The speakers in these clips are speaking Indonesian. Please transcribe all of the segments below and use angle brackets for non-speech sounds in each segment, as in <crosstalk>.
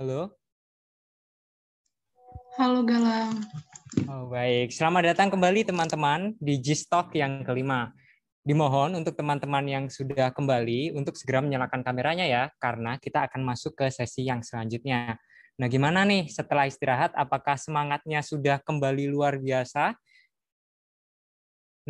Halo. Halo Galang. Oh, baik, selamat datang kembali teman-teman di G-Stock yang kelima. Dimohon untuk teman-teman yang sudah kembali untuk segera menyalakan kameranya ya, karena kita akan masuk ke sesi yang selanjutnya. Nah, gimana nih setelah istirahat? Apakah semangatnya sudah kembali luar biasa?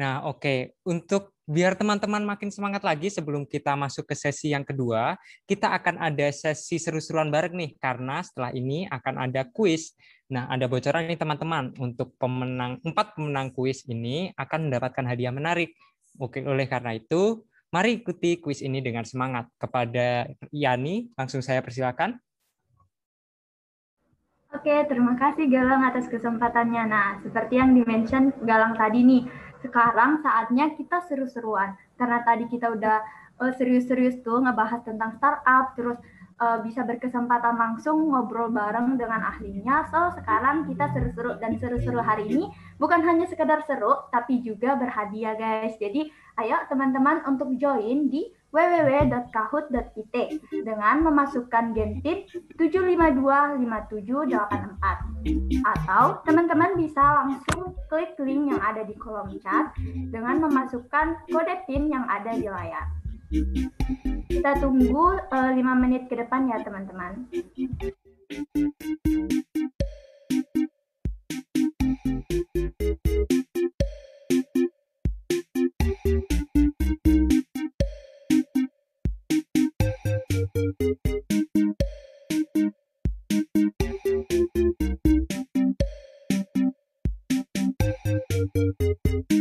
Nah, oke. Okay. Untuk biar teman-teman makin semangat lagi sebelum kita masuk ke sesi yang kedua, kita akan ada sesi seru-seruan bareng nih, karena setelah ini akan ada kuis. Nah, ada bocoran nih teman-teman, untuk pemenang empat pemenang kuis ini akan mendapatkan hadiah menarik. Oke, oleh karena itu, mari ikuti kuis ini dengan semangat. Kepada Yani, langsung saya persilakan. Oke, terima kasih Galang atas kesempatannya. Nah, seperti yang dimention Galang tadi nih, sekarang saatnya kita seru-seruan. Karena tadi kita udah uh, serius-serius tuh ngebahas tentang startup, terus uh, bisa berkesempatan langsung ngobrol bareng dengan ahlinya. So, sekarang kita seru-seru dan seru-seru hari ini bukan hanya sekedar seru, tapi juga berhadiah guys. Jadi, ayo teman-teman untuk join di www.kahoot.it dengan memasukkan gentin 7525784 atau teman-teman bisa langsung klik link yang ada di kolom chat dengan memasukkan kode PIN yang ada di layar. Kita tunggu uh, eh, 5 menit ke depan ya teman-teman. Thank you.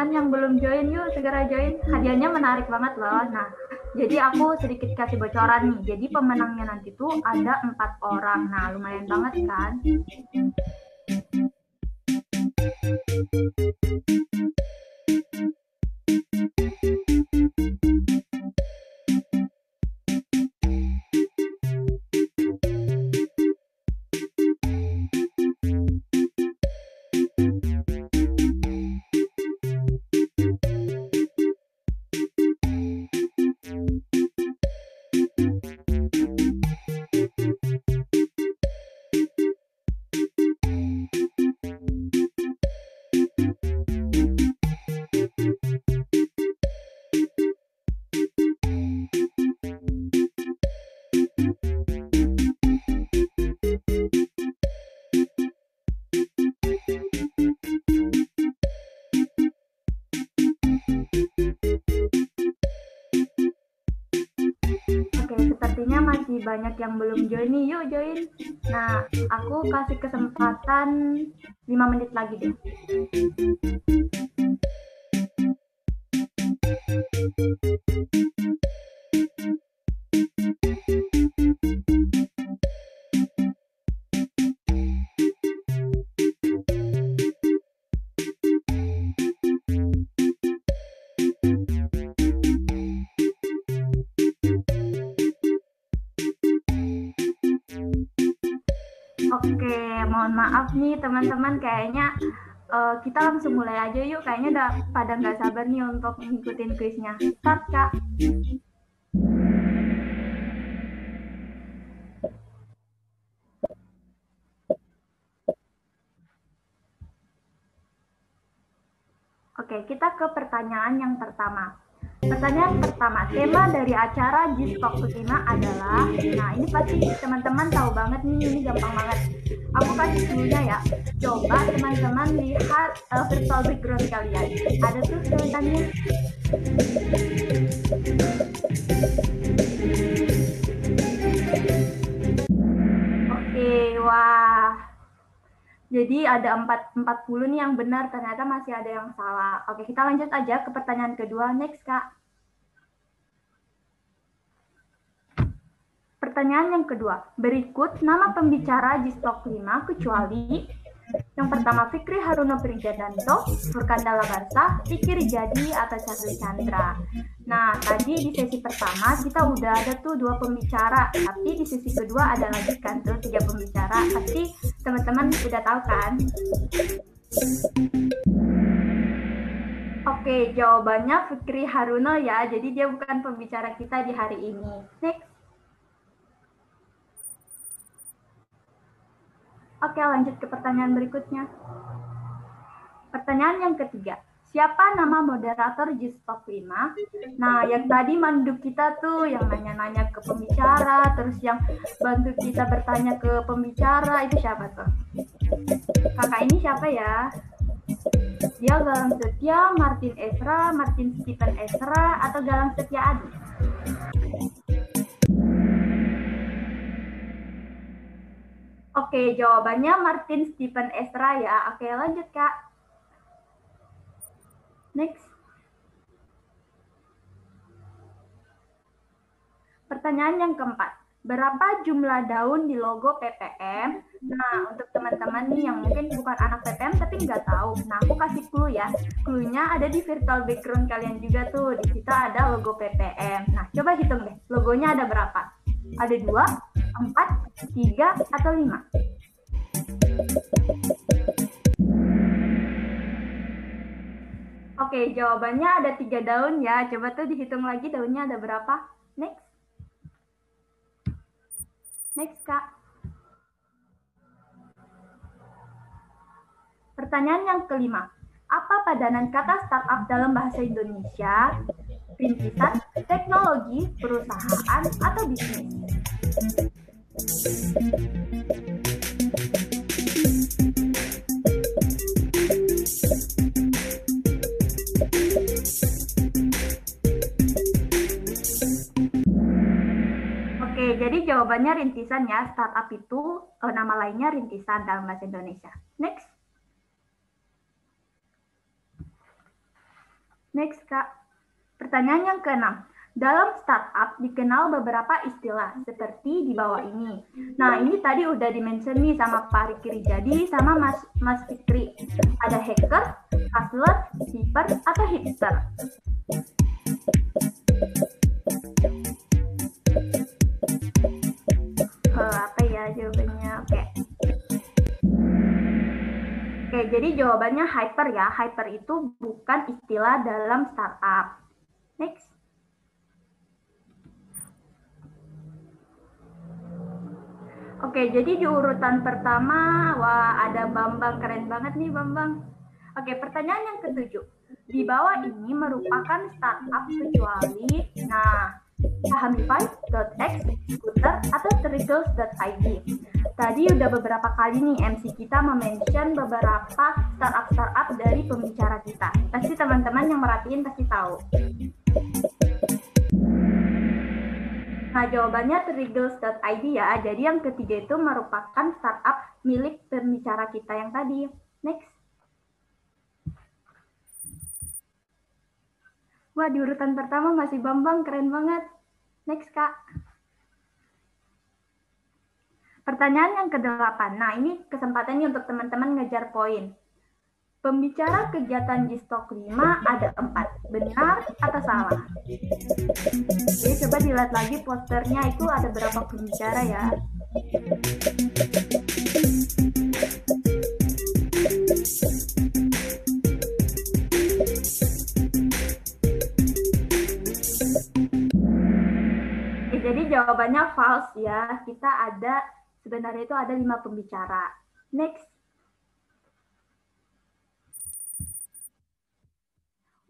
Teman-teman yang belum join yuk segera join. Hadiahnya menarik banget loh. Nah jadi aku sedikit kasih bocoran nih. Jadi pemenangnya nanti tuh ada empat orang. Nah lumayan banget kan banyak yang belum join nih, yuk join. Nah, aku kasih kesempatan 5 menit lagi deh. Kayaknya uh, kita langsung mulai aja yuk. Kayaknya udah pada nggak sabar nih untuk ngikutin kuisnya. Start kak. Oke, kita ke pertanyaan yang pertama pertanyaan pertama, tema dari acara Gistok kelima adalah, nah ini pasti teman-teman tahu banget nih, ini gampang banget. Aku kasih dulunya ya, coba teman-teman lihat uh, virtual background kalian. Ada tuh tulisannya. Oke, wah. Jadi ada 4, 40 nih yang benar, ternyata masih ada yang salah. Oke, kita lanjut aja ke pertanyaan kedua. Next, Kak. Pertanyaan yang kedua. Berikut nama pembicara di stok 5 kecuali yang pertama Fikri Haruna Prijadanto, Furkan Dalabarsa, Fikri Rijadi, atau Charlie Chandra. Nah, tadi di sesi pertama kita udah ada tuh dua pembicara, tapi di sesi kedua ada lagi kan tuh tiga pembicara. Pasti teman-teman udah tahu kan? Oke, jawabannya Fikri Haruna ya. Jadi dia bukan pembicara kita di hari ini. Next. Oke, lanjut ke pertanyaan berikutnya. Pertanyaan yang ketiga. Siapa nama moderator Gistok 5? Nah, yang tadi mandu kita tuh yang nanya-nanya ke pembicara, terus yang bantu kita bertanya ke pembicara, itu siapa tuh? Kakak ini siapa ya? Dia Galang Setia, Martin Esra, Martin Stephen Esra, atau Galang Setia Adi? Oke, jawabannya Martin Stephen Esra ya. Oke, lanjut Kak. Next. Pertanyaan yang keempat. Berapa jumlah daun di logo PPM? Nah, untuk teman-teman nih yang mungkin bukan anak PPM tapi nggak tahu. Nah, aku kasih clue ya. Clue-nya ada di virtual background kalian juga tuh. Di situ ada logo PPM. Nah, coba hitung deh. Logonya ada berapa? Ada dua, empat, tiga, atau lima? Oke, jawabannya ada tiga daun ya. Coba tuh dihitung lagi daunnya ada berapa. Next. Next, Kak. Pertanyaan yang kelima. Apa padanan kata startup dalam bahasa Indonesia? Rintisan, teknologi, perusahaan, atau bisnis? jadi jawabannya rintisan ya. Startup itu uh, nama lainnya rintisan dalam bahasa Indonesia. Next. Next, Kak. Pertanyaan yang keenam. Dalam startup dikenal beberapa istilah seperti di bawah ini. Nah, ini tadi udah dimention nih sama Pak Riki Rijadi sama Mas Mas Fikri. Ada hacker, hustler, hyper, atau hipster. apa ya jawabannya? Oke. Oke, jadi jawabannya hyper ya. Hyper itu bukan istilah dalam startup. Next. Oke, jadi di urutan pertama, wah ada Bambang, keren banget nih Bambang. Oke, pertanyaan yang ketujuh. Di bawah ini merupakan startup kecuali, nah Sahamify.x, Scooter, atau Triggles.id. Tadi udah beberapa kali nih MC kita mention beberapa startup-startup dari pembicara kita. Pasti teman-teman yang merhatiin pasti tahu. Nah, jawabannya Triggles.id ya. Jadi yang ketiga itu merupakan startup milik pembicara kita yang tadi. Next. Wah, di urutan pertama masih Bambang, keren banget. Next, Kak. Pertanyaan yang kedelapan. Nah, ini kesempatannya untuk teman-teman ngejar poin. Pembicara kegiatan di stok 5 ada empat. Benar atau salah? Jadi coba dilihat lagi posternya itu ada berapa pembicara ya. jawabannya false ya. Kita ada sebenarnya itu ada lima pembicara. Next.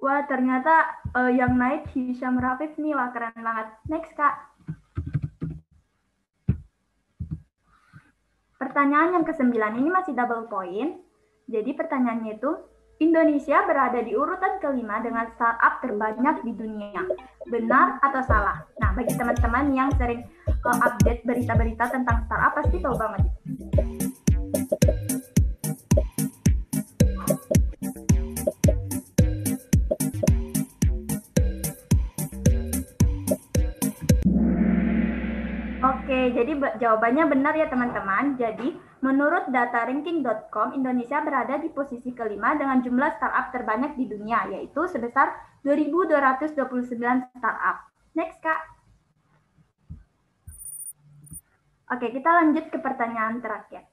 Wah, ternyata uh, yang naik Hisham Rafif nih. Wah, keren banget. Next, Kak. Pertanyaan yang kesembilan ini masih double point. Jadi pertanyaannya itu, Indonesia berada di urutan kelima dengan startup terbanyak di dunia. Benar atau salah? Nah, bagi teman-teman yang sering uh, update berita-berita tentang startup pasti tahu banget. Oke, jadi jawabannya benar ya teman-teman. Jadi, menurut data ranking.com, Indonesia berada di posisi kelima dengan jumlah startup terbanyak di dunia, yaitu sebesar 2.229 startup. Next, Kak. Oke, kita lanjut ke pertanyaan terakhir.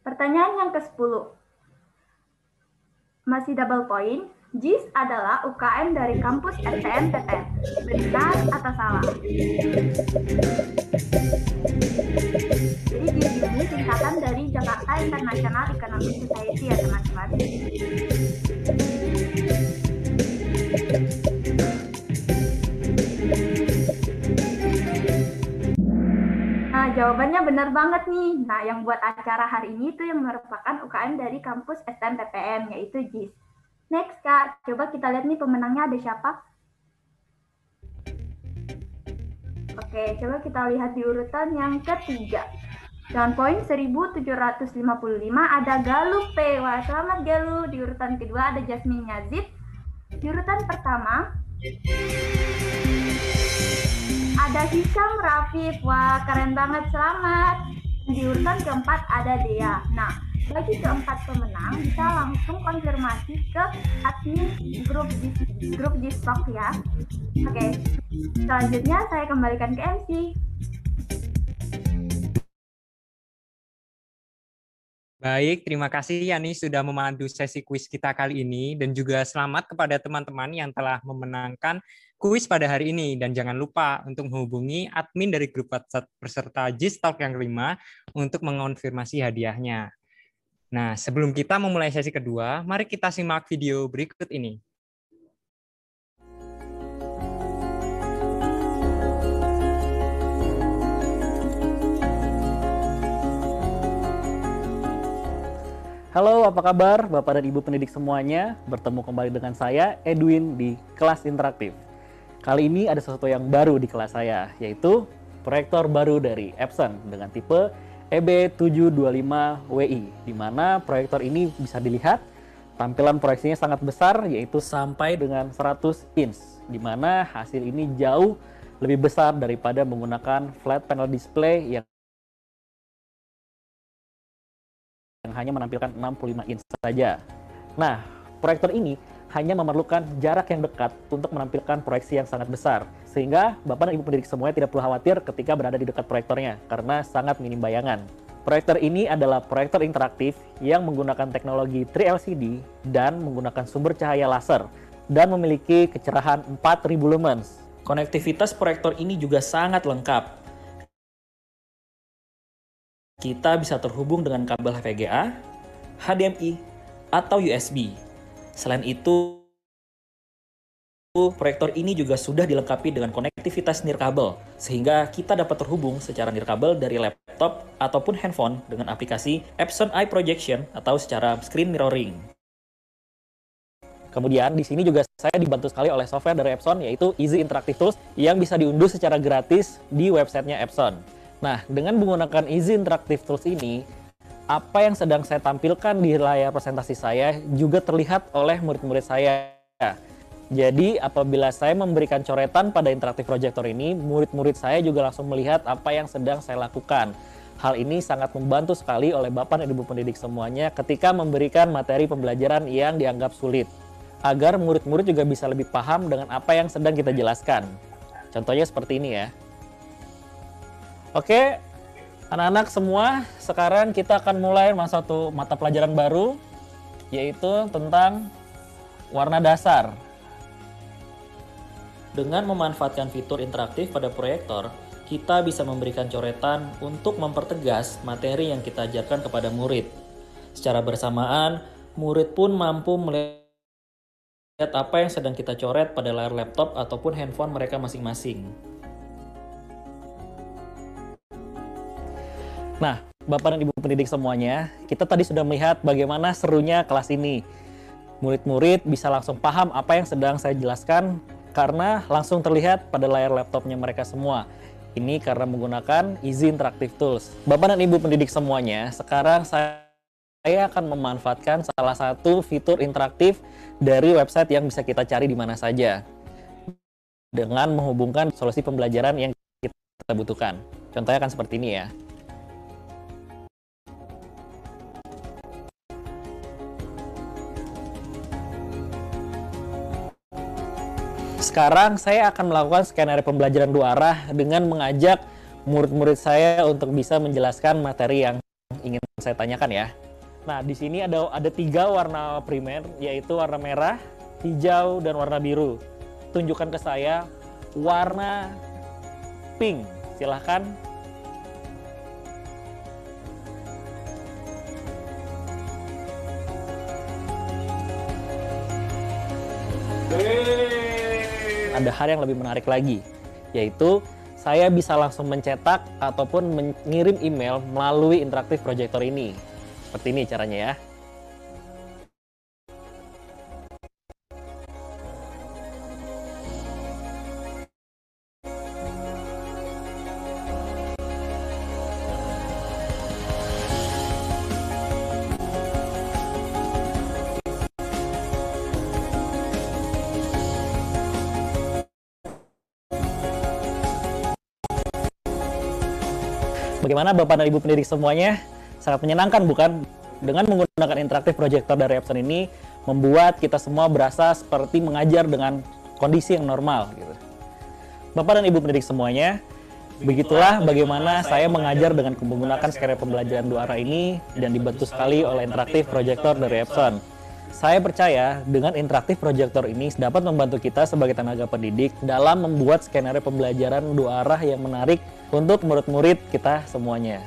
Pertanyaan yang ke-10. Masih double point. JIS adalah UKM dari kampus STMPTN. Benar atau salah? Jadi JIS ini singkatan dari Jakarta International Economic Society ya teman-teman. Nah, jawabannya benar banget nih. Nah, yang buat acara hari ini itu yang merupakan UKM dari kampus STMPTN, yaitu JIS. Next, Kak. Coba kita lihat nih pemenangnya ada siapa. Oke, coba kita lihat di urutan yang ketiga. Dengan poin 1755 ada Galuh P. Wah, selamat Galuh. Di urutan kedua ada Jasmine Yazid. Di urutan pertama ada Hisham Rafif. Wah, keren banget. Selamat. Di urutan keempat ada Dea. Nah, bagi keempat pemenang bisa langsung konfirmasi ke admin grup di grup di stock ya. Oke, selanjutnya saya kembalikan ke MC. Baik, terima kasih Yani sudah memandu sesi kuis kita kali ini dan juga selamat kepada teman-teman yang telah memenangkan kuis pada hari ini dan jangan lupa untuk menghubungi admin dari grup WhatsApp peserta G-Stock yang kelima untuk mengonfirmasi hadiahnya. Nah, sebelum kita memulai sesi kedua, mari kita simak video berikut ini. Halo, apa kabar Bapak dan Ibu pendidik semuanya? Bertemu kembali dengan saya, Edwin, di kelas interaktif. Kali ini ada sesuatu yang baru di kelas saya, yaitu proyektor baru dari Epson dengan tipe EB725WI, di mana proyektor ini bisa dilihat tampilan proyeksinya sangat besar, yaitu sampai dengan 100 inch, di mana hasil ini jauh lebih besar daripada menggunakan flat panel display yang yang hanya menampilkan 65 inch saja. Nah, proyektor ini hanya memerlukan jarak yang dekat untuk menampilkan proyeksi yang sangat besar. Sehingga Bapak dan Ibu pendidik semuanya tidak perlu khawatir ketika berada di dekat proyektornya, karena sangat minim bayangan. Proyektor ini adalah proyektor interaktif yang menggunakan teknologi 3LCD dan menggunakan sumber cahaya laser dan memiliki kecerahan 4000 lumens. Konektivitas proyektor ini juga sangat lengkap. Kita bisa terhubung dengan kabel VGA, HDMI, atau USB Selain itu, proyektor ini juga sudah dilengkapi dengan konektivitas nirkabel, sehingga kita dapat terhubung secara nirkabel dari laptop ataupun handphone dengan aplikasi Epson Eye Projection atau secara screen mirroring. Kemudian di sini juga saya dibantu sekali oleh software dari Epson yaitu Easy Interactive Tools yang bisa diunduh secara gratis di websitenya Epson. Nah, dengan menggunakan Easy Interactive Tools ini, apa yang sedang saya tampilkan di layar presentasi saya juga terlihat oleh murid-murid saya. Jadi apabila saya memberikan coretan pada interaktif projector ini, murid-murid saya juga langsung melihat apa yang sedang saya lakukan. Hal ini sangat membantu sekali oleh Bapak dan Ibu pendidik semuanya ketika memberikan materi pembelajaran yang dianggap sulit. Agar murid-murid juga bisa lebih paham dengan apa yang sedang kita jelaskan. Contohnya seperti ini ya. Oke, Anak-anak semua, sekarang kita akan mulai masuk satu mata pelajaran baru, yaitu tentang warna dasar. Dengan memanfaatkan fitur interaktif pada proyektor, kita bisa memberikan coretan untuk mempertegas materi yang kita ajarkan kepada murid. Secara bersamaan, murid pun mampu melihat apa yang sedang kita coret pada layar laptop ataupun handphone mereka masing-masing. Nah, Bapak dan Ibu pendidik semuanya, kita tadi sudah melihat bagaimana serunya kelas ini. Murid-murid bisa langsung paham apa yang sedang saya jelaskan karena langsung terlihat pada layar laptopnya mereka semua. Ini karena menggunakan Easy Interactive Tools. Bapak dan Ibu pendidik semuanya, sekarang saya saya akan memanfaatkan salah satu fitur interaktif dari website yang bisa kita cari di mana saja. dengan menghubungkan solusi pembelajaran yang kita butuhkan. Contohnya kan seperti ini ya. Sekarang saya akan melakukan skenario pembelajaran dua arah dengan mengajak murid-murid saya untuk bisa menjelaskan materi yang ingin saya tanyakan ya. Nah, di sini ada ada tiga warna primer, yaitu warna merah, hijau, dan warna biru. Tunjukkan ke saya warna pink. Silahkan ada hal yang lebih menarik lagi, yaitu saya bisa langsung mencetak ataupun mengirim email melalui interaktif projector ini. Seperti ini caranya ya. Bagaimana Bapak dan Ibu pendidik semuanya? Sangat menyenangkan bukan? Dengan menggunakan interaktif proyektor dari Epson ini, membuat kita semua berasa seperti mengajar dengan kondisi yang normal. Gitu. Bapak dan Ibu pendidik semuanya, begitulah bagaimana saya mengajar dengan menggunakan skenario pembelajaran dua arah ini dan dibantu sekali oleh interaktif proyektor dari Epson. Saya percaya dengan interaktif proyektor ini dapat membantu kita sebagai tenaga pendidik dalam membuat skenario pembelajaran dua arah yang menarik untuk murid-murid kita semuanya.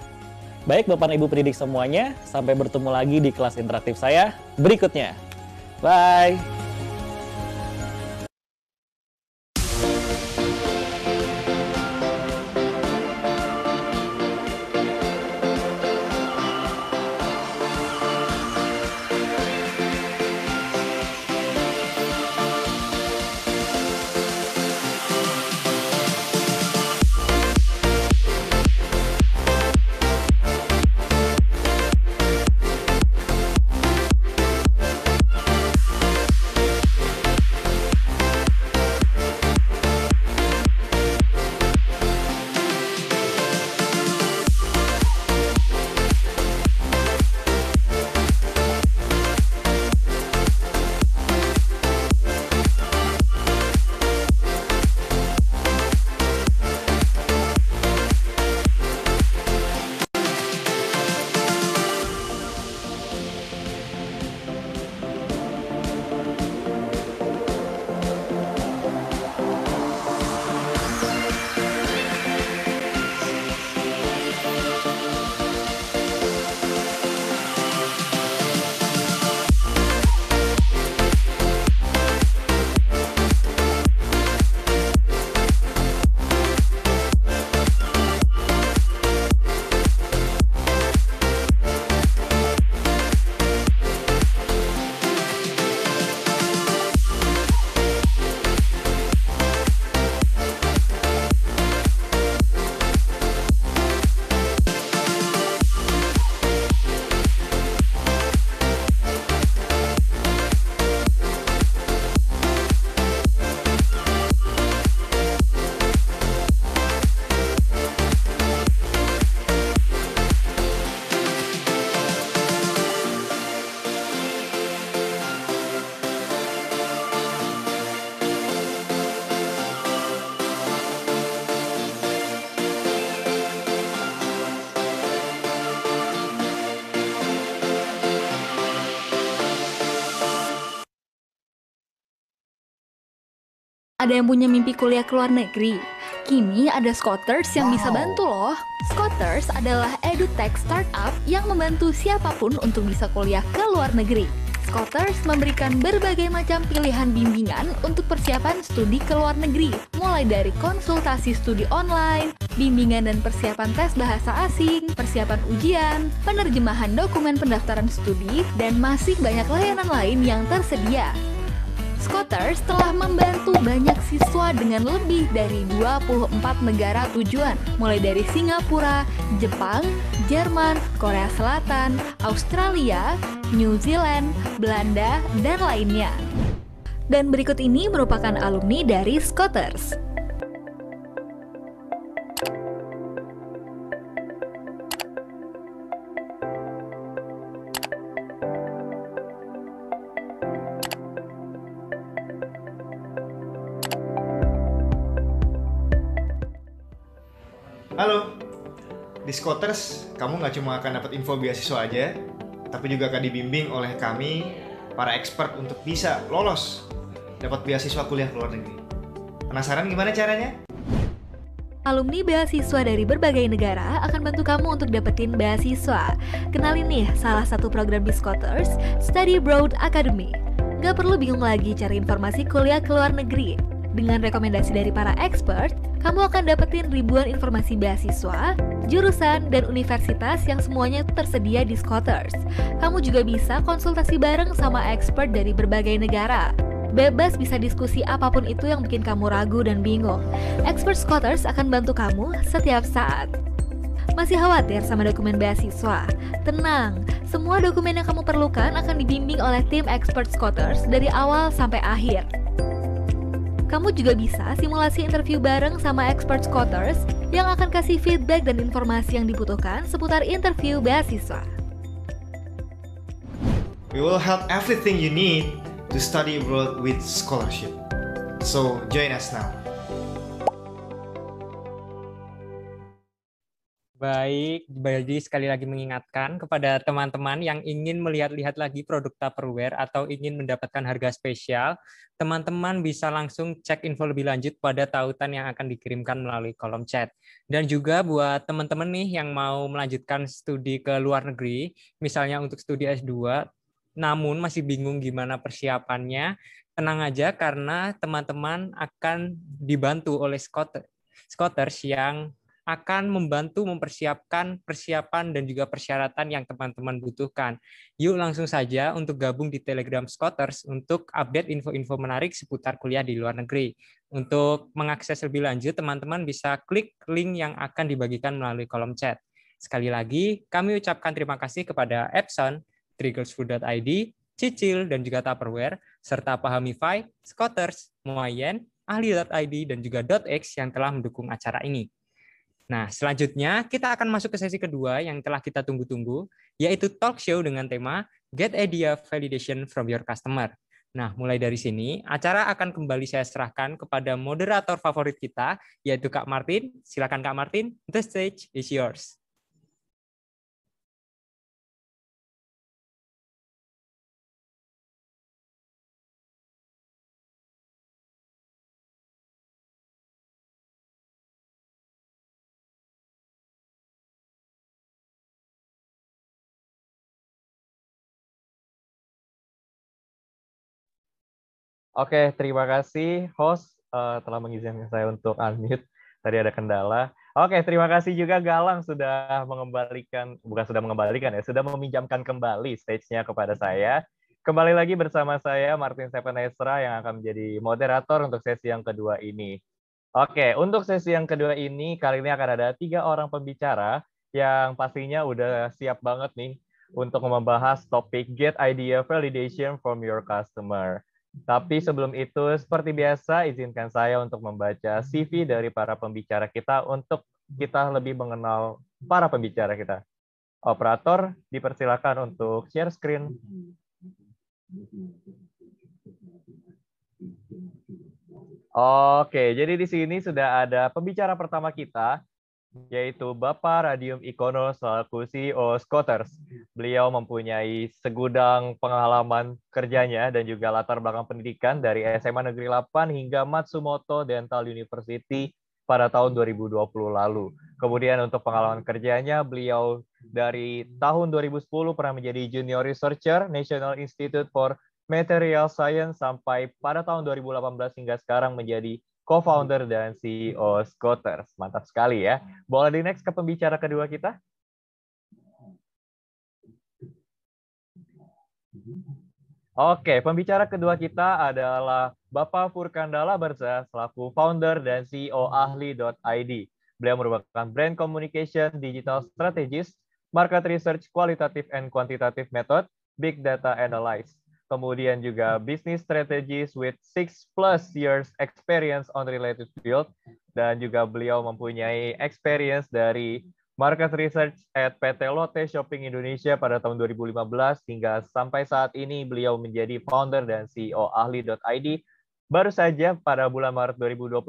Baik Bapak dan Ibu pendidik semuanya, sampai bertemu lagi di kelas interaktif saya berikutnya. Bye! Ada yang punya mimpi kuliah ke luar negeri? Kini ada Scotters yang wow. bisa bantu loh. Scotters adalah edutech startup yang membantu siapa pun untuk bisa kuliah ke luar negeri. Scotters memberikan berbagai macam pilihan bimbingan untuk persiapan studi ke luar negeri, mulai dari konsultasi studi online, bimbingan dan persiapan tes bahasa asing, persiapan ujian, penerjemahan dokumen pendaftaran studi, dan masih banyak layanan lain yang tersedia. Scooters telah membantu banyak siswa dengan lebih dari 24 negara tujuan, mulai dari Singapura, Jepang, Jerman, Korea Selatan, Australia, New Zealand, Belanda, dan lainnya. Dan berikut ini merupakan alumni dari Scotters. Halo, di Scotters kamu nggak cuma akan dapat info beasiswa aja, tapi juga akan dibimbing oleh kami, para expert untuk bisa lolos dapat beasiswa kuliah ke luar negeri. Penasaran gimana caranya? Alumni beasiswa dari berbagai negara akan bantu kamu untuk dapetin beasiswa. Kenalin nih salah satu program di Scotters, Study Abroad Academy. Gak perlu bingung lagi cari informasi kuliah ke luar negeri. Dengan rekomendasi dari para expert, kamu akan dapetin ribuan informasi beasiswa, jurusan, dan universitas yang semuanya tersedia di Scotters. Kamu juga bisa konsultasi bareng sama expert dari berbagai negara. Bebas bisa diskusi apa pun itu yang bikin kamu ragu dan bingung. Expert Scotters akan bantu kamu setiap saat. Masih khawatir sama dokumen beasiswa? Tenang, semua dokumen yang kamu perlukan akan dibimbing oleh tim Expert Scotters dari awal sampai akhir. Kamu juga bisa simulasi interview bareng sama expert Scotters yang akan kasih feedback dan informasi yang dibutuhkan seputar interview beasiswa. We will help everything you need to study abroad with scholarship. So join us now. Baik, jadi sekali lagi mengingatkan kepada teman-teman yang ingin melihat-lihat lagi produk Tupperware atau ingin mendapatkan harga spesial, teman-teman bisa langsung cek info lebih lanjut pada tautan yang akan dikirimkan melalui kolom chat. Dan juga buat teman-teman nih yang mau melanjutkan studi ke luar negeri, misalnya untuk studi S2, namun masih bingung gimana persiapannya, tenang aja karena teman-teman akan dibantu oleh Scotters yang akan membantu mempersiapkan persiapan dan juga persyaratan yang teman-teman butuhkan. Yuk langsung saja untuk gabung di Telegram Scotters untuk update info-info menarik seputar kuliah di luar negeri. Untuk mengakses lebih lanjut, teman-teman bisa klik link yang akan dibagikan melalui kolom chat. Sekali lagi, kami ucapkan terima kasih kepada Epson, triggersfood.id, Cicil, dan juga Tupperware, serta Pahamify, Scotters, Moayen, ahli.id, dan juga .x yang telah mendukung acara ini. Nah, selanjutnya kita akan masuk ke sesi kedua yang telah kita tunggu-tunggu, yaitu talk show dengan tema Get Idea Validation from Your Customer. Nah, mulai dari sini, acara akan kembali saya serahkan kepada moderator favorit kita, yaitu Kak Martin. Silakan Kak Martin, the stage is yours. Oke, terima kasih host uh, telah mengizinkan saya untuk unmute. Tadi ada kendala. Oke, terima kasih juga Galang sudah mengembalikan, bukan sudah mengembalikan ya, sudah meminjamkan kembali stage-nya kepada saya. Kembali lagi bersama saya Martin Sepenesra yang akan menjadi moderator untuk sesi yang kedua ini. Oke, untuk sesi yang kedua ini kali ini akan ada tiga orang pembicara yang pastinya udah siap banget nih untuk membahas topik Get Idea Validation from Your Customer. Tapi sebelum itu, seperti biasa, izinkan saya untuk membaca CV dari para pembicara kita untuk kita lebih mengenal para pembicara kita. Operator, dipersilakan untuk share screen. Oke, jadi di sini sudah ada pembicara pertama kita, yaitu Bapak Radium Ikono selaku CEO Scotters. Beliau mempunyai segudang pengalaman kerjanya dan juga latar belakang pendidikan dari SMA Negeri 8 hingga Matsumoto Dental University pada tahun 2020 lalu. Kemudian untuk pengalaman kerjanya, beliau dari tahun 2010 pernah menjadi Junior Researcher National Institute for Material Science sampai pada tahun 2018 hingga sekarang menjadi co-founder dan CEO Scooters. Mantap sekali ya. Boleh di next ke pembicara kedua kita? Oke, pembicara kedua kita adalah Bapak Furkandala Berza selaku founder dan CEO ahli.id. Beliau merupakan brand communication digital strategist, market research qualitative and quantitative method, big data analysis. Kemudian juga business strategies with six plus years experience on related field, dan juga beliau mempunyai experience dari market research at PT Lotte Shopping Indonesia pada tahun 2015 hingga sampai saat ini beliau menjadi founder dan CEO ahli.id baru saja pada bulan Maret 2021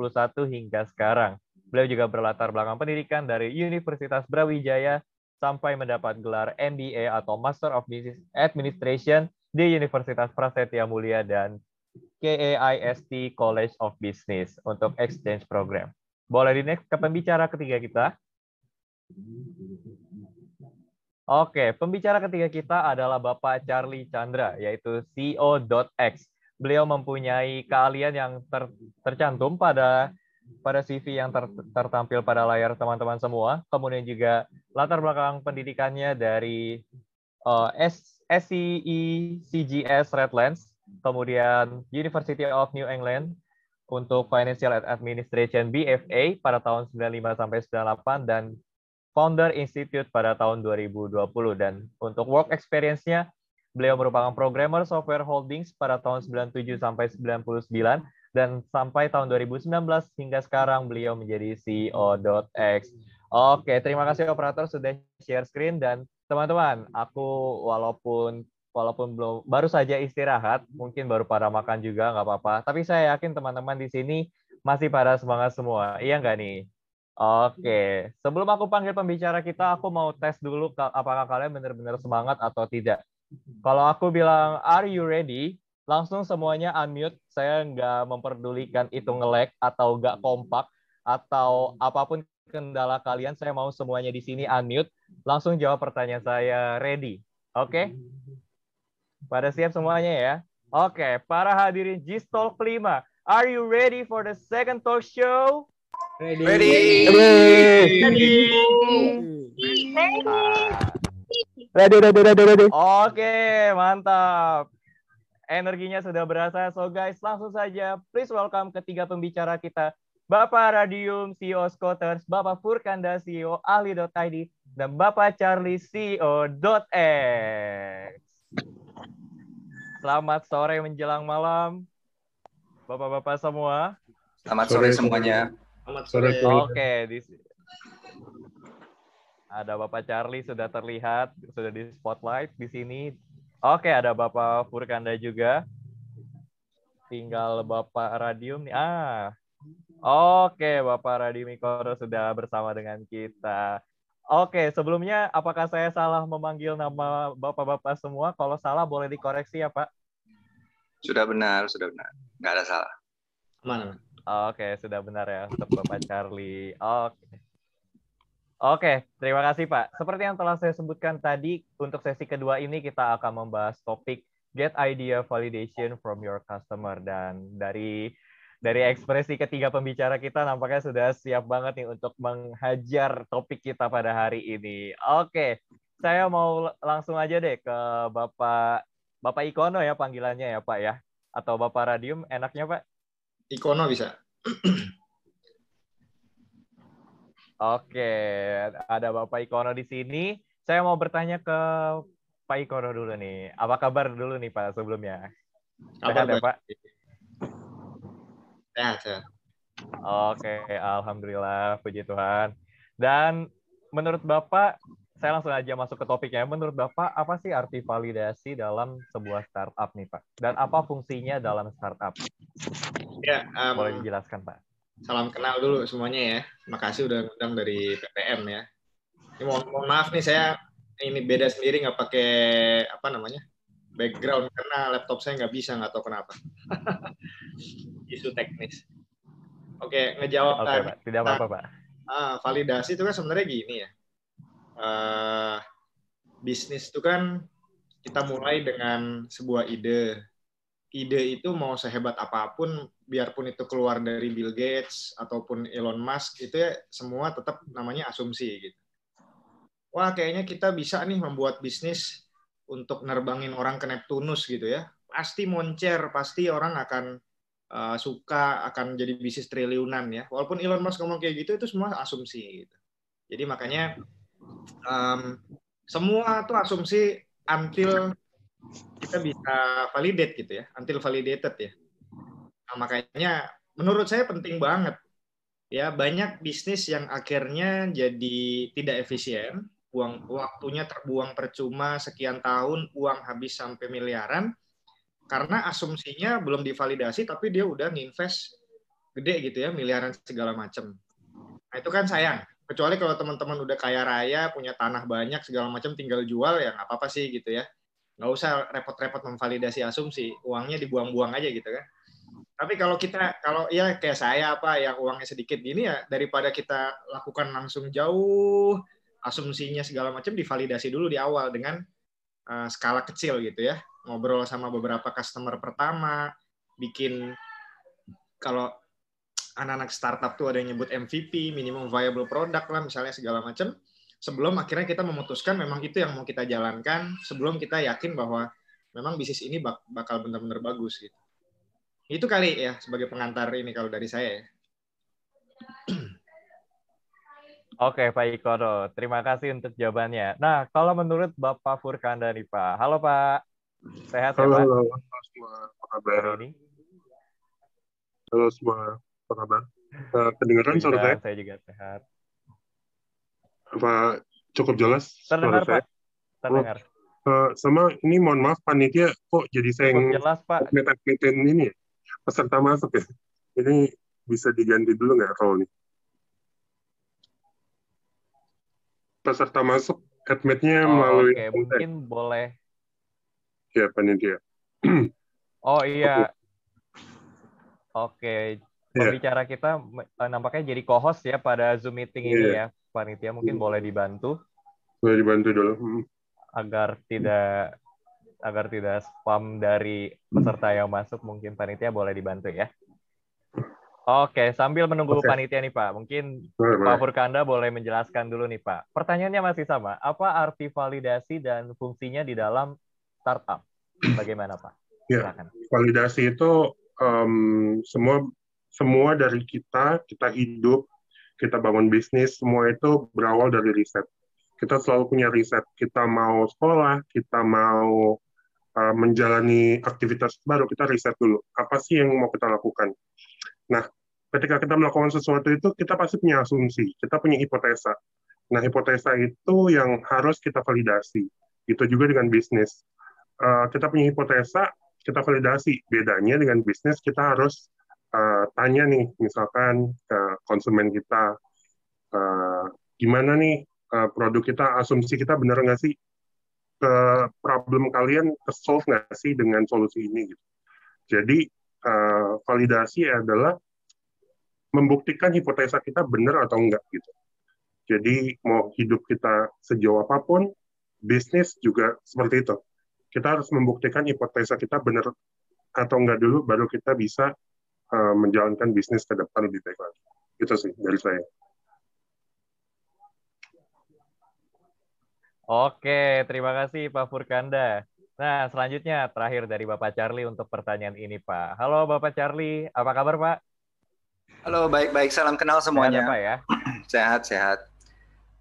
hingga sekarang. Beliau juga berlatar belakang pendidikan dari Universitas Brawijaya sampai mendapat gelar MBA atau Master of Business Administration di Universitas Prasetya Mulia dan KAIST College of Business untuk exchange program. Boleh di next ke pembicara ketiga kita. Oke, pembicara ketiga kita adalah Bapak Charlie Chandra, yaitu CEO.x. Beliau mempunyai keahlian yang ter, tercantum pada pada CV yang ter, tertampil pada layar teman-teman semua. Kemudian juga latar belakang pendidikannya dari uh, S, SCE CGS Redlands, kemudian University of New England untuk Financial Administration BFA pada tahun 95 sampai 98 dan Founder Institute pada tahun 2020 dan untuk work experience-nya beliau merupakan programmer software holdings pada tahun 97 sampai 99 dan sampai tahun 2019 hingga sekarang beliau menjadi CEO.x. Oke, terima kasih operator sudah share screen dan teman-teman, aku walaupun walaupun belum baru saja istirahat, mungkin baru pada makan juga nggak apa-apa. Tapi saya yakin teman-teman di sini masih pada semangat semua. Iya nggak nih? Oke, sebelum aku panggil pembicara kita, aku mau tes dulu apakah kalian benar-benar semangat atau tidak. <laughs> Kalau aku bilang, are you ready? Langsung semuanya unmute. Saya nggak memperdulikan itu ngelek atau nggak kompak atau apa pun kendala kalian, saya mau semuanya di sini unmute. Langsung jawab pertanyaan saya, ready. Oke? Okay? Pada siap semuanya ya? Oke, okay. para hadirin G-Talk 5, are you ready for the second talk show? Ready. Ready. Ready. Ready, ready, ready, ready. Oke, mantap. Energinya sudah berasa. So guys, langsung saja please welcome ketiga pembicara kita. Bapak Radium CEO Scooters, Bapak Furkanda CEO ahli.id, dan Bapak Charlie CEO.x. Selamat sore menjelang malam. Bapak-bapak semua. Selamat sore, semuanya. Selamat sore. Oke, di ada Bapak Charlie sudah terlihat, sudah di spotlight di sini. Oke, ada Bapak Furkanda juga. Tinggal Bapak Radium nih. Ah, Oke, Bapak Radi Mikoro sudah bersama dengan kita. Oke, sebelumnya apakah saya salah memanggil nama Bapak-Bapak semua? Kalau salah boleh dikoreksi ya, Pak? Sudah benar, sudah benar. Nggak ada salah. Mana? Oke, sudah benar ya untuk Bapak Charlie. Oke. Oke, terima kasih Pak. Seperti yang telah saya sebutkan tadi, untuk sesi kedua ini kita akan membahas topik Get Idea Validation from Your Customer. Dan dari dari ekspresi ketiga pembicara kita nampaknya sudah siap banget nih untuk menghajar topik kita pada hari ini. Oke, saya mau langsung aja deh ke Bapak Bapak Ikono ya panggilannya ya Pak ya, atau Bapak Radium enaknya Pak? Ikono bisa. Oke, ada Bapak Ikono di sini. Saya mau bertanya ke Pak Ikono dulu nih. Apa kabar dulu nih Pak sebelumnya? Kabar Sehat ya Pak? Sehat, sehat. Oke, alhamdulillah, puji Tuhan. Dan menurut Bapak, saya langsung aja masuk ke topiknya. Menurut Bapak, apa sih arti validasi dalam sebuah startup nih, Pak? Dan apa fungsinya dalam startup? Ya, um, Boleh dijelaskan, Pak? salam kenal dulu semuanya ya. Makasih udah ngundang dari PPM ya. Ini mohon, mohon maaf nih saya ini beda sendiri nggak pakai apa namanya background karena laptop saya nggak bisa nggak tahu kenapa. <laughs> Isu teknis. Oke, ngejawab Oke, tadi. Pak. Tidak apa-apa, Pak. Ah, validasi itu kan sebenarnya gini ya. Eh, bisnis itu kan kita mulai dengan sebuah ide. Ide itu mau sehebat apa pun, biarpun itu keluar dari Bill Gates ataupun Elon Musk, itu ya semua tetap namanya asumsi gitu. Wah, kayaknya kita bisa nih membuat bisnis untuk nerbangin orang ke Neptunus gitu ya. Pasti moncer, pasti orang akan uh, suka, akan jadi bisnis triliunan ya. Walaupun Elon Musk ngomong kayak gitu, itu semua asumsi gitu. Jadi makanya um, semua tuh asumsi until kita bisa validate gitu ya, until validated ya. Nah, makanya menurut saya penting banget ya banyak bisnis yang akhirnya jadi tidak efisien, uang waktunya terbuang percuma sekian tahun, uang habis sampai miliaran karena asumsinya belum divalidasi tapi dia udah nginvest gede gitu ya, miliaran segala macam. Nah, itu kan sayang. Kecuali kalau teman-teman udah kaya raya, punya tanah banyak segala macam tinggal jual ya nggak apa-apa sih gitu ya. Nggak usah repot-repot memvalidasi asumsi, uangnya dibuang-buang aja gitu kan. Tapi kalau kita kalau ya kayak saya apa yang uangnya sedikit gini ya daripada kita lakukan langsung jauh asumsinya segala macam divalidasi dulu di awal dengan uh, skala kecil gitu ya. Ngobrol sama beberapa customer pertama, bikin kalau anak-anak startup tuh ada yang nyebut MVP, minimum viable product lah misalnya segala macam. Sebelum akhirnya kita memutuskan memang itu yang mau kita jalankan, sebelum kita yakin bahwa memang bisnis ini bakal benar-benar bagus gitu. Itu kali ya sebagai pengantar ini kalau dari saya ya. Oke, Pak Ikono. Terima kasih untuk jawabannya. Nah, kalau menurut Bapak Furkanda nih, Pak. Halo, Pak. Sehat halo, ya, Pak? Halo, halo semua. Apa kabar? Ini? Halo semua. Apa kabar? Uh, kedengaran suara saya? Saya juga sehat. Apa cukup jelas Terdengar, suara saya? Pak. Terdengar. Oh, uh, sama ini mohon maaf panitia kok jadi saya Cukup jelas, Pak. admit ini ya? peserta masuk ya. Ini bisa diganti dulu nggak kalau ini? Peserta masuk admitnya Oh, melalui Oke, mungkin boleh. ya panitia. <clears throat> Oh iya. Oke, Iya. pembicara kita eh, nampaknya jadi co-host ya pada Zoom meeting ini Iya. ya. Panitia mungkin boleh dibantu Boleh dibantu dulu. Hmm. agar tidak agar tidak spam dari peserta yang masuk mungkin panitia boleh dibantu ya. Oke, sambil menunggu Oke. panitia nih Pak, mungkin Boleh, Pak. Furkanda boleh menjelaskan dulu nih Pak. Pertanyaannya masih sama, apa arti validasi dan fungsinya di dalam startup? Bagaimana Pak? Ya. Validasi itu em, semua semua dari kita kita hidup kita bangun bisnis semua itu berawal dari riset kita selalu punya riset kita mau sekolah kita mau uh, menjalani aktivitas baru kita riset dulu apa sih yang mau kita lakukan nah ketika kita melakukan sesuatu itu kita pasti punya asumsi kita punya hipotesa. Nah hipotesa itu yang harus kita validasi. Itu juga dengan bisnis. Uh, kita punya hipotesa kita validasi. Bedanya dengan bisnis kita harus uh, tanya nih, misalkan ke konsumen kita, uh, gimana nih uh, produk kita, asumsi kita benar nggak sih? Ke problem kalian ke solve nggak sih dengan solusi ini? Gitu. Jadi uh, validasi adalah membuktikan hipotesa kita benar atau enggak gitu. Jadi mau hidup kita sejauh apa pun, bisnis juga seperti itu kita harus membuktikan hipotesa kita benar atau enggak dulu, baru kita bisa uh, menjalankan bisnis ke depan lebih baik lagi. Itu sih dari saya. Oke, terima kasih Pak Furkanda. Nah, selanjutnya terakhir dari Bapak Charlie untuk pertanyaan ini, Pak. Halo Bapak Charlie, apa kabar Pak? Halo, baik-baik. Salam kenal Sehat semuanya. ya, Pak ya. <clears throat> Sehat, sehat.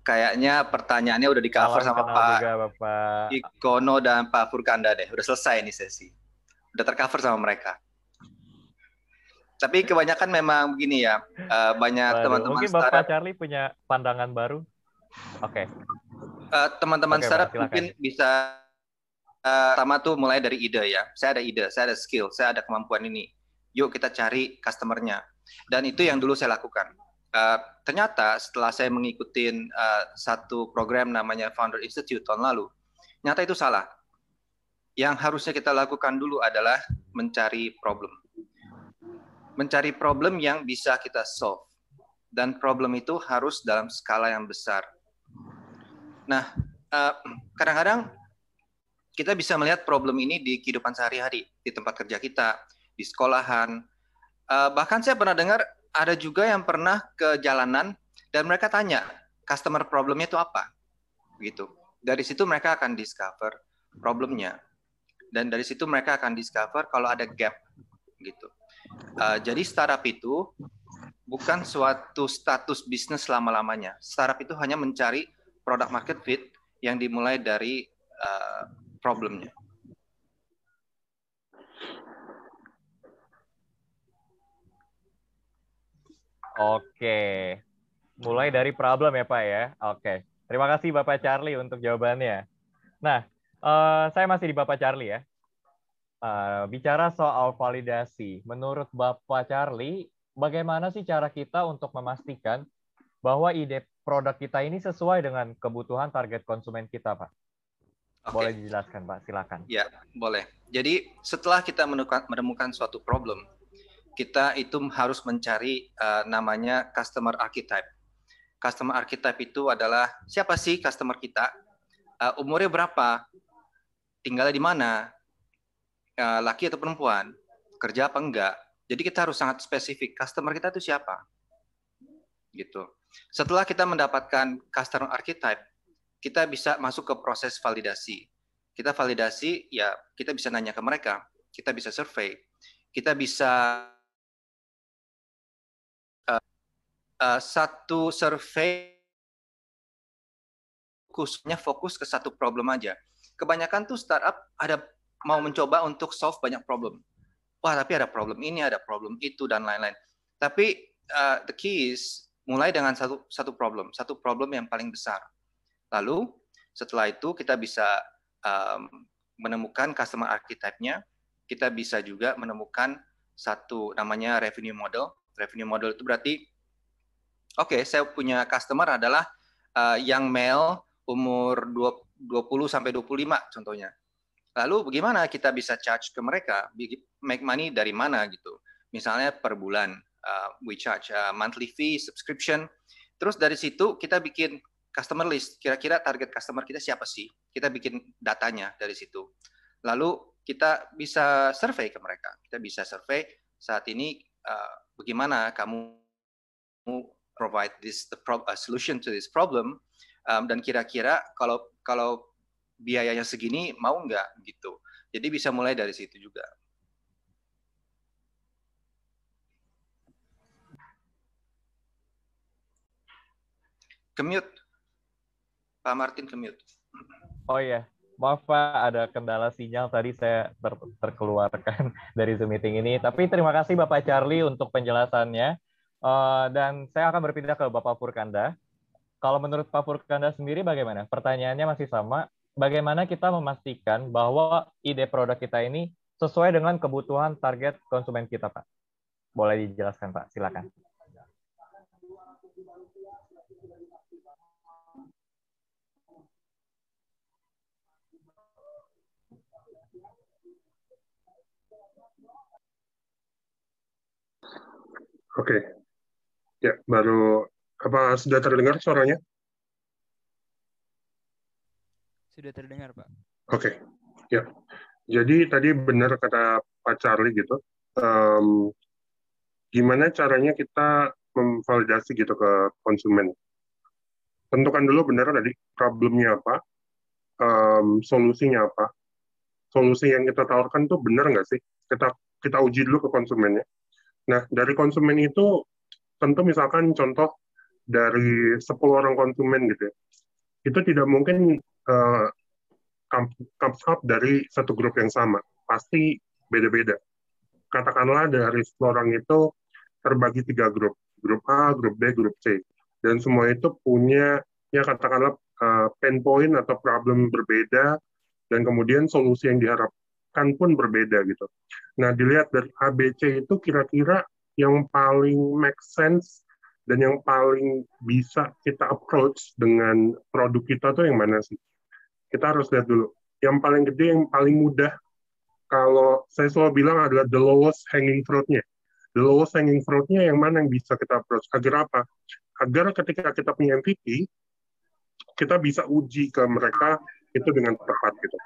Kayaknya pertanyaannya udah di cover Salam sama Pak juga Bapak. Ikono dan Pak Furkanda deh. Udah selesai nih sesi. Udah tercover sama mereka. Tapi kebanyakan memang begini ya, eh, banyak teman-teman mungkin Bapak startup, Charlie punya pandangan baru. Oke, eh, teman-teman Oke, Pak, startup mungkin bisa eh, pertama tuh mulai dari ide ya. Saya ada ide, saya ada skill, saya ada kemampuan ini. Yuk kita cari customernya. Dan itu yang dulu saya lakukan. Eh, ternyata setelah saya mengikuti eh, satu program namanya Founder Institute tahun lalu, nyata itu salah. Yang harusnya kita lakukan dulu adalah mencari problem. Mencari problem yang bisa kita solve. Dan problem itu harus dalam skala yang besar. Nah, kadang-kadang kita bisa melihat problem ini di kehidupan sehari-hari, di tempat kerja kita, di sekolahan. Eh, bahkan saya pernah dengar ada juga yang pernah ke jalanan dan mereka tanya customer problemnya itu apa, gitu. Dari situ mereka akan discover problemnya, dan dari situ mereka akan discover kalau ada gap, gitu. Eh, jadi startup itu bukan suatu status bisnis selama-lamanya. Startup itu hanya mencari product market fit yang dimulai dari uh, problemnya. Oke. Mulai dari problem ya Pak ya. Oke. Terima kasih Bapak Charlie untuk jawabannya. Nah, uh, saya masih di Bapak Charlie ya. Uh, bicara soal validasi, menurut Bapak Charlie, bagaimana sih cara kita untuk memastikan bahwa ide produk kita ini sesuai dengan kebutuhan target konsumen kita, Pak? Okay. Boleh dijelaskan, Pak? Silakan. Ya, boleh. Jadi setelah kita menemukan, menemukan suatu problem, kita itu harus mencari uh, namanya customer archetype customer archetype itu adalah siapa sih customer kita, uh, umurnya berapa, tinggalnya di mana, uh, laki atau perempuan, kerja apa enggak. Jadi kita harus sangat spesifik customer kita itu siapa. Gitu. Setelah kita mendapatkan customer archetype, kita bisa masuk ke proses validasi. Kita validasi, ya kita bisa nanya ke mereka, kita bisa survei, kita bisa uh, satu survei khususnya fokus ke satu problem aja. Kebanyakan tuh startup ada mau mencoba untuk solve banyak problem. Wah, tapi ada problem ini, ada problem itu dan lain-lain. Tapi uh, the key is mulai dengan satu satu problem, satu problem yang paling besar. Lalu setelah itu kita bisa um, menemukan customer archetype-nya, kita bisa juga menemukan satu namanya revenue model. Revenue model itu berarti Oke, okay, saya punya customer adalah uh, young male umur 20 sampai 25 contohnya. Lalu bagaimana kita bisa charge ke mereka? Make money dari mana gitu? Misalnya per bulan uh, we charge uh, monthly fee, subscription. Terus dari situ kita bikin customer list. Kira-kira target customer kita siapa sih? Kita bikin datanya dari situ. Lalu kita bisa survei ke mereka. Kita bisa survei saat ini uh, bagaimana kamu provide this the pro, a solution to this problem um, dan kira-kira kalau kalau biayanya segini mau nggak gitu jadi bisa mulai dari situ juga commute Pak Martin commute oh iya maaf Pak ada kendala sinyal tadi saya ter terkeluarkan <laughs> dari Zoom meeting ini tapi terima kasih Bapak Charlie untuk penjelasannya Uh, dan saya akan berpindah ke Bapak Furkanda. Kalau menurut Pak Furkanda sendiri bagaimana? Pertanyaannya masih sama. Bagaimana kita memastikan bahwa ide produk kita ini sesuai dengan kebutuhan target konsumen kita, Pak? Boleh dijelaskan, Pak? Silakan. Oke, okay. Ya, baru apa sudah terdengar suaranya? Sudah terdengar, Pak. Oke, okay. ya. Jadi tadi benar kata Pak Charlie gitu. Um, gimana caranya kita memvalidasi gitu ke konsumen? Tentukan dulu benar tadi problemnya apa, um, solusinya apa. Solusi yang kita tawarkan tuh benar nggak sih? Kita kita uji dulu ke konsumennya. Nah, dari konsumen itu tentu misalkan contoh dari 10 orang konsumen gitu ya, itu tidak mungkin uh, comes up dari satu grup yang sama, pasti beda-beda. Katakanlah dari 10 orang itu terbagi tiga grup, grup A, grup B, grup C, dan semua itu punya ya katakanlah uh, pain point atau problem berbeda, dan kemudian solusi yang diharapkan pun berbeda gitu. Nah dilihat dari ABC itu kira-kira yang paling make sense dan yang paling bisa kita approach dengan produk kita tuh yang mana sih? Kita harus lihat dulu. Yang paling gede, yang paling mudah, kalau saya selalu bilang adalah the lowest hanging fruit-nya. The lowest hanging fruit-nya yang mana yang bisa kita approach? Agar apa? Agar ketika kita punya MVP, kita bisa uji ke mereka itu dengan tepat gitu.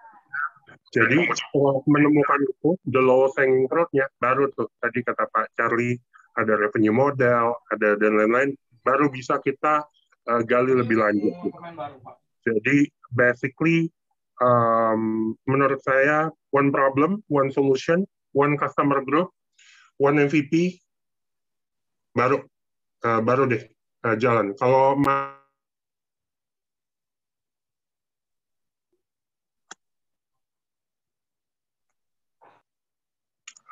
Jadi setelah menemukan itu, the lowest hanging fruit-nya, baru tuh tadi kata Pak Charlie, ada revenue model, ada dan lain-lain, baru bisa kita uh, gali lebih lanjut. Gitu. Jadi basically, um, menurut saya, one problem, one solution, one customer group, one MVP, baru uh, baru deh uh, jalan. Kalau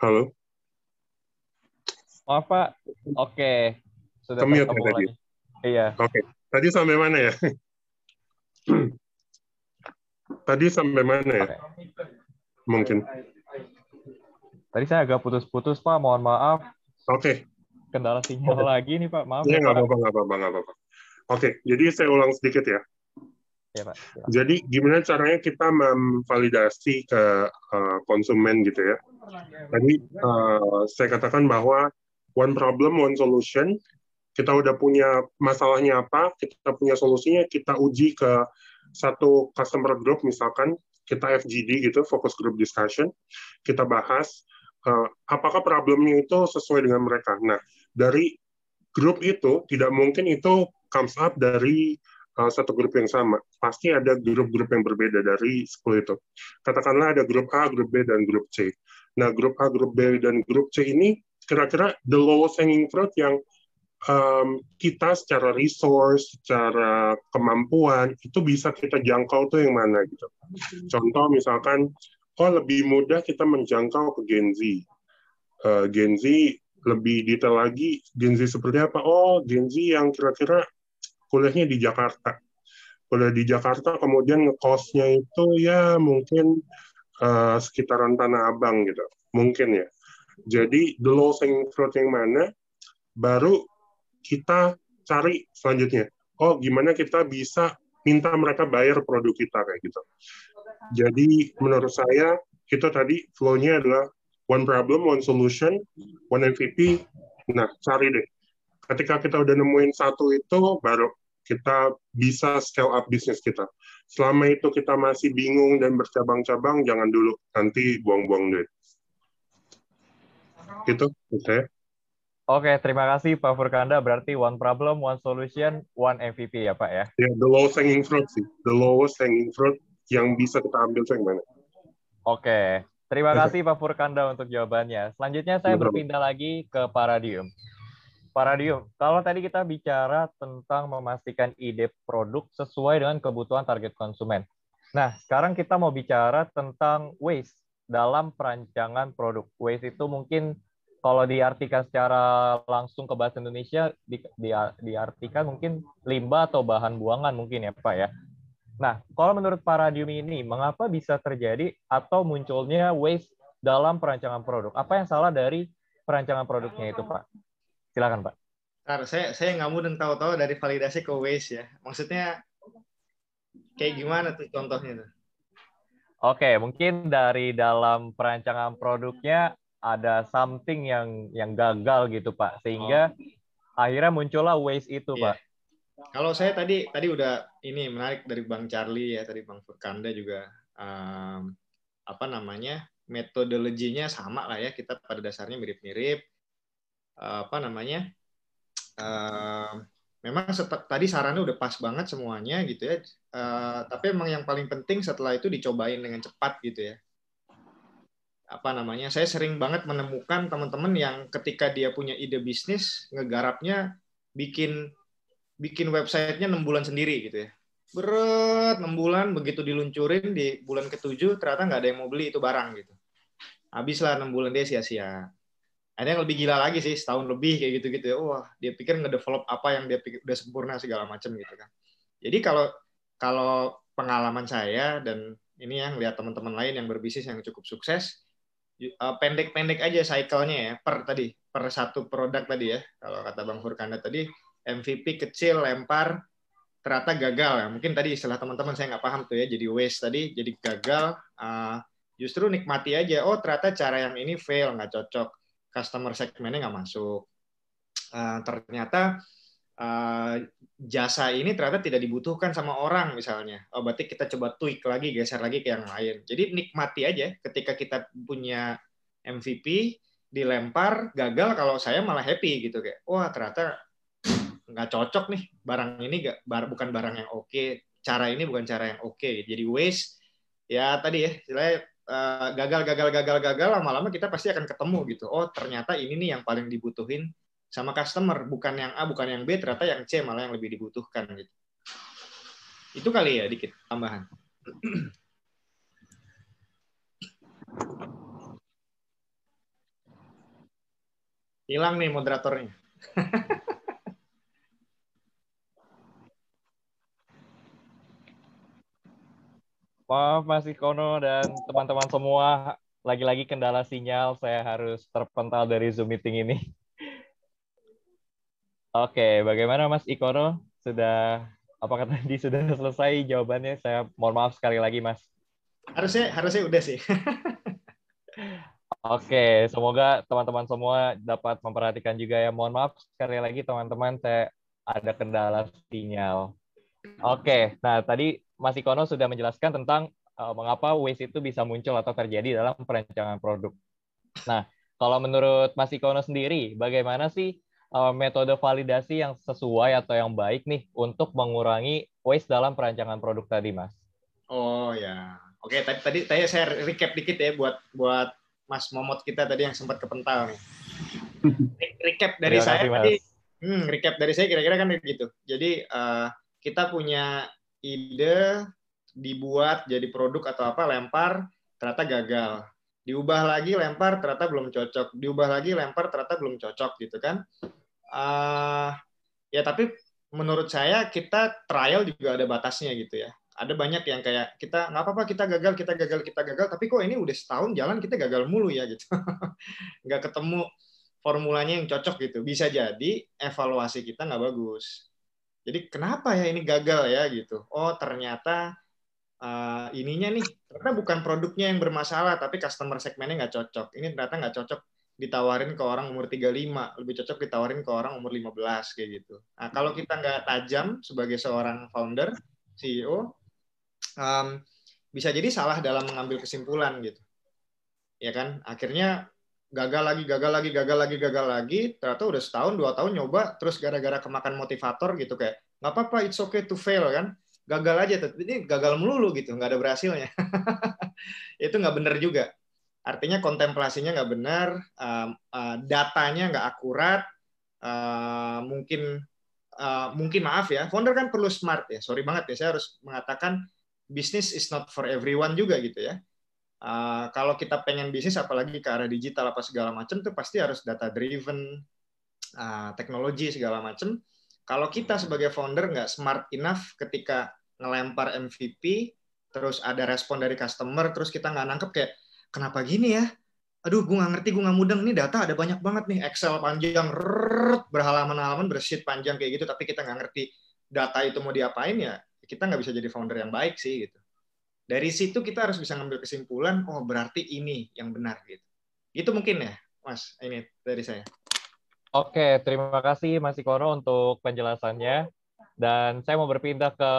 Halo. Maaf Pak. Oke. sudah terhubung tadi? lagi. Iya. Oke, tadi sampai mana ya? <clears throat> tadi sampai mana ya? Mungkin. Tadi saya agak putus-putus Pak, mohon maaf. Oke, Kendala sinyal Oke. lagi nih Pak, maaf ya ya nggak apa-apa, nggak apa-apa, nggak apa-apa. Oke, jadi saya ulang sedikit ya. Pak. silakan. Jadi gimana caranya kita memvalidasi ke uh, konsumen gitu ya? Tadi uh, saya katakan bahwa one problem, one solution. Kita udah punya masalahnya apa, kita punya solusinya, kita uji ke satu customer group misalkan kita FGD gitu, focus group discussion, kita bahas uh, apakah problemnya itu sesuai dengan mereka. Nah, dari grup itu tidak mungkin itu comes up dari satu grup yang sama. Pasti ada grup-grup yang berbeda dari 10 itu. Katakanlah ada grup A, grup B, dan grup C. Nah, grup A, grup B, dan grup C ini kira-kira the lowest hanging fruit yang um, kita secara resource, secara kemampuan, itu bisa kita jangkau tuh yang mana gitu. Contoh misalkan, oh lebih mudah kita menjangkau ke Gen Z. Uh, Gen Z lebih detail lagi, Gen Z seperti apa? Oh, Gen Z yang kira-kira kuliahnya di Jakarta. Kuliah di Jakarta, kemudian ngekosnya itu ya mungkin uh, sekitaran Tanah Abang gitu. Mungkin ya. Jadi, the low hanging fruit yang mana, baru kita cari selanjutnya. Oh, gimana kita bisa minta mereka bayar produk kita kayak gitu. Jadi, menurut saya, itu tadi flow-nya adalah one problem, one solution, one MVP. Nah, cari deh. Ketika kita udah nemuin satu itu, baru kita bisa scale up bisnis kita. Selama itu kita masih bingung dan bercabang-cabang, jangan dulu. Nanti buang-buang duit. Itu, saya. Oke, terima kasih Pak Furkanda. Berarti one problem, one solution, one MVP ya Pak ya. Ya, the lowest hanging fruit sih. The lowest hanging fruit yang bisa kita ambil yang mana. Oke, terima kasih Pak Furkanda untuk jawabannya. Selanjutnya saya berpindah lagi ke Paradium. Paradium, kalau tadi kita bicara tentang memastikan ide produk sesuai dengan kebutuhan target konsumen. Nah, sekarang kita mau bicara tentang waste dalam perancangan produk. Waste itu mungkin kalau diartikan secara langsung ke bahasa Indonesia, di, di, diartikan mungkin limbah atau bahan buangan mungkin ya Pak ya. Nah, kalau menurut Paradium ini, mengapa bisa terjadi atau munculnya waste dalam perancangan produk? Apa yang salah dari perancangan produknya itu, Pak? Silakan, Pak. Ntar, saya saya nggak mudeng tahu-tahu dari validasi ke waste ya. Maksudnya kayak gimana tuh contohnya tuh? Oke, mungkin dari dalam perancangan produknya ada something yang yang gagal gitu, Pak, sehingga akhirnya muncullah waste itu, Iya. Pak. Kalau saya tadi tadi udah ini menarik dari Bang Charlie ya, tadi Bang Furkanda juga um, apa namanya metodologinya sama lah ya, kita pada dasarnya mirip-mirip. Uh, apa namanya? Um, memang tadi sarannya udah pas banget semuanya gitu ya. Uh, tapi emang yang paling penting setelah itu dicobain dengan cepat gitu ya. Apa namanya? Saya sering banget menemukan teman-teman yang ketika dia punya ide bisnis, ngegarapnya bikin bikin websitenya enam bulan sendiri gitu ya. Berat enam bulan begitu diluncurin di bulan ketujuh ternyata nggak ada yang mau beli itu barang gitu. Habislah enam bulan dia sia-sia. Ada yang lebih gila lagi sih setahun lebih kayak gitu-gitu ya. Wah dia pikir ngedevelop apa yang dia pikir udah sempurna segala macam gitu kan. Jadi kalau kalau pengalaman saya dan ini yang lihat teman-teman lain yang berbisnis yang cukup sukses eh, pendek-pendek aja cycle-nya ya per tadi per satu produk tadi ya kalau kata Bang Furkanda tadi MVP kecil lempar ternyata gagal ya mungkin tadi istilah teman-teman saya nggak paham tuh ya jadi waste tadi jadi gagal uh, justru nikmati aja oh ternyata cara yang ini fail nggak cocok customer segmennya nggak masuk. Uh, ternyata uh, jasa ini ternyata tidak dibutuhkan sama orang misalnya. Oh berarti kita coba tweak lagi geser lagi ke yang lain. Jadi nikmati aja ketika kita punya MVP dilempar gagal kalau saya malah happy gitu kayak wah ternyata nggak cocok nih barang ini gak, bar, bukan barang yang oke cara ini bukan cara yang oke. Jadi waste. Ya tadi ya istilahnya uh, gagal gagal gagal gagal lama-lama kita pasti akan ketemu gitu. Oh ternyata ini nih yang paling dibutuhin sama customer. Bukan yang A bukan yang B ternyata yang C malah yang lebih dibutuhkan gitu. Itu kali ya dikit tambahan. <clears throat> Hilang nih moderatornya <laughs> Maaf Mas Ikono dan teman-teman semua, lagi-lagi kendala sinyal, saya harus terpental dari Zoom meeting ini. <laughs> Oke, bagaimana Mas Ikono? Sudah apakah tadi sudah selesai jawabannya? Saya mohon maaf sekali lagi Mas. Harusnya harusnya udah sih. <laughs> Oke, semoga teman-teman semua dapat memperhatikan juga ya. Mohon maaf sekali lagi teman-teman, saya ada kendala sinyal. Oke, nah tadi Mas Ikono sudah menjelaskan tentang uh, mengapa waste itu bisa muncul atau terjadi dalam perancangan produk. Nah, kalau menurut Mas Ikono sendiri, bagaimana sih uh, metode validasi yang sesuai atau yang baik nih untuk mengurangi waste dalam perancangan produk tadi, Mas? Oh ya, oke tadi tadi tadi saya recap dikit ya buat buat Mas Momot kita tadi yang sempat kepental nih. <laughs> recap dari Terima saya Mas. tadi, hmm, recap dari saya kira-kira kan gitu. Jadi uh, kita punya ide dibuat jadi produk atau apa lempar ternyata gagal. Diubah lagi lempar ternyata belum cocok. Diubah lagi lempar ternyata belum cocok gitu kan. Uh, ya tapi menurut saya kita trial juga ada batasnya gitu ya ada banyak yang kayak kita nggak apa-apa kita gagal kita gagal kita gagal tapi kok ini udah setahun jalan kita gagal mulu ya gitu <laughs> nggak ketemu formulanya yang cocok gitu bisa jadi evaluasi kita nggak bagus jadi kenapa ya ini gagal ya gitu? Oh ternyata uh, ininya nih ternyata bukan produknya yang bermasalah tapi customer segmennya nggak cocok. Ini ternyata nggak cocok ditawarin ke orang umur 35 lebih cocok ditawarin ke orang umur 15 kayak gitu. Nah kalau kita nggak tajam sebagai seorang founder CEO um, bisa jadi salah dalam mengambil kesimpulan gitu. Ya kan? Akhirnya gagal lagi gagal lagi gagal lagi gagal lagi ternyata udah setahun dua tahun nyoba terus gara-gara kemakan motivator gitu kayak nggak apa-apa it's okay to fail kan? Gagal aja tapi ini gagal melulu gitu nggak ada berhasilnya. <laughs> Itu nggak benar juga. Artinya kontemplasinya nggak benar uh, datanya nggak akurat uh, mungkin uh, mungkin maaf ya founder kan perlu smart ya sorry banget ya saya harus mengatakan bisnis is not for everyone juga gitu ya. Uh, kalau kita pengen bisnis apalagi ke arah digital apa segala macam tuh pasti harus data driven, uh, teknologi segala macam. Kalau kita sebagai founder nggak smart enough ketika ngelempar MVP, terus ada respon dari customer, terus kita nggak nangkep kayak kenapa gini ya? Aduh, gue nggak ngerti, gue nggak mudeng nih data ada banyak banget nih Excel panjang, berhalaman-halaman, bersheet panjang kayak gitu, tapi kita nggak ngerti data itu mau diapain ya kita nggak bisa jadi founder yang baik sih gitu. Dari situ kita harus bisa ngambil kesimpulan, oh berarti ini yang benar gitu. Itu mungkin ya, Mas. Ini dari saya. Oke, terima kasih Mas Ikono untuk penjelasannya. Dan saya mau berpindah ke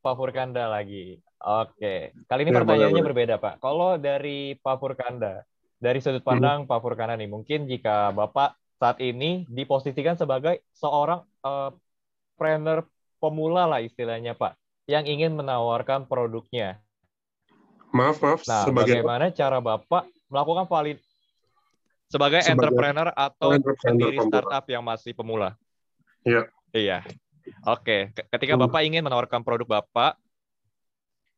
Pak Furkanda lagi. Oke, kali ini Ya, pertanyaannya boleh, berbeda Pak. Kalau dari Pak Furkanda, dari sudut pandang Pak Furkanda nih, mungkin jika Bapak saat ini diposisikan sebagai seorang uh, trainer pemula lah istilahnya Pak, yang ingin menawarkan produknya. Maaf, maaf. Nah, sebagai bagaimana cara Bapak melakukan valid sebagai, Sebagai entrepreneur atau pendiri startup yang masih pemula? Iya. Iya. Oke, ketika Hmm. Bapak ingin menawarkan produk Bapak,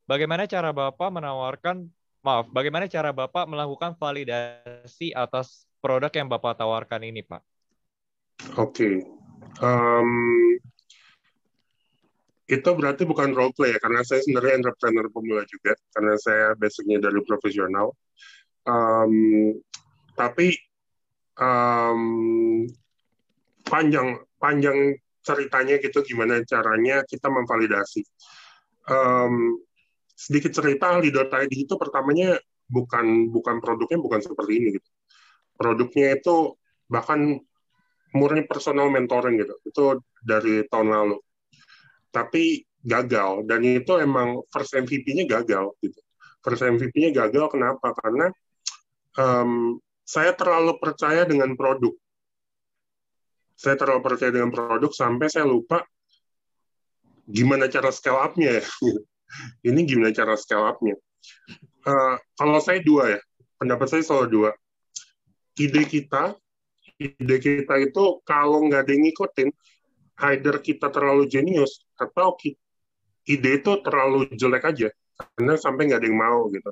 bagaimana cara Bapak menawarkan maaf, bagaimana cara Bapak melakukan validasi atas produk yang Bapak tawarkan ini, Pak? Oke. Em, itu berarti bukan role play ya, karena saya sebenarnya entrepreneur pemula juga, karena saya basicnya dari profesional. Em, tapi em, panjang panjang ceritanya gitu gimana caranya kita memvalidasi. Em, sedikit cerita Lido.id itu pertamanya bukan bukan produknya bukan seperti ini gitu. Produknya itu bahkan murni personal mentoring gitu. Itu dari tahun lalu. Tapi gagal dan itu emang first MVP-nya gagal gitu. First MVP-nya gagal kenapa? Karena em, saya terlalu percaya dengan produk. Saya terlalu percaya dengan produk sampai saya lupa gimana cara scale up-nya ya. <laughs> Ini gimana cara scale up-nya. Eh, kalau saya dua ya, pendapat saya selalu dua. Ide kita, ide kita itu kalau nggak ada yang ngikutin, either kita terlalu jenius atau ide itu terlalu jelek aja karena sampai nggak ada yang mau gitu.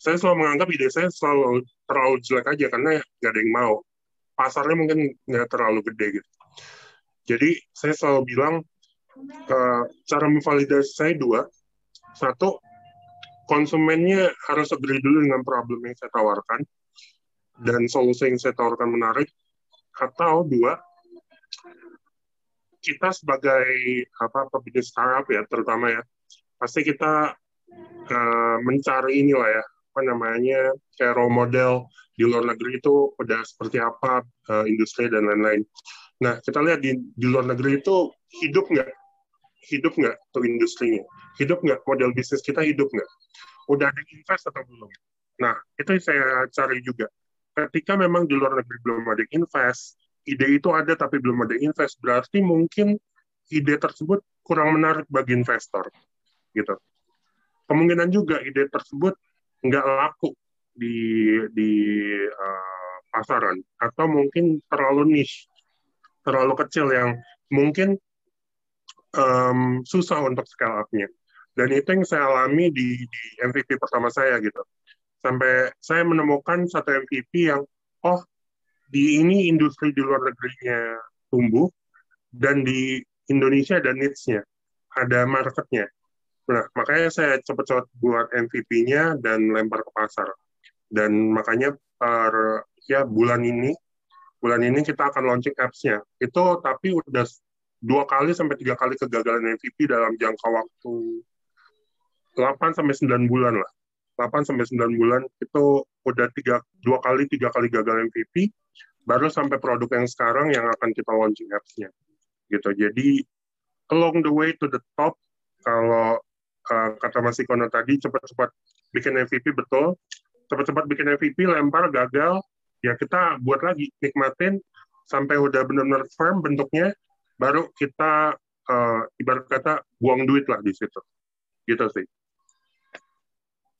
Saya selalu menganggap ide saya selalu terlalu jelek aja karena nggak ada yang mau. Pasarnya mungkin nggak terlalu gede gitu. Jadi saya selalu bilang eh, cara memvalidasi saya dua. Satu, konsumennya harus agree dulu dengan problem yang saya tawarkan dan solusi yang saya tawarkan menarik. Atau dua, kita sebagai apa pebisnis startup ya terutama ya pasti kita uh, mencari inilah ya apa namanya kayak role model di luar negeri itu udah seperti apa uh, industri dan lain-lain. Nah kita lihat di di luar negeri itu hidup nggak hidup nggak tuh industrinya hidup nggak model bisnis kita hidup nggak udah ada invest atau belum. Nah itu saya cari juga. Ketika memang di luar negeri belum ada invest, ide itu ada tapi belum ada invest, berarti mungkin ide tersebut kurang menarik bagi investor, gitu. Kemungkinan juga ide tersebut nggak laku di di uh, pasaran atau mungkin terlalu niche, terlalu kecil yang mungkin um, susah untuk scale up-nya. Dan itu yang saya alami di, di MVP pertama saya gitu. Sampai saya menemukan satu MVP yang, oh di ini industri di luar negerinya tumbuh dan di Indonesia ada needs-nya, ada marketnya. Nah, makanya saya cepat-cepat buat MVP-nya dan lempar ke pasar. Dan makanya per ya bulan ini, bulan ini kita akan launching apps-nya. Itu tapi udah dua kali sampai tiga kali kegagalan MVP dalam jangka waktu 8 sampai 9 bulan lah. 8 sampai 9 bulan itu udah tiga dua kali tiga kali gagal MVP baru sampai produk yang sekarang yang akan kita launching apps-nya. Gitu. Jadi along the way to the top kalau uh, kata Mas Ikono tadi cepat-cepat bikin MVP betul. Cepat-cepat bikin MVP lempar gagal ya kita buat lagi nikmatin sampai udah benar-benar firm bentuknya baru kita uh, ibarat kata buang duit lah di situ. Gitu sih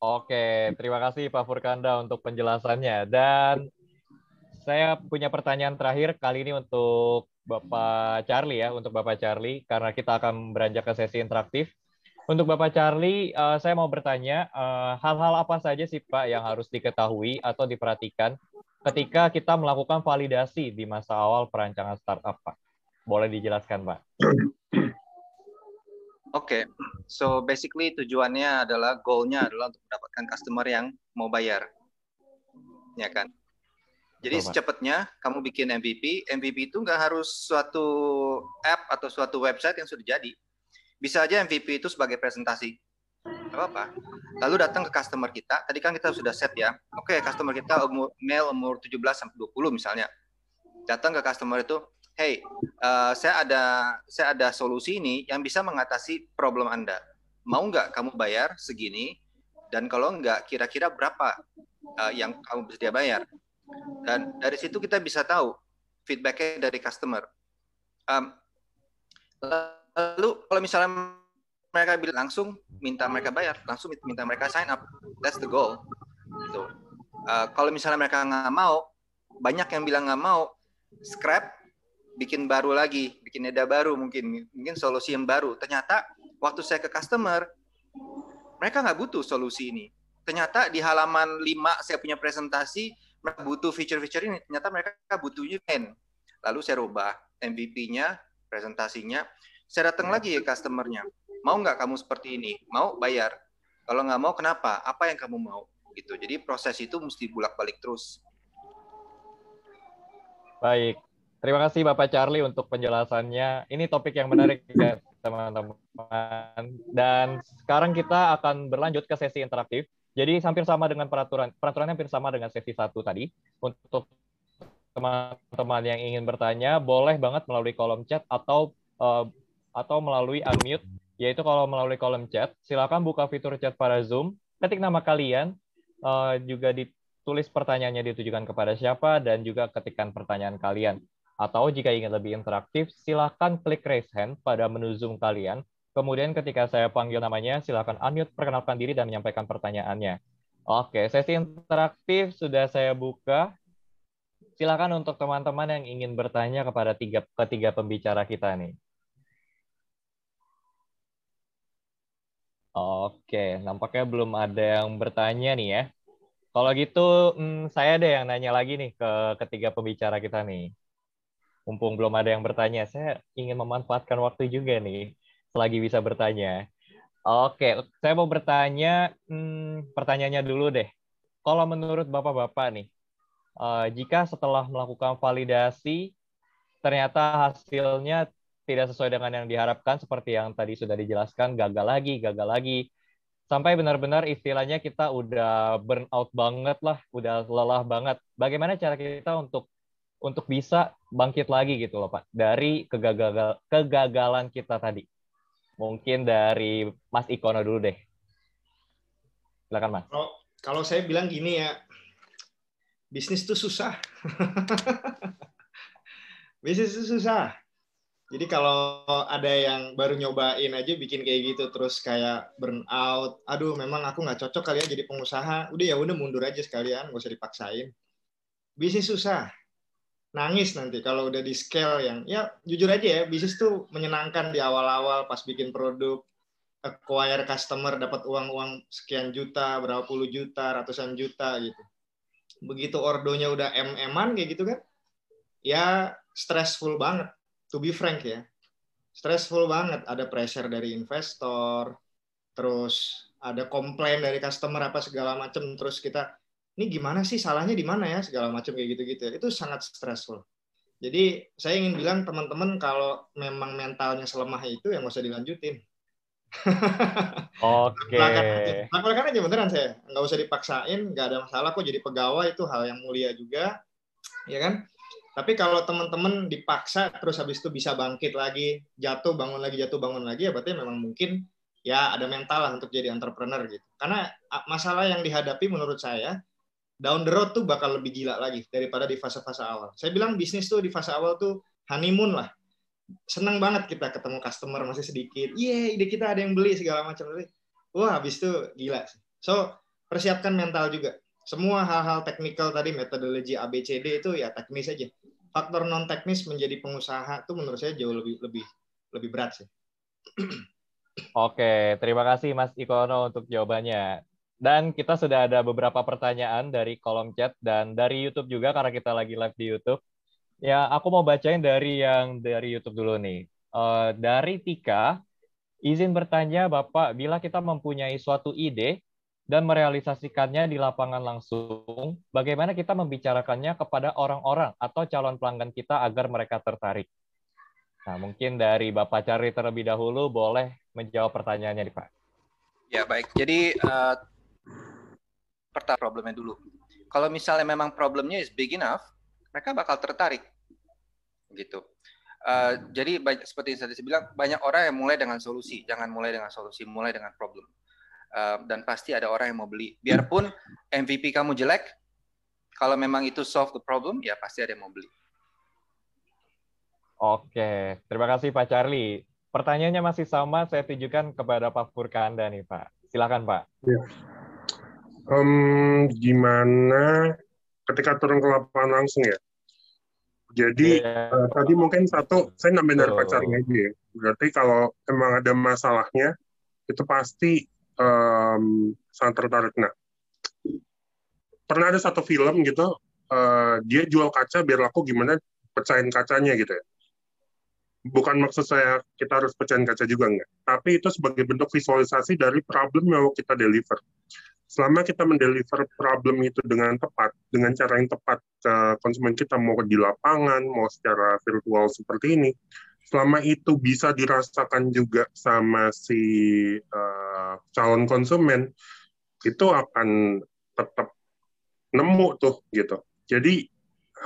Oke, terima kasih Pak Furkanda untuk penjelasannya. Dan saya punya pertanyaan terakhir kali ini untuk Bapak Charlie ya, untuk Bapak Charlie, karena kita akan beranjak ke sesi interaktif. Untuk Bapak Charlie, uh, saya mau bertanya, eh, hal-hal apa saja sih Pak yang harus diketahui atau diperhatikan ketika kita melakukan validasi di masa awal perancangan startup Pak? Boleh dijelaskan Pak? <clears throat> Oke, okay. so basically tujuannya adalah goalnya adalah untuk mendapatkan customer yang mau bayar, ya kan? Jadi Betul, secepatnya kamu bikin MVP, MVP itu nggak harus suatu app atau suatu website yang sudah jadi. Bisa aja MVP itu sebagai presentasi, apa apa. Lalu datang ke customer kita, tadi kan kita sudah set ya. Oke, okay, customer kita umur male umur 17 sampai 20 misalnya. Datang ke customer itu, hey, uh, saya ada saya ada solusi ini yang bisa mengatasi problem Anda. Mau nggak kamu bayar segini? Dan kalau nggak, kira-kira berapa uh, yang kamu bisa bayar? Dan dari situ kita bisa tahu feedbacknya dari customer. Um, lalu kalau misalnya mereka bilang langsung minta mereka bayar, langsung minta mereka sign up, that's the goal. Gitu. Uh, kalau misalnya mereka nggak mau, banyak yang bilang nggak mau, scrap bikin baru lagi, bikin eda baru mungkin, mungkin solusi yang baru. Ternyata waktu saya ke customer, mereka nggak butuh solusi ini. Ternyata di halaman 5 saya punya presentasi, mereka butuh feature-feature ini. Ternyata mereka butuhnya pen. Lalu saya rubah MVP-nya, presentasinya. Saya datang lagi ke customer-nya. Mau nggak kamu seperti ini? Mau bayar. Kalau nggak mau, kenapa? Apa yang kamu mau? Gitu. Jadi proses itu mesti bolak-balik terus. Baik, Terima kasih Bapak Charlie untuk penjelasannya. Ini topik yang menarik <laughs> ya teman-teman. Dan sekarang kita akan berlanjut ke sesi interaktif. Jadi hampir sama dengan peraturan, peraturannya hampir sama dengan sesi satu tadi. Untuk teman-teman yang ingin bertanya, boleh banget melalui kolom chat atau uh, atau melalui unmute. Yaitu kalau melalui kolom chat, silakan buka fitur chat pada Zoom, ketik nama kalian, uh, juga ditulis pertanyaannya ditujukan kepada siapa, dan juga ketikkan pertanyaan kalian. Atau jika ingin lebih interaktif, silakan klik raise hand pada menu Zoom kalian. Kemudian ketika saya panggil namanya, silakan unmute, perkenalkan diri, dan menyampaikan pertanyaannya. Oke, sesi interaktif sudah saya buka. Silakan untuk teman-teman yang ingin bertanya kepada tiga, ketiga pembicara kita nih. Oke, nampaknya belum ada yang bertanya nih ya. Kalau gitu, hmm, saya deh yang nanya lagi nih ke ketiga pembicara kita nih mumpung belum ada yang bertanya, saya ingin memanfaatkan waktu juga nih selagi bisa bertanya. Oke, saya mau bertanya, hmm, pertanyaannya dulu deh. Kalau menurut bapak-bapak nih, uh, jika setelah melakukan validasi ternyata hasilnya tidak sesuai dengan yang diharapkan, seperti yang tadi sudah dijelaskan, gagal lagi, gagal lagi, sampai benar-benar istilahnya kita udah burn out banget lah, udah lelah banget. Bagaimana cara kita untuk untuk bisa bangkit lagi gitu loh Pak dari kegagalan kegagalan kita tadi? Mungkin dari Mas Ikono dulu deh. Silakan Mas. Kalau, kalau saya bilang gini ya, bisnis itu susah. <laughs> bisnis itu susah. Jadi kalau ada yang baru nyobain aja bikin kayak gitu terus kayak burn out, aduh memang aku nggak cocok kali ya jadi pengusaha, udah ya udah mundur aja sekalian, nggak usah dipaksain. Bisnis susah, nangis nanti kalau udah di scale yang ya jujur aja ya bisnis tuh menyenangkan di awal-awal pas bikin produk acquire customer dapat uang-uang sekian juta berapa puluh juta ratusan juta gitu. Begitu ordonya udah mm-an kayak gitu kan ya stressful banget. To be frank ya stressful banget. Ada pressure dari investor terus ada komplain dari customer apa segala macam terus kita ini gimana sih salahnya di mana ya segala macam kayak gitu-gitu ya. Itu sangat stressful. Jadi saya ingin bilang teman-teman kalau memang mentalnya selemah itu yang nggak usah dilanjutin. <laughs> Oke. Okay. Lakukan aja beneran saya. Nggak usah dipaksain, nggak ada masalah kok jadi pegawai itu hal yang mulia juga, ya kan? Tapi kalau teman-teman dipaksa terus habis itu bisa bangkit lagi, jatuh bangun lagi, jatuh bangun lagi ya berarti memang mungkin ya ada mental lah untuk jadi entrepreneur gitu. Karena masalah yang dihadapi menurut saya down the road tuh bakal lebih gila lagi daripada di fase-fase awal. Saya bilang bisnis tuh di fase awal tuh honeymoon lah. Senang banget kita ketemu customer masih sedikit. Iya, ide kita ada yang beli segala macam. Wah, habis itu gila sih. So, persiapkan mental juga. Semua hal-hal teknikal tadi metodologi ABCD itu ya teknis aja. Faktor non teknis menjadi pengusaha tuh menurut saya jauh lebih lebih lebih berat sih. Oke, terima kasih Mas Ikono untuk jawabannya. Dan kita sudah ada beberapa pertanyaan dari kolom chat dan dari YouTube juga karena kita lagi live di YouTube. Ya, aku mau bacain dari yang dari YouTube dulu nih. Uh, dari Tika, izin bertanya Bapak, bila kita mempunyai suatu ide dan merealisasikannya di lapangan langsung, bagaimana kita membicarakannya kepada orang-orang atau calon pelanggan kita agar mereka tertarik? Nah, mungkin dari Bapak Cari terlebih dahulu boleh menjawab pertanyaannya Pak. Ya, baik. Jadi uh, pertama problemnya dulu. Kalau misalnya memang problemnya is big enough, mereka bakal tertarik, gitu. Uh, jadi banyak, seperti yang saya bilang, banyak orang yang mulai dengan solusi, jangan mulai dengan solusi, mulai dengan problem. Uh, dan pasti ada orang yang mau beli. Biarpun MVP kamu jelek, kalau memang itu solve the problem, ya pasti ada yang mau beli. Oke, terima kasih Pak Charlie. Pertanyaannya masih sama, saya tujukan kepada Pak Furkanda nih Pak. Silakan Pak. Ya um, gimana ketika turun ke lapangan langsung ya. Jadi yeah. uh, tadi mungkin satu saya nambah dari pacarnya aja ya. Berarti kalau emang ada masalahnya itu pasti um, sangat tertarik. Nah, pernah ada satu film gitu, uh, dia jual kaca biar laku gimana pecahin kacanya gitu ya. Bukan maksud saya kita harus pecahin kaca juga enggak, tapi itu sebagai bentuk visualisasi dari problem yang mau kita deliver selama kita mendeliver problem itu dengan tepat, dengan cara yang tepat ke konsumen kita, mau di lapangan, mau secara virtual seperti ini, selama itu bisa dirasakan juga sama si uh, calon konsumen, itu akan tetap nemu tuh gitu. Jadi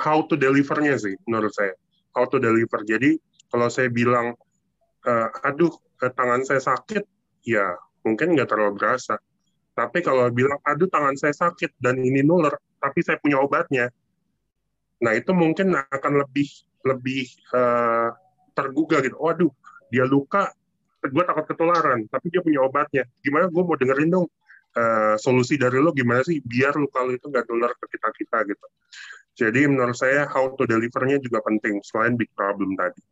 how to delivernya sih menurut saya, how to deliver. Jadi kalau saya bilang, uh, aduh tangan saya sakit, ya mungkin nggak terlalu berasa tapi kalau bilang, aduh tangan saya sakit dan ini nular, tapi saya punya obatnya, nah itu mungkin akan lebih lebih uh, tergugah gitu. Waduh, dia luka, gue takut ketularan, tapi dia punya obatnya. Gimana gue mau dengerin dong uh, solusi dari lo gimana sih biar luka lo itu nggak nular ke kita kita gitu. Jadi menurut saya how to delivernya juga penting selain big problem tadi.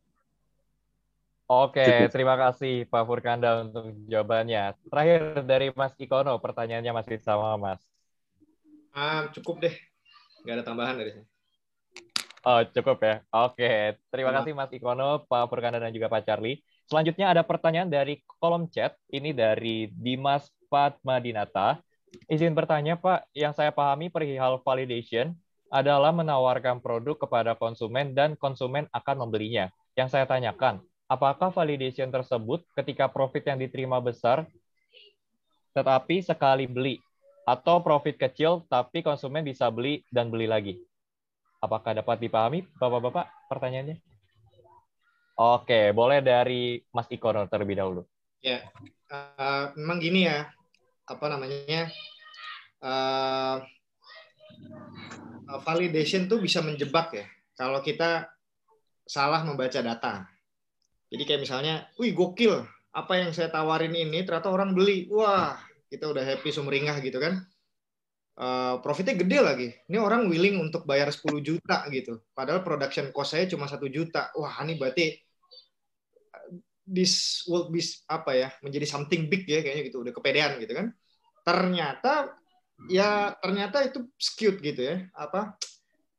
Oke, terima kasih Pak Furkanda untuk jawabannya. Terakhir dari Mas Ikono, pertanyaannya masih sama Mas. Ah, cukup deh, nggak ada tambahan dari saya. Oh, cukup ya. Oke, terima Iya. kasih Mas Ikono, Pak Furkanda dan juga Pak Charlie. Selanjutnya ada pertanyaan dari kolom chat. Ini dari Dimas Padmadinata. Izin bertanya, Pak. Yang saya pahami perihal validation adalah menawarkan produk kepada konsumen dan konsumen akan membelinya. Yang saya tanyakan, apakah validation tersebut ketika profit yang diterima besar tetapi sekali beli atau profit kecil tapi konsumen bisa beli dan beli lagi? Apakah dapat dipahami, Bapak-bapak, pertanyaannya? Oke, boleh dari Mas Ikono terlebih dahulu. Ya, eh, memang gini ya, apa namanya? eh, validation tuh bisa menjebak ya. Kalau kita salah membaca data. Jadi kayak misalnya, wih gokil, apa yang saya tawarin ini ternyata orang beli. Wah, kita udah happy sumringah gitu kan. Eh, profitnya gede lagi. Ini orang willing untuk bayar 10 juta gitu. Padahal production cost saya cuma satu juta. Wah, ini berarti this will be apa ya menjadi something big ya kayaknya gitu udah kepedean gitu kan ternyata ya ternyata itu skewed gitu ya apa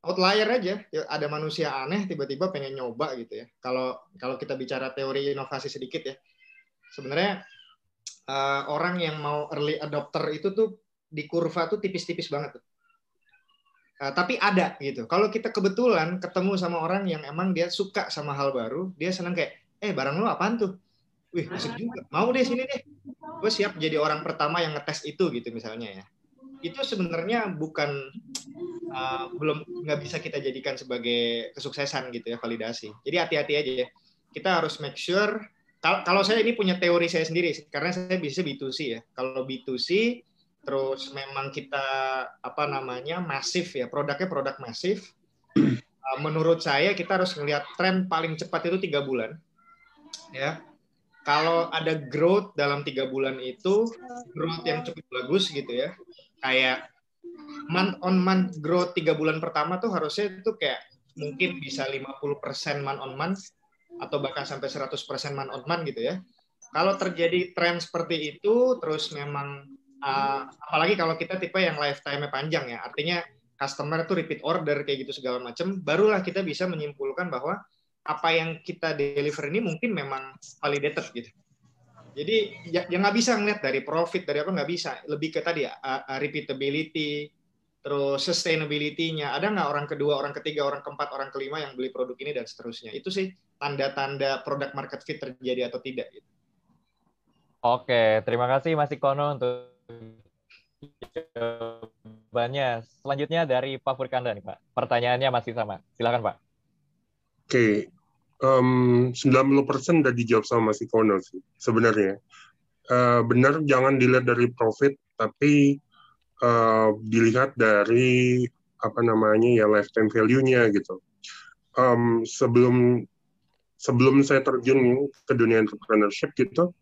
outlier aja ya, ada manusia aneh tiba-tiba pengen nyoba gitu ya kalau kalau kita bicara teori inovasi sedikit ya sebenarnya eh, orang yang mau early adopter itu tuh di kurva tuh tipis-tipis banget tuh. Eh, tapi ada gitu. Kalau kita kebetulan ketemu sama orang yang emang dia suka sama hal baru, dia senang kayak, eh barang lu apaan tuh? Wih, asik juga. Mau deh sini deh. Gue siap jadi orang pertama yang ngetes itu gitu misalnya ya. Itu sebenarnya bukan uh, belum nggak bisa kita jadikan sebagai kesuksesan gitu ya validasi. Jadi hati-hati aja ya. Kita harus make sure kal- kalau saya ini punya teori saya sendiri karena saya bisa B2C ya. Kalau B2C terus memang kita apa namanya masif ya produknya produk masif Uh, <clears throat> menurut saya kita harus melihat tren paling cepat itu tiga bulan ya kalau ada growth dalam tiga bulan itu growth yang cukup bagus gitu ya kayak month on month growth tiga bulan pertama tuh harusnya itu kayak mungkin bisa 50% month on month atau bahkan sampai 100% month on month gitu ya. Kalau terjadi tren seperti itu terus memang uh, apalagi kalau kita tipe yang lifetime-nya panjang ya artinya customer itu repeat order kayak gitu segala macam barulah kita bisa menyimpulkan bahwa apa yang kita deliver ini mungkin memang validated gitu jadi ya ya nggak bisa ngeliat dari profit dari apa nggak bisa lebih ke tadi ya uh, repeatability terus sustainability-nya ada nggak orang kedua orang ketiga orang keempat orang kelima yang beli produk ini dan seterusnya itu sih tanda-tanda produk market fit terjadi atau tidak gitu. Oke, terima kasih Mas Ikono untuk jawabannya. Selanjutnya dari Pak Furkanda nih Pak. Pertanyaannya masih sama. Silakan Pak. Oke, em, 90% udah dijawab sama Mas Ikono sih sebenarnya. Eh, benar jangan dilihat dari profit, tapi eh, dilihat dari apa namanya ya lifetime value-nya gitu. Em, sebelum sebelum saya terjun ke dunia entrepreneurship gitu,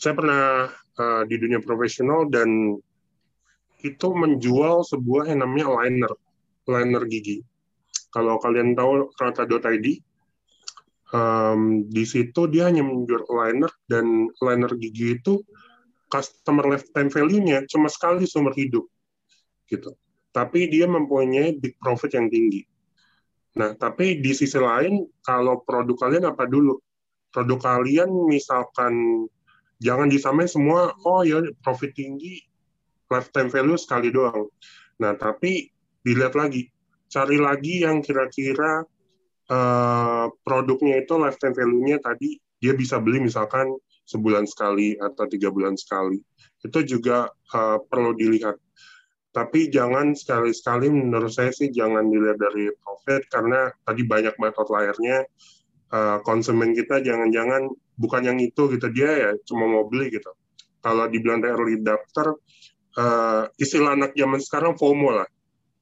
saya pernah eh, di dunia profesional dan itu menjual sebuah yang namanya liner, liner gigi. Kalau kalian tahu rata.id, um, di situ dia hanya menjual liner dan liner gigi itu customer lifetime value-nya cuma sekali seumur hidup, gitu. Tapi dia mempunyai big profit yang tinggi. Nah, tapi di sisi lain, kalau produk kalian apa dulu? Produk kalian misalkan jangan disamain semua, oh ya profit tinggi, lifetime value sekali doang. Nah, tapi dilihat lagi, cari lagi yang kira-kira uh, produknya itu lifetime value-nya tadi dia bisa beli misalkan sebulan sekali atau tiga bulan sekali. Itu juga uh, perlu dilihat. Tapi jangan sekali-sekali menurut saya sih jangan dilihat dari profit karena tadi banyak banget outlier-nya. Uh, konsumen kita jangan-jangan bukan yang itu gitu dia ya cuma mau beli gitu. Kalau dibilang early adopter, istilah anak zaman sekarang FOMO lah,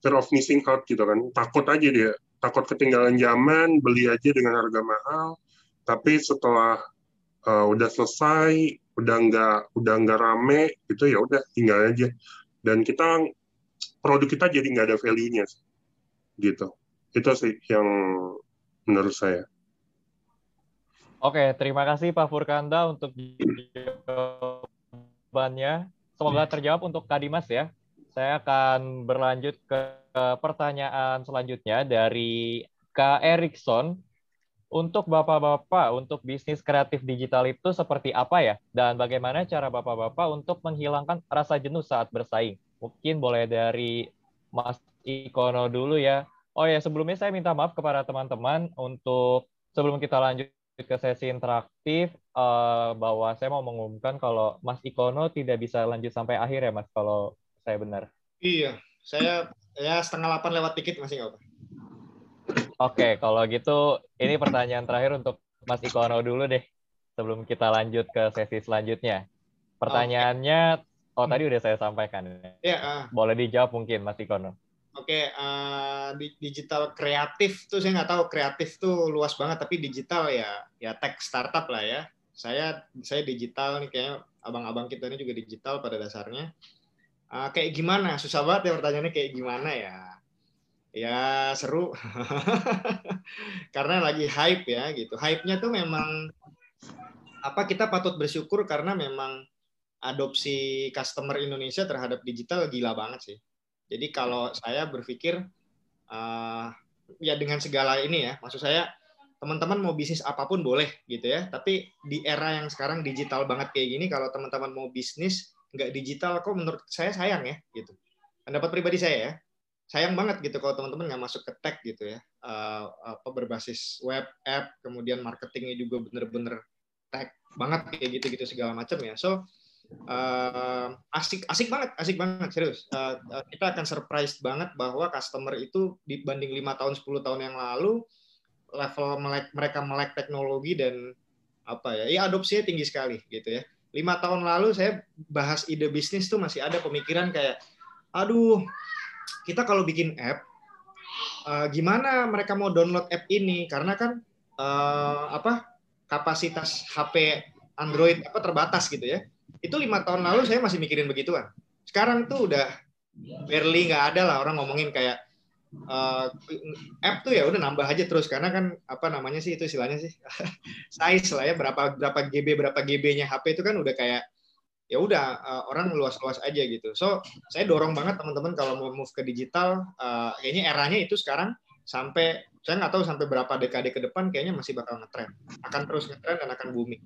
fear of missing out gitu kan. Takut aja dia, takut ketinggalan zaman, beli aja dengan harga mahal. Tapi setelah uh, udah selesai, udah nggak udah nggak rame, gitu ya udah tinggal aja. Dan kita produk kita jadi nggak ada value-nya, gitu. Itu sih yang menurut saya. Oke, terima kasih Pak Furkanda untuk jawabannya. Semoga terjawab untuk Kak Dimas ya. Saya akan berlanjut ke pertanyaan selanjutnya dari Kak Erikson. Untuk bapak-bapak, untuk bisnis kreatif digital itu seperti apa ya? Dan bagaimana cara bapak-bapak untuk menghilangkan rasa jenuh saat bersaing? Mungkin boleh dari Mas Ikono dulu ya. Oh ya, sebelumnya saya minta maaf kepada teman-teman untuk sebelum kita lanjut ke sesi interaktif, uh, bahwa saya mau mengumumkan kalau Mas Ikono tidak bisa lanjut sampai akhir ya, Mas, kalau saya benar. Iya, saya ya setengah delapan lewat dikit masih nggak apa. Oke, kalau gitu ini pertanyaan terakhir untuk Mas Ikono dulu deh sebelum kita lanjut ke sesi selanjutnya. Pertanyaannya, oh, oh tadi udah saya sampaikan. Ya. Uh, Boleh dijawab mungkin Mas Ikono. Oke, uh, digital kreatif tuh saya nggak tahu kreatif tuh luas banget, tapi digital ya ya tech startup lah ya. Saya saya digital nih kayak abang-abang kita ini juga digital pada dasarnya. Uh, kayak gimana? Susah banget ya pertanyaannya kayak gimana ya? Ya seru. <laughs> Karena lagi hype ya gitu. Hype-nya tuh memang apa kita patut bersyukur karena memang adopsi customer Indonesia terhadap digital gila banget sih. Jadi kalau saya berpikir uh, ya dengan segala ini ya maksud saya teman-teman mau bisnis apa pun boleh gitu ya. Tapi di era yang sekarang digital banget kayak gini kalau teman-teman mau bisnis nggak digital kok menurut saya sayang ya gitu. Pendapat pribadi saya ya sayang banget gitu kalau teman-teman nggak masuk ke tech gitu ya. Uh, apa berbasis web app kemudian marketingnya juga bener-bener tech banget kayak gitu-gitu segala macam ya. So uh, asik asik banget asik banget serius. Uh, kita akan surprise banget bahwa customer itu dibanding lima tahun 10 tahun yang lalu level melek, mereka melek teknologi dan apa ya ya adopsinya tinggi sekali gitu ya lima tahun lalu saya bahas ide bisnis tuh masih ada pemikiran kayak aduh kita kalau bikin app uh, gimana mereka mau download app ini? Karena kan uh, apa kapasitas HP Android apa terbatas gitu ya. Itu lima tahun lalu saya masih mikirin begituan. Sekarang tuh udah barely nggak ada lah orang ngomongin kayak uh, app tuh ya udah nambah aja terus karena kan apa namanya sih itu istilahnya sih <laughs> size lah ya berapa berapa GB berapa GB-nya HP itu kan udah kayak ya udah uh, orang luas-luas aja gitu. So saya dorong banget teman-teman kalau mau move ke digital, uh, kayaknya eranya itu sekarang sampai saya nggak tahu sampai berapa dekade ke depan kayaknya masih bakal ngetren, akan terus ngetren dan akan booming.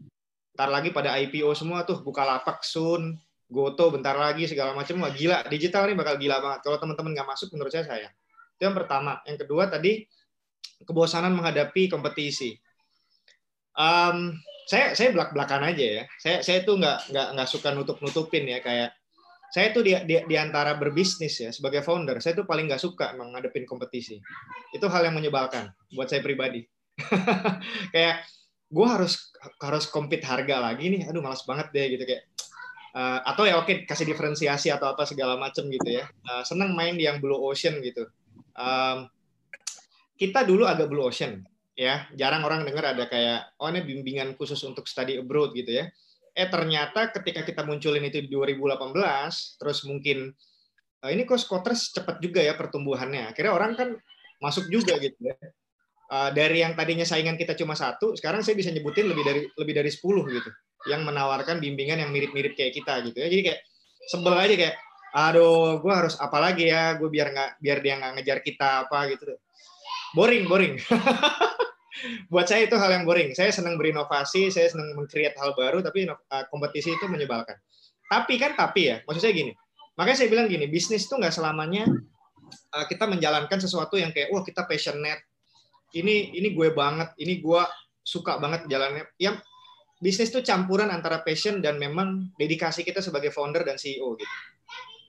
Ntar lagi pada IPO semua tuh buka lapak Sun, Goto bentar lagi segala macam wah gila digital ini bakal gila banget. Kalau teman-teman nggak masuk menurut saya saya. Itu yang pertama. Yang kedua tadi kebosanan menghadapi kompetisi. Um, saya saya belak belakan aja ya. Saya saya tuh nggak nggak nggak suka nutup nutupin ya kayak saya tuh di, di, di antara berbisnis ya sebagai founder, saya tuh paling nggak suka menghadapin kompetisi. Itu hal yang menyebalkan buat saya pribadi. <laughs> kayak gue harus harus compete harga lagi nih, aduh malas banget deh gitu kayak. Uh, atau ya oke kasih diferensiasi atau apa segala macam gitu ya. Uh, seneng main yang blue ocean gitu. Um, kita dulu agak blue ocean ya. Jarang orang dengar ada kayak oh ini bimbingan khusus untuk study abroad gitu ya. Eh ternyata ketika kita munculin itu di 2018 terus mungkin uh, ini kok Scotters cepat juga ya pertumbuhannya. Akhirnya orang kan masuk juga gitu ya. Uh, dari yang tadinya saingan kita cuma satu sekarang saya bisa nyebutin lebih dari lebih dari 10 gitu yang menawarkan bimbingan yang mirip-mirip kayak kita gitu ya. Jadi kayak sebel aja kayak aduh gue harus apa lagi ya gue biar nggak biar dia nggak ngejar kita apa gitu boring boring <laughs> buat saya itu hal yang boring. Saya senang berinovasi, saya senang mengcreate hal baru, tapi uh, kompetisi itu menyebalkan. Tapi kan tapi ya, maksud saya gini. Makanya saya bilang gini, bisnis itu nggak selamanya uh, kita menjalankan sesuatu yang kayak, wah kita passionate, ini ini gue banget, ini gue suka banget jalannya. Yang bisnis itu campuran antara passion dan memang dedikasi kita sebagai founder dan CEO gitu.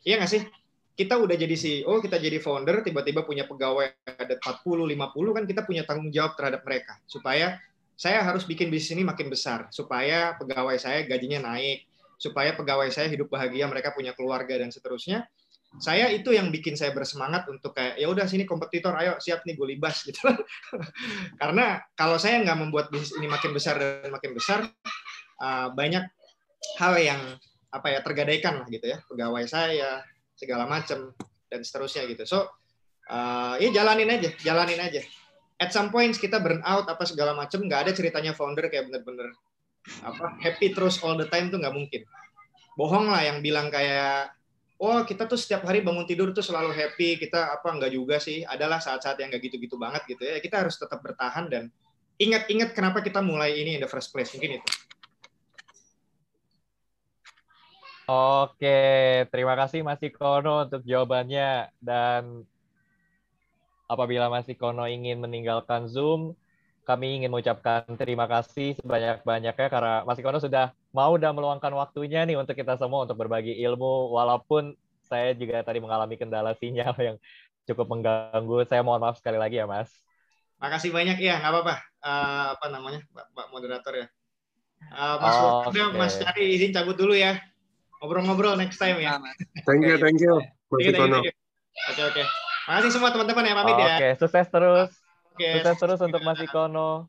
Iya nggak sih? kita udah jadi CEO, kita jadi founder, tiba-tiba punya pegawai ada 40, 50 kan kita punya tanggung jawab terhadap mereka supaya saya harus bikin bisnis ini makin besar supaya pegawai saya gajinya naik, supaya pegawai saya hidup bahagia, mereka punya keluarga dan seterusnya. Saya itu yang bikin saya bersemangat untuk kayak ya udah sini kompetitor, ayo siap nih gue libas <laughs> gitu. Karena kalau saya nggak membuat bisnis ini makin besar dan makin besar, uh, banyak hal yang apa ya tergadaikan lah gitu ya pegawai saya segala macam dan seterusnya gitu. So uh, ya jalanin aja, jalanin aja. At some points kita burn out apa segala macam, nggak ada ceritanya founder kayak bener-bener apa happy terus all the time tuh nggak mungkin. Bohong lah yang bilang kayak oh kita tuh setiap hari bangun tidur tuh selalu happy, kita apa enggak juga sih. Adalah saat-saat yang enggak gitu-gitu banget gitu ya. Kita harus tetap bertahan dan ingat-ingat kenapa kita mulai ini in the first place. Mungkin itu. Oke, terima kasih Mas Ikono untuk jawabannya dan apabila Mas Ikono ingin meninggalkan Zoom, kami ingin mengucapkan terima kasih sebanyak-banyaknya karena Mas Ikono sudah mau dan meluangkan waktunya nih untuk kita semua untuk berbagi ilmu walaupun saya juga tadi mengalami kendala sinyal yang cukup mengganggu. Saya mohon maaf sekali lagi ya, Mas. Makasih banyak ya, nggak apa-apa. Uh, apa namanya, Pak Moderator ya. Uh, Mas Oh, Wakanda, oke. Mas Cari izin cabut dulu ya. Ngobrol-ngobrol next time ya. Thank you, thank you. Thank you. Oke, oke. Makasih semua teman-teman ya, pamit ya. Oke, sukses terus. Oke, Sukses terus untuk Mas Ikono.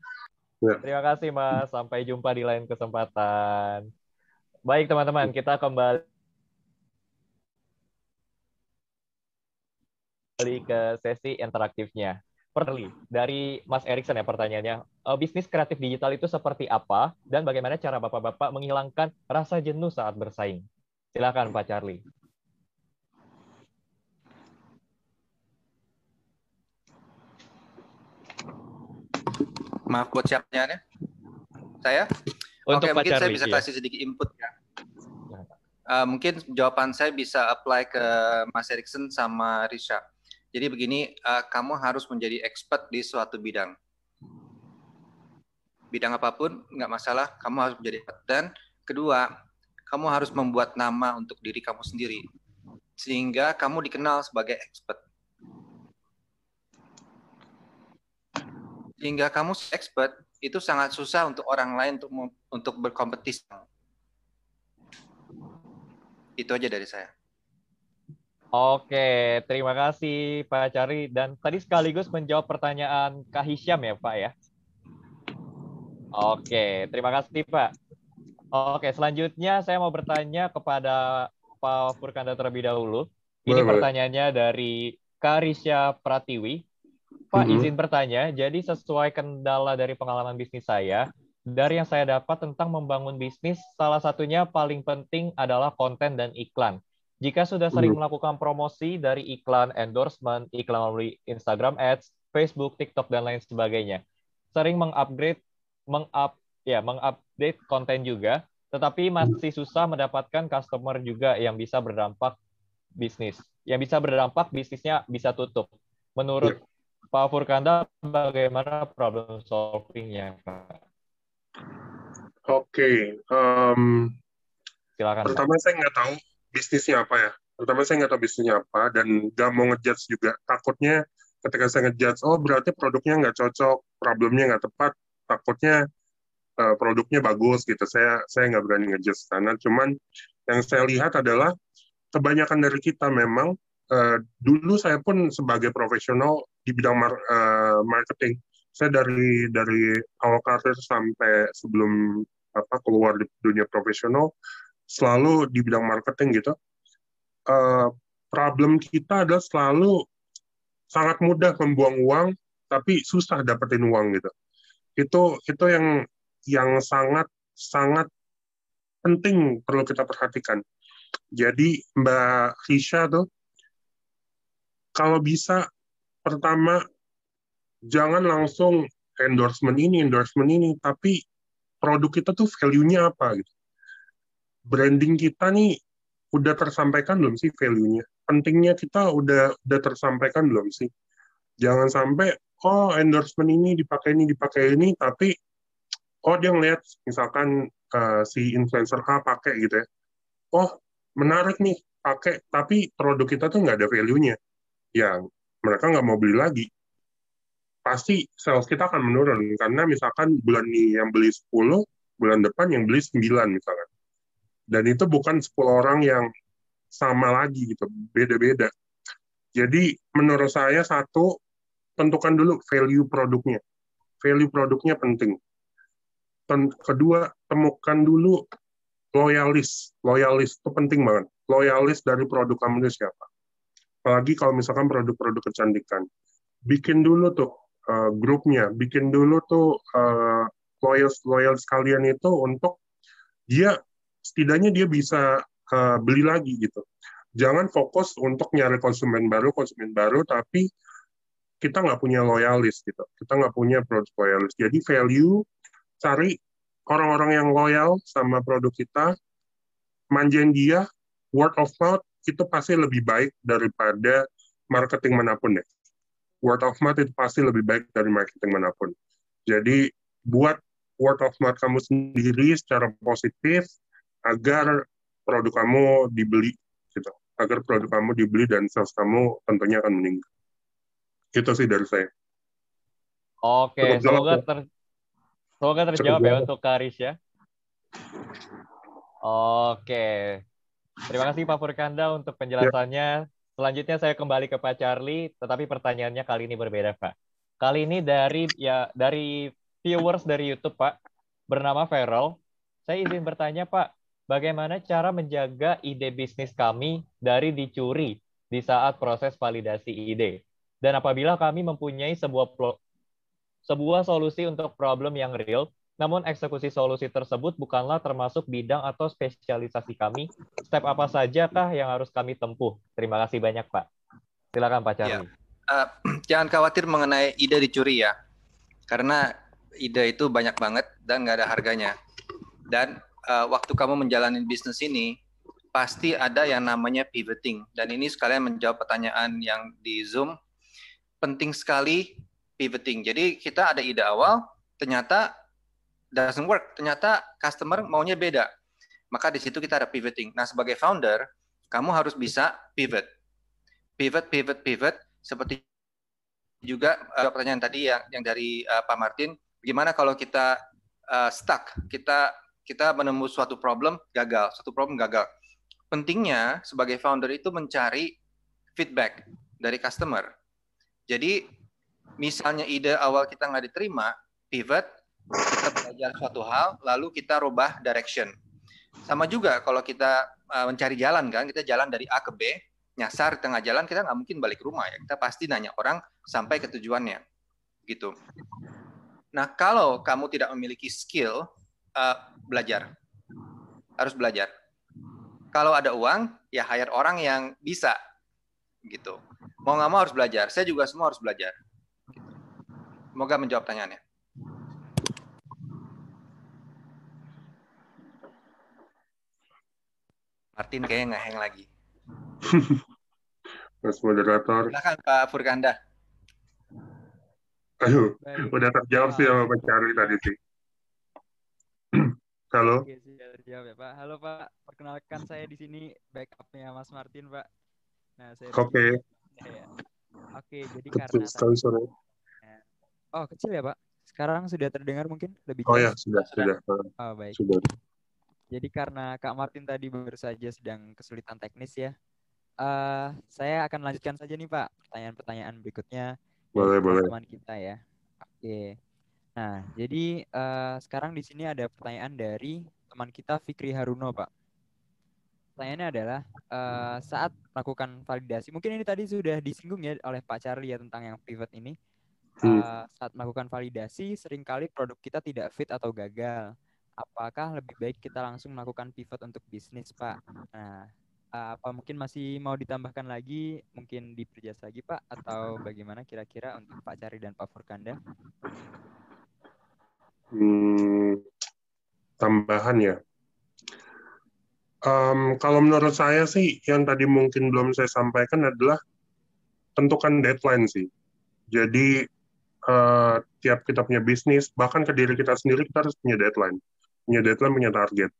Ya. Terima kasih Mas. Sampai jumpa di lain kesempatan. Baik teman-teman, kita kembali kembali ke sesi interaktifnya. Pertama, dari Mas Erikson ya pertanyaannya, eh, bisnis kreatif digital itu seperti apa dan bagaimana cara Bapak-Bapak menghilangkan rasa jenuh saat bersaing? Silakan Pak Charlie. Maaf buat siapanya. Saya? Untuk Oke, Pak mungkin saya Charlie, bisa iya. kasih sedikit input ya. Eh, mungkin jawaban saya bisa apply ke Mas Erikson sama Risha. Jadi begini, eh, kamu harus menjadi expert di suatu bidang. Bidang apa pun, nggak masalah, kamu harus menjadi expert. Dan kedua, kamu harus membuat nama untuk diri kamu sendiri. Sehingga kamu dikenal sebagai expert. Sehingga kamu expert, itu sangat susah untuk orang lain untuk untuk berkompetisi. Itu aja dari saya. Oke, terima kasih Pak Cari. Dan tadi sekaligus menjawab pertanyaan Kak Hisyam ya Pak ya? Oke, terima kasih Pak. Oke, selanjutnya saya mau bertanya kepada Pak Furkanda terlebih dahulu. Ini Boleh, boleh. pertanyaannya dari Karisya Pratiwi. Pak, Mhm. izin bertanya, jadi sesuai kendala dari pengalaman bisnis saya, dari yang saya dapat tentang membangun bisnis, salah satunya paling penting adalah konten dan iklan. Jika sudah sering Mhm. melakukan promosi dari iklan endorsement, iklan melalui Instagram Ads, Facebook, TikTok dan lain sebagainya, sering mengupgrade, mengup, ya mengupdate konten juga, tetapi masih susah mendapatkan customer juga yang bisa berdampak bisnis, yang bisa berdampak bisnisnya bisa tutup. Menurut Pak Furkanda, bagaimana problem solving-nya, Pak? Oke, em, Silakan. Pak. pertama saya nggak tahu bisnisnya apa ya. Pertama saya nggak tahu bisnisnya apa dan nggak mau ngejudge juga. Takutnya ketika saya ngejudge, oh berarti produknya nggak cocok, problemnya nggak tepat, takutnya eh, produknya bagus gitu. Saya saya nggak berani ngejudge karena cuman yang saya lihat adalah kebanyakan dari kita memang eh, dulu saya pun sebagai profesional di bidang mar- eh, marketing. Saya dari dari awal karir sampai sebelum apa keluar di dunia profesional selalu di bidang marketing gitu. Eh, problem kita adalah selalu sangat mudah membuang uang tapi susah dapetin uang gitu. Itu itu yang yang sangat sangat penting perlu kita perhatikan. Jadi Mbak Risha tuh kalau bisa pertama jangan langsung endorsement ini endorsement ini tapi produk kita tuh value-nya apa gitu. Branding kita nih udah tersampaikan belum sih value-nya? Pentingnya kita udah udah tersampaikan belum sih? Jangan sampai oh endorsement ini dipakai ini dipakai ini tapi oh dia ngeliat misalkan eh, si influencer A pakai gitu ya. Oh, menarik nih pakai tapi produk kita tuh nggak ada value-nya. Ya, mereka nggak mau beli lagi pasti sales kita akan menurun karena misalkan bulan ini yang beli 10, bulan depan yang beli 9 misalkan. Dan itu bukan 10 orang yang sama lagi gitu, beda-beda. Jadi menurut saya satu tentukan dulu value produknya. Value produknya penting. Kedua, temukan dulu loyalis. Loyalis itu penting banget. Loyalis dari produk kamu itu siapa. Apalagi kalau misalkan produk-produk kecantikan. Bikin dulu tuh uh, grupnya, bikin dulu tuh uh, loyal loyal sekalian itu untuk dia setidaknya dia bisa uh, beli lagi gitu. jangan fokus untuk nyari konsumen baru, konsumen baru, tapi kita nggak punya loyalis gitu. Kita nggak punya produk loyalis. Jadi value, cari orang-orang yang loyal sama produk kita, manjain dia, word of mouth itu pasti lebih baik daripada marketing mana pun ya. Word of mouth itu pasti lebih baik dari marketing mana pun. Jadi buat word of mouth kamu sendiri secara positif agar produk kamu dibeli gitu agar produk kamu dibeli dan sales kamu tentunya akan meningkat itu sih dari saya oke semoga ya? ter semoga terjawab Cukup ya untuk Karis ya oke terima kasih Pak Furkanda untuk penjelasannya selanjutnya saya kembali ke Pak Charlie tetapi pertanyaannya kali ini berbeda Pak kali ini dari ya dari viewers dari YouTube Pak bernama Feral. Saya izin bertanya Pak, bagaimana cara menjaga ide bisnis kami dari dicuri di saat proses validasi ide? Dan apabila kami mempunyai sebuah sebuah solusi untuk problem yang real, namun eksekusi solusi tersebut bukanlah termasuk bidang atau spesialisasi kami, step apa sajakah yang harus kami tempuh? Terima kasih banyak Pak. Silakan Pak Charlie. Eh, <clears throat> jangan khawatir mengenai ide dicuri ya, karena ide itu banyak banget dan nggak ada harganya. Dan eh, waktu kamu menjalani bisnis ini, pasti ada yang namanya pivoting. Dan ini sekalian menjawab pertanyaan yang di Zoom. Penting sekali pivoting. Jadi kita ada ide awal, ternyata doesn't work. Ternyata customer maunya beda. Maka di situ kita ada pivoting. Nah, sebagai founder, kamu harus bisa pivot. Pivot, pivot, pivot. Seperti juga uh, pertanyaan tadi yang yang dari uh, Pak Martin, gimana kalau kita uh, stuck, kita kita menembus suatu problem gagal, suatu problem gagal. Pentingnya sebagai founder itu mencari feedback dari customer. Jadi misalnya ide awal kita nggak diterima, pivot, kita belajar suatu hal, lalu kita rubah direction. Sama juga kalau kita uh, mencari jalan kan, kita jalan dari A ke B, nyasar di tengah jalan kita nggak mungkin balik rumah ya, kita pasti nanya orang sampai ke tujuannya, gitu. Nah kalau kamu tidak memiliki skill, uh, belajar, harus belajar. Kalau ada uang, ya hire orang yang bisa, gitu. Mau nggak mau harus belajar. Saya juga semua harus belajar. Semoga menjawab pertanyaannya. Martin kayaknya nggak hang lagi. <laughs> Mas moderator Silakan Pak Furkanda. aduh Baik. udah terjawab sih sama Pak Charlie tadi sih <clears throat> halo Oke, sudah terjawab ya Pak. Halo Pak, perkenalkan saya di sini backupnya Mas Martin Pak. Nah, saya Oke. Ya. <laughs> Oke, jadi kecil karena sekali Oh, kecil ya Pak. Sekarang sudah terdengar mungkin lebih oh ya sudah sudah Oh, baik. sudah Jadi karena Kak Martin tadi baru saja sedang kesulitan teknis ya. eh saya akan lanjutkan saja nih Pak pertanyaan-pertanyaan berikutnya boleh dari boleh teman kita ya. Oke. Nah, jadi eh, sekarang di sini ada pertanyaan dari teman kita Fikri Haruno, Pak. Pertanyaannya adalah eh, saat melakukan validasi, mungkin ini tadi sudah disinggung ya oleh Pak Charlie ya tentang yang pivot ini. Hmm. Eh, saat melakukan validasi, sering kali produk kita tidak fit atau gagal. Apakah lebih baik kita langsung melakukan pivot untuk bisnis, Pak? Nah, eh, apa mungkin masih mau ditambahkan lagi, mungkin diperjelas lagi, Pak, atau bagaimana kira-kira untuk Pak Cari dan Pak Furkanda? Hmm, tambahan ya. Em, kalau menurut saya sih, yang tadi mungkin belum saya sampaikan adalah tentukan deadline sih. Jadi eh, tiap kita punya bisnis, bahkan ke diri kita sendiri kita harus punya deadline, punya deadline, punya target.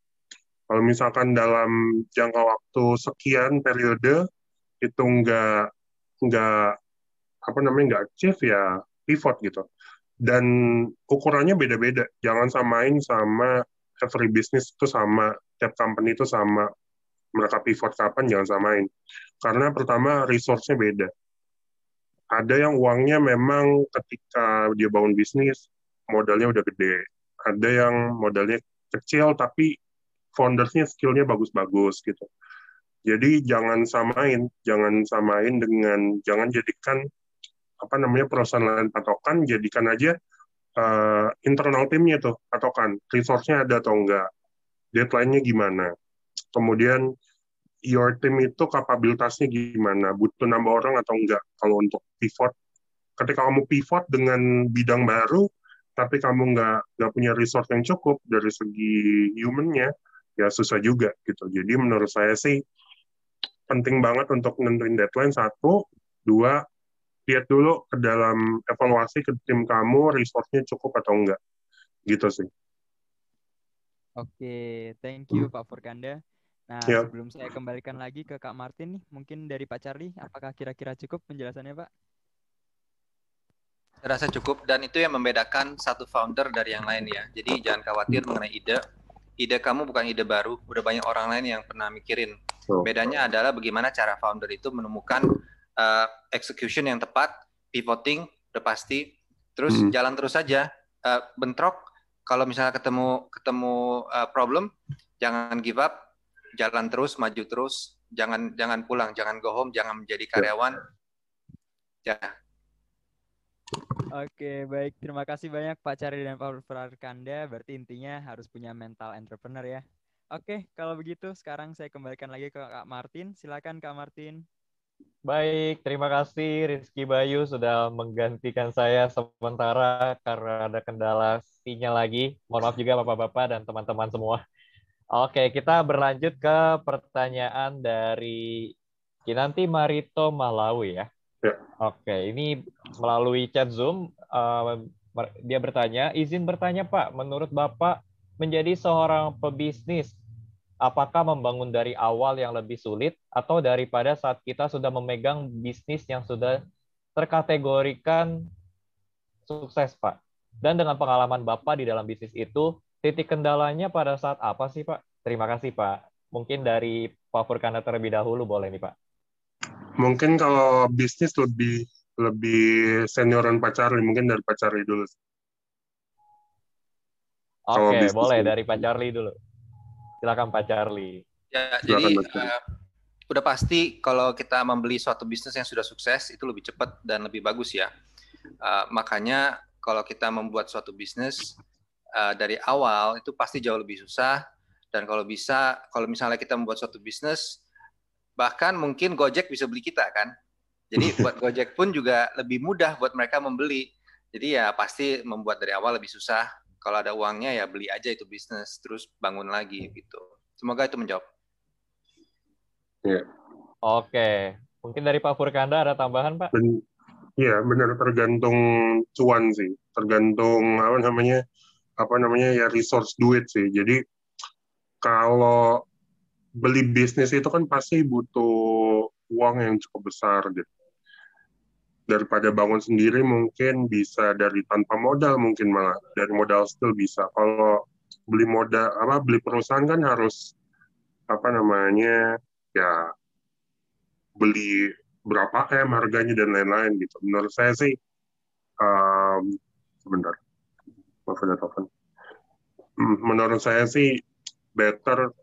Kalau misalkan dalam jangka waktu sekian periode itu nggak nggak apa namanya nggak achieve ya pivot gitu dan ukurannya beda-beda. Jangan samain sama every business itu sama, tiap company itu sama. Mereka pivot kapan, jangan samain. Karena pertama, resource-nya beda. Ada yang uangnya memang ketika dia bangun bisnis, modalnya udah gede. Ada yang modalnya kecil, tapi foundersnya skill-nya bagus-bagus gitu. Jadi jangan samain, jangan samain dengan, jangan jadikan apa namanya perusahaan lain patokan jadikan aja uh, internal timnya tuh patokan resource-nya ada atau enggak deadline-nya gimana kemudian your team itu kapabilitasnya gimana, butuh nambah orang atau enggak. Kalau untuk pivot, ketika kamu pivot dengan bidang baru, tapi kamu nggak nggak punya resource yang cukup dari segi humannya, ya susah juga gitu. Jadi menurut saya sih penting banget untuk nentuin deadline satu, dua lihat dulu ke dalam evaluasi ke tim kamu resource-nya cukup atau enggak. Gitu sih. Oke, thank you Pak Furkanda. Nah, Ya. sebelum saya kembalikan lagi ke Kak Martin nih, mungkin dari Pak Charlie, apakah kira-kira cukup penjelasannya, Pak? Saya rasa cukup dan itu yang membedakan satu founder dari yang lain ya. Jadi jangan khawatir mengenai ide. Ide kamu bukan ide baru, udah banyak orang lain yang pernah mikirin. Bedanya adalah bagaimana cara founder itu menemukan uh, execution yang tepat, pivoting udah pasti, terus Hmm. jalan terus saja. Uh, bentrok kalau misalnya ketemu ketemu uh, problem, jangan give up, jalan terus, maju terus, jangan jangan pulang, jangan go home, jangan menjadi karyawan. Ya, Oke, baik. Terima kasih banyak Pak Charlie dan Pak Furkanda. Berarti intinya harus punya mental entrepreneur ya. Oke, kalau begitu sekarang saya kembalikan lagi ke Kak Martin. Silakan Kak Martin. Baik, terima kasih Rizky Bayu sudah menggantikan saya sementara karena ada kendala sinyal lagi. Mohon maaf juga Bapak-Bapak dan teman-teman semua. Oke, kita berlanjut ke pertanyaan dari Kinanti Marito Malawi ya. Ya. Oke, ini melalui chat Zoom eh, dia bertanya, izin bertanya Pak, menurut Bapak menjadi seorang pebisnis apakah membangun dari awal yang lebih sulit atau daripada saat kita sudah memegang bisnis yang sudah terkategorikan sukses, Pak? Dan dengan pengalaman Bapak di dalam bisnis itu, titik kendalanya pada saat apa sih, Pak? Terima kasih, Pak. Mungkin dari Pak Furkana terlebih dahulu boleh nih, Pak. Mungkin kalau bisnis lebih lebih senioran Pak Charlie, mungkin dari Pak Charlie dulu. Oke, bisnis boleh dulu. dari Pak Charlie dulu. Silakan Pak Charlie. Ya, Silakan, jadi eh, udah pasti kalau kita membeli suatu bisnis yang sudah sukses itu lebih cepat dan lebih bagus ya. Eh, makanya kalau kita membuat suatu bisnis eh, dari awal itu pasti jauh lebih susah dan kalau bisa kalau misalnya kita membuat suatu bisnis bahkan mungkin Gojek bisa beli kita kan. Jadi <laughs> buat Gojek pun juga lebih mudah buat mereka membeli. Jadi ya pasti membuat dari awal lebih susah. Kalau ada uangnya ya beli aja itu bisnis terus bangun lagi gitu. Semoga itu menjawab. Oke, mungkin dari Pak Furkanda ada tambahan, Pak? Ben- Iya, benar tergantung cuan sih, tergantung apa namanya apa namanya ya resource duit sih. Jadi kalau beli bisnis itu kan pasti butuh uang yang cukup besar gitu. Daripada bangun sendiri mungkin bisa dari tanpa modal mungkin malah dari modal still bisa. Kalau beli modal apa beli perusahaan kan harus apa namanya ya beli berapa M harganya dan lain-lain gitu. Menurut saya sih, um, sebentar, ada telepon. Hmm, Menurut saya sih better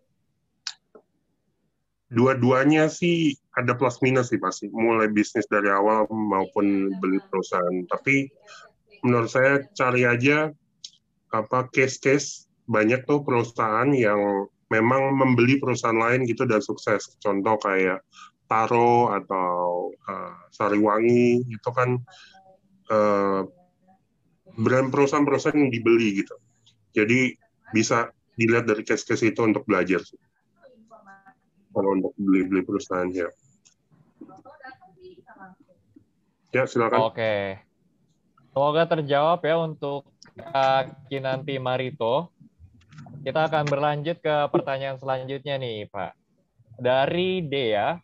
dua-duanya sih ada plus minus sih pasti, mulai bisnis dari awal maupun beli perusahaan. Tapi menurut saya cari aja apa case-case banyak tuh perusahaan yang memang membeli perusahaan lain gitu dan sukses. Contoh kayak Taro atau uh, Sariwangi itu kan uh, brand perusahaan-perusahaan yang dibeli gitu. Jadi bisa dilihat dari case-case itu untuk belajar. Kalau untuk beli-beli perusahaan ya. Ya silakan. Oke. Semoga terjawab ya untuk Kak Kinanti Marito. Kita akan berlanjut ke pertanyaan selanjutnya nih, Pak. Dari Dea,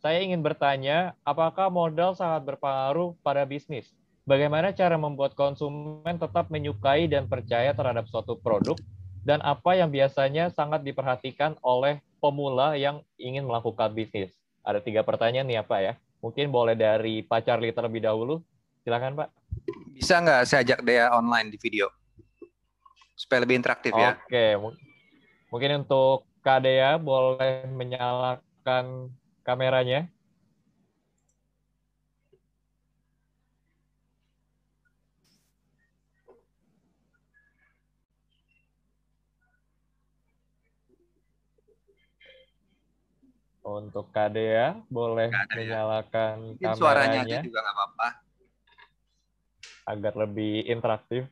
saya ingin bertanya, apakah modal sangat berpengaruh pada bisnis? Bagaimana cara membuat konsumen tetap menyukai dan percaya terhadap suatu produk? Dan apa yang biasanya sangat diperhatikan oleh pemula yang ingin melakukan bisnis? Ada tiga pertanyaan nih ya, Pak ya. Mungkin boleh dari Pak Charlie terlebih dahulu. Silakan, Pak. Bisa nggak saya ajak dia online di video? Supaya lebih interaktif ya. Oke, mu- mungkin untuk Kak Dea boleh menyalakan kameranya. Untuk Kadea, boleh Kadea. menyalakan Mungkin suaranya aja kameranya juga nggak apa-apa. agar lebih interaktif.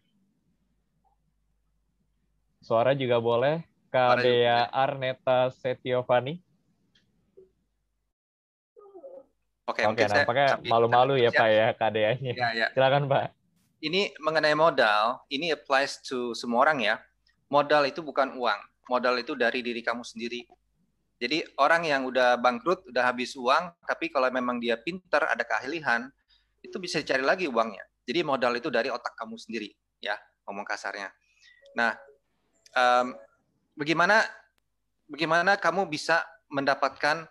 Suara juga boleh. Kadea. Arneta Setiovani. Oke, Oke, nampaknya malu-malu ya Pak ya Kadeanya. Ya, ya. Silakan Pak. Ini mengenai modal, ini applies to semua orang ya. Modal itu bukan uang. Modal itu dari diri kamu sendiri. Jadi orang yang udah bangkrut, udah habis uang, tapi kalau memang dia pintar, ada keahlian, itu bisa dicari lagi uangnya. Jadi modal itu dari otak kamu sendiri, ya, ngomong kasarnya. Nah, em, bagaimana bagaimana kamu bisa mendapatkan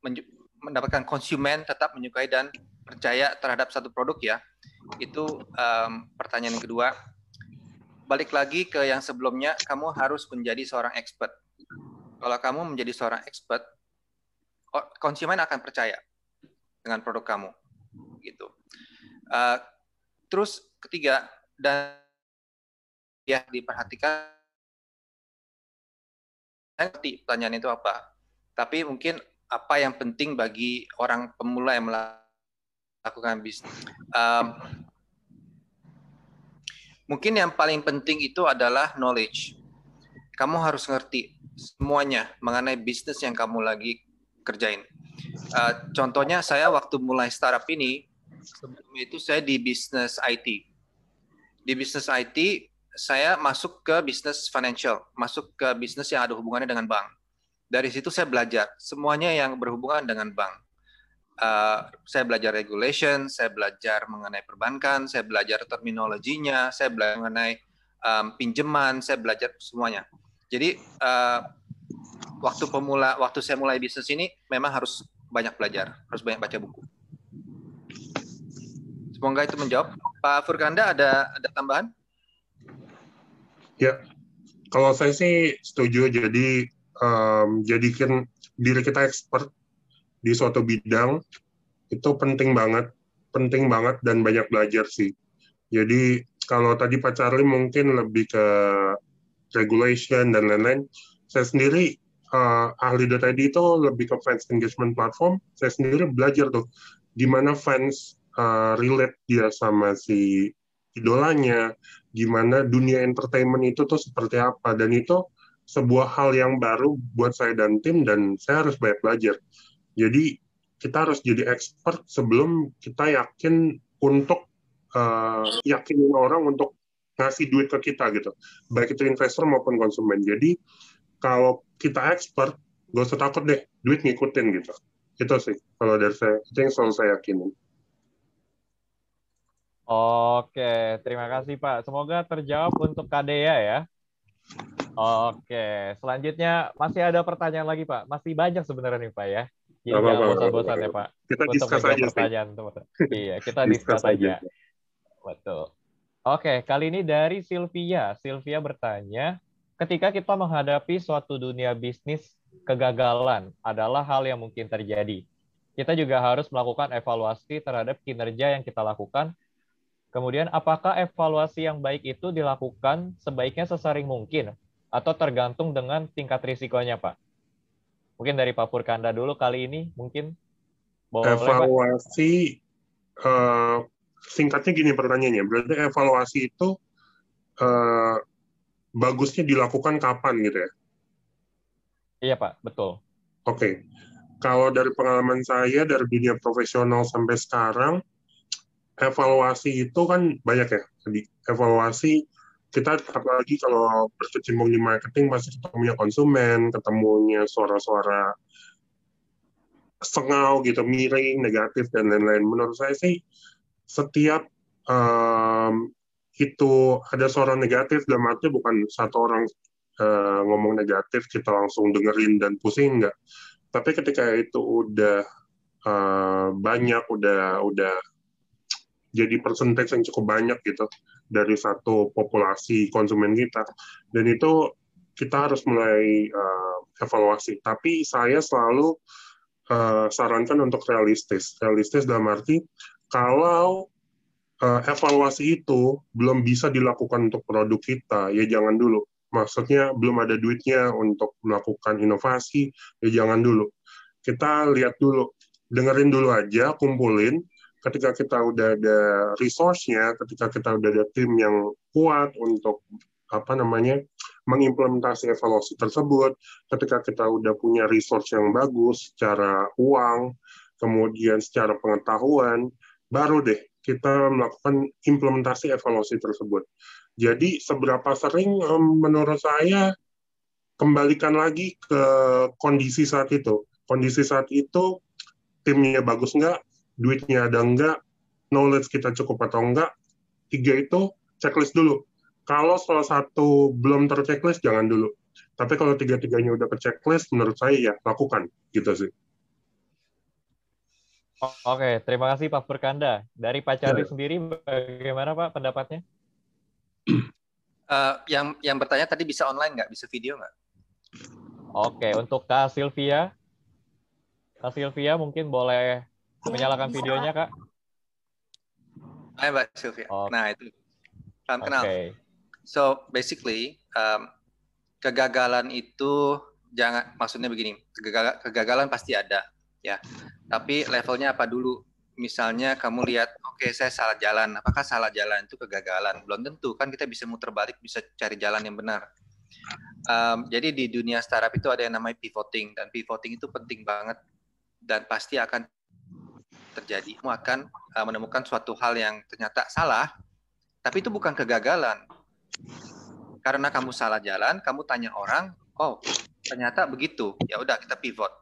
menju- mendapatkan konsumen tetap menyukai dan percaya terhadap satu produk ya? Itu em, pertanyaan yang kedua. Balik lagi ke yang sebelumnya, kamu harus menjadi seorang expert. Kalau kamu menjadi seorang expert, o- konsumen akan percaya dengan produk kamu, gitu. Eh, terus ketiga dan ya diperhatikan. Saya ngerti pertanyaan itu apa, tapi mungkin apa yang penting bagi orang pemula yang melakukan bisnis. Em, mungkin yang paling penting itu adalah knowledge. Kamu harus ngerti semuanya mengenai bisnis yang kamu lagi kerjain. Eh, contohnya saya waktu mulai startup ini, sebelum itu saya di bisnis IT. Di bisnis IT, saya masuk ke bisnis financial, masuk ke bisnis yang ada hubungannya dengan bank. Dari situ saya belajar semuanya yang berhubungan dengan bank. Eh, saya belajar regulation, saya belajar mengenai perbankan, saya belajar terminologinya, saya belajar mengenai em, pinjaman, saya belajar semuanya. Jadi eh, waktu pemula, waktu saya mulai bisnis ini memang harus banyak belajar, harus banyak baca buku. Semoga itu menjawab. Pak Furkanda ada ada tambahan? Ya, kalau saya sih setuju. Jadi em, jadikan diri kita expert di suatu bidang itu penting banget, penting banget dan banyak belajar sih. Jadi kalau tadi Pak Charlie mungkin lebih ke regulation dan lain-lain, saya sendiri eh, ahli data ID itu lebih ke fans engagement platform. Saya sendiri belajar tuh gimana fans eh, relate dia sama si idolanya, gimana dunia entertainment itu tuh seperti apa dan itu sebuah hal yang baru buat saya dan tim dan saya harus banyak belajar. Jadi kita harus jadi expert sebelum kita yakin untuk uh, yakinin orang untuk ngasih duit ke kita gitu, baik itu investor maupun konsumen. Jadi kalau kita expert, gak usah takut deh, duit ngikutin gitu. Itu sih kalau dari saya, itu yang selalu saya yakinin. Oke, terima kasih Pak. Semoga terjawab untuk Kadea ya. Oke, selanjutnya masih ada pertanyaan lagi Pak. Masih banyak sebenarnya nih Pak ya. Jadi jangan bosan-bosan ya. Pak. Kita Untuk discuss menjawab aja pertanyaan teman. Iya, kita Discuss discuss aja. aja. Betul. Oke, kali ini dari Sylvia. Sylvia bertanya, ketika kita menghadapi suatu dunia bisnis, kegagalan adalah hal yang mungkin terjadi. Kita juga harus melakukan evaluasi terhadap kinerja yang kita lakukan. Kemudian, apakah evaluasi yang baik itu dilakukan sebaiknya sesering mungkin atau tergantung dengan tingkat risikonya, Pak? Mungkin dari Pak Purkanda dulu kali ini, mungkin. Boleh, evaluasi eh, singkatnya gini pertanyaannya berarti evaluasi itu eh, bagusnya dilakukan kapan gitu ya Iya, Pak. Betul. oke kalau dari pengalaman saya dari dunia profesional sampai sekarang evaluasi itu kan banyak ya jadi evaluasi kita apalagi kalau berkecimpung di marketing pasti ketemunya konsumen ketemunya suara-suara sengau gitu, miring, negatif dan lain-lain. Menurut saya sih setiap em, itu ada suara negatif dalam arti bukan satu orang eh, ngomong negatif kita langsung dengerin dan pusing enggak. Tapi ketika itu udah eh, banyak, udah udah jadi persentase yang cukup banyak gitu dari satu populasi konsumen kita dan itu kita harus mulai eh, evaluasi. Tapi saya selalu eh, sarankan untuk realistis. Realistis dalam arti kalau eh, evaluasi itu belum bisa dilakukan untuk produk kita, ya jangan dulu. Maksudnya belum ada duitnya untuk melakukan inovasi, ya jangan dulu. kita lihat dulu, dengerin dulu aja, kumpulin. Ketika kita udah ada resource-nya, ketika kita udah ada tim yang kuat untuk apa namanya mengimplementasi evaluasi tersebut, ketika kita udah punya resource yang bagus secara uang, kemudian secara pengetahuan, baru deh kita melakukan implementasi evaluasi tersebut. Jadi seberapa sering menurut saya kembalikan lagi ke kondisi saat itu. Kondisi saat itu timnya bagus nggak, duitnya ada nggak, knowledge kita cukup atau nggak. Tiga itu checklist dulu. Kalau salah satu belum terchecklist jangan dulu. Tapi kalau tiga-tiganya udah ke checklist, menurut saya ya lakukan gitu sih. Oke, terima kasih Pak Perkanda. Dari Pak Charlie ya. sendiri, bagaimana Pak pendapatnya? Uh, <clears throat> yang yang bertanya tadi bisa online nggak? Bisa video nggak? Oke, untuk Kak Sylvia. Kak Sylvia mungkin boleh menyalakan videonya, Kak. Hai, Mbak Sylvia. Okay. Nah, itu. Salam kenal. Okay. So, basically, um, kegagalan itu jangan maksudnya begini, kegagalan pasti ada, ya. Tapi levelnya apa dulu? Misalnya kamu lihat, oke okay, saya salah jalan. Apakah salah jalan itu kegagalan? Belum tentu kan kita bisa muter balik, bisa cari jalan yang benar. Um, jadi di dunia startup itu ada yang namanya pivoting dan pivoting itu penting banget dan pasti akan terjadi. Kamu akan uh, menemukan suatu hal yang ternyata salah, tapi itu bukan kegagalan. Karena kamu salah jalan, kamu tanya orang, oh ternyata begitu, ya udah kita pivot.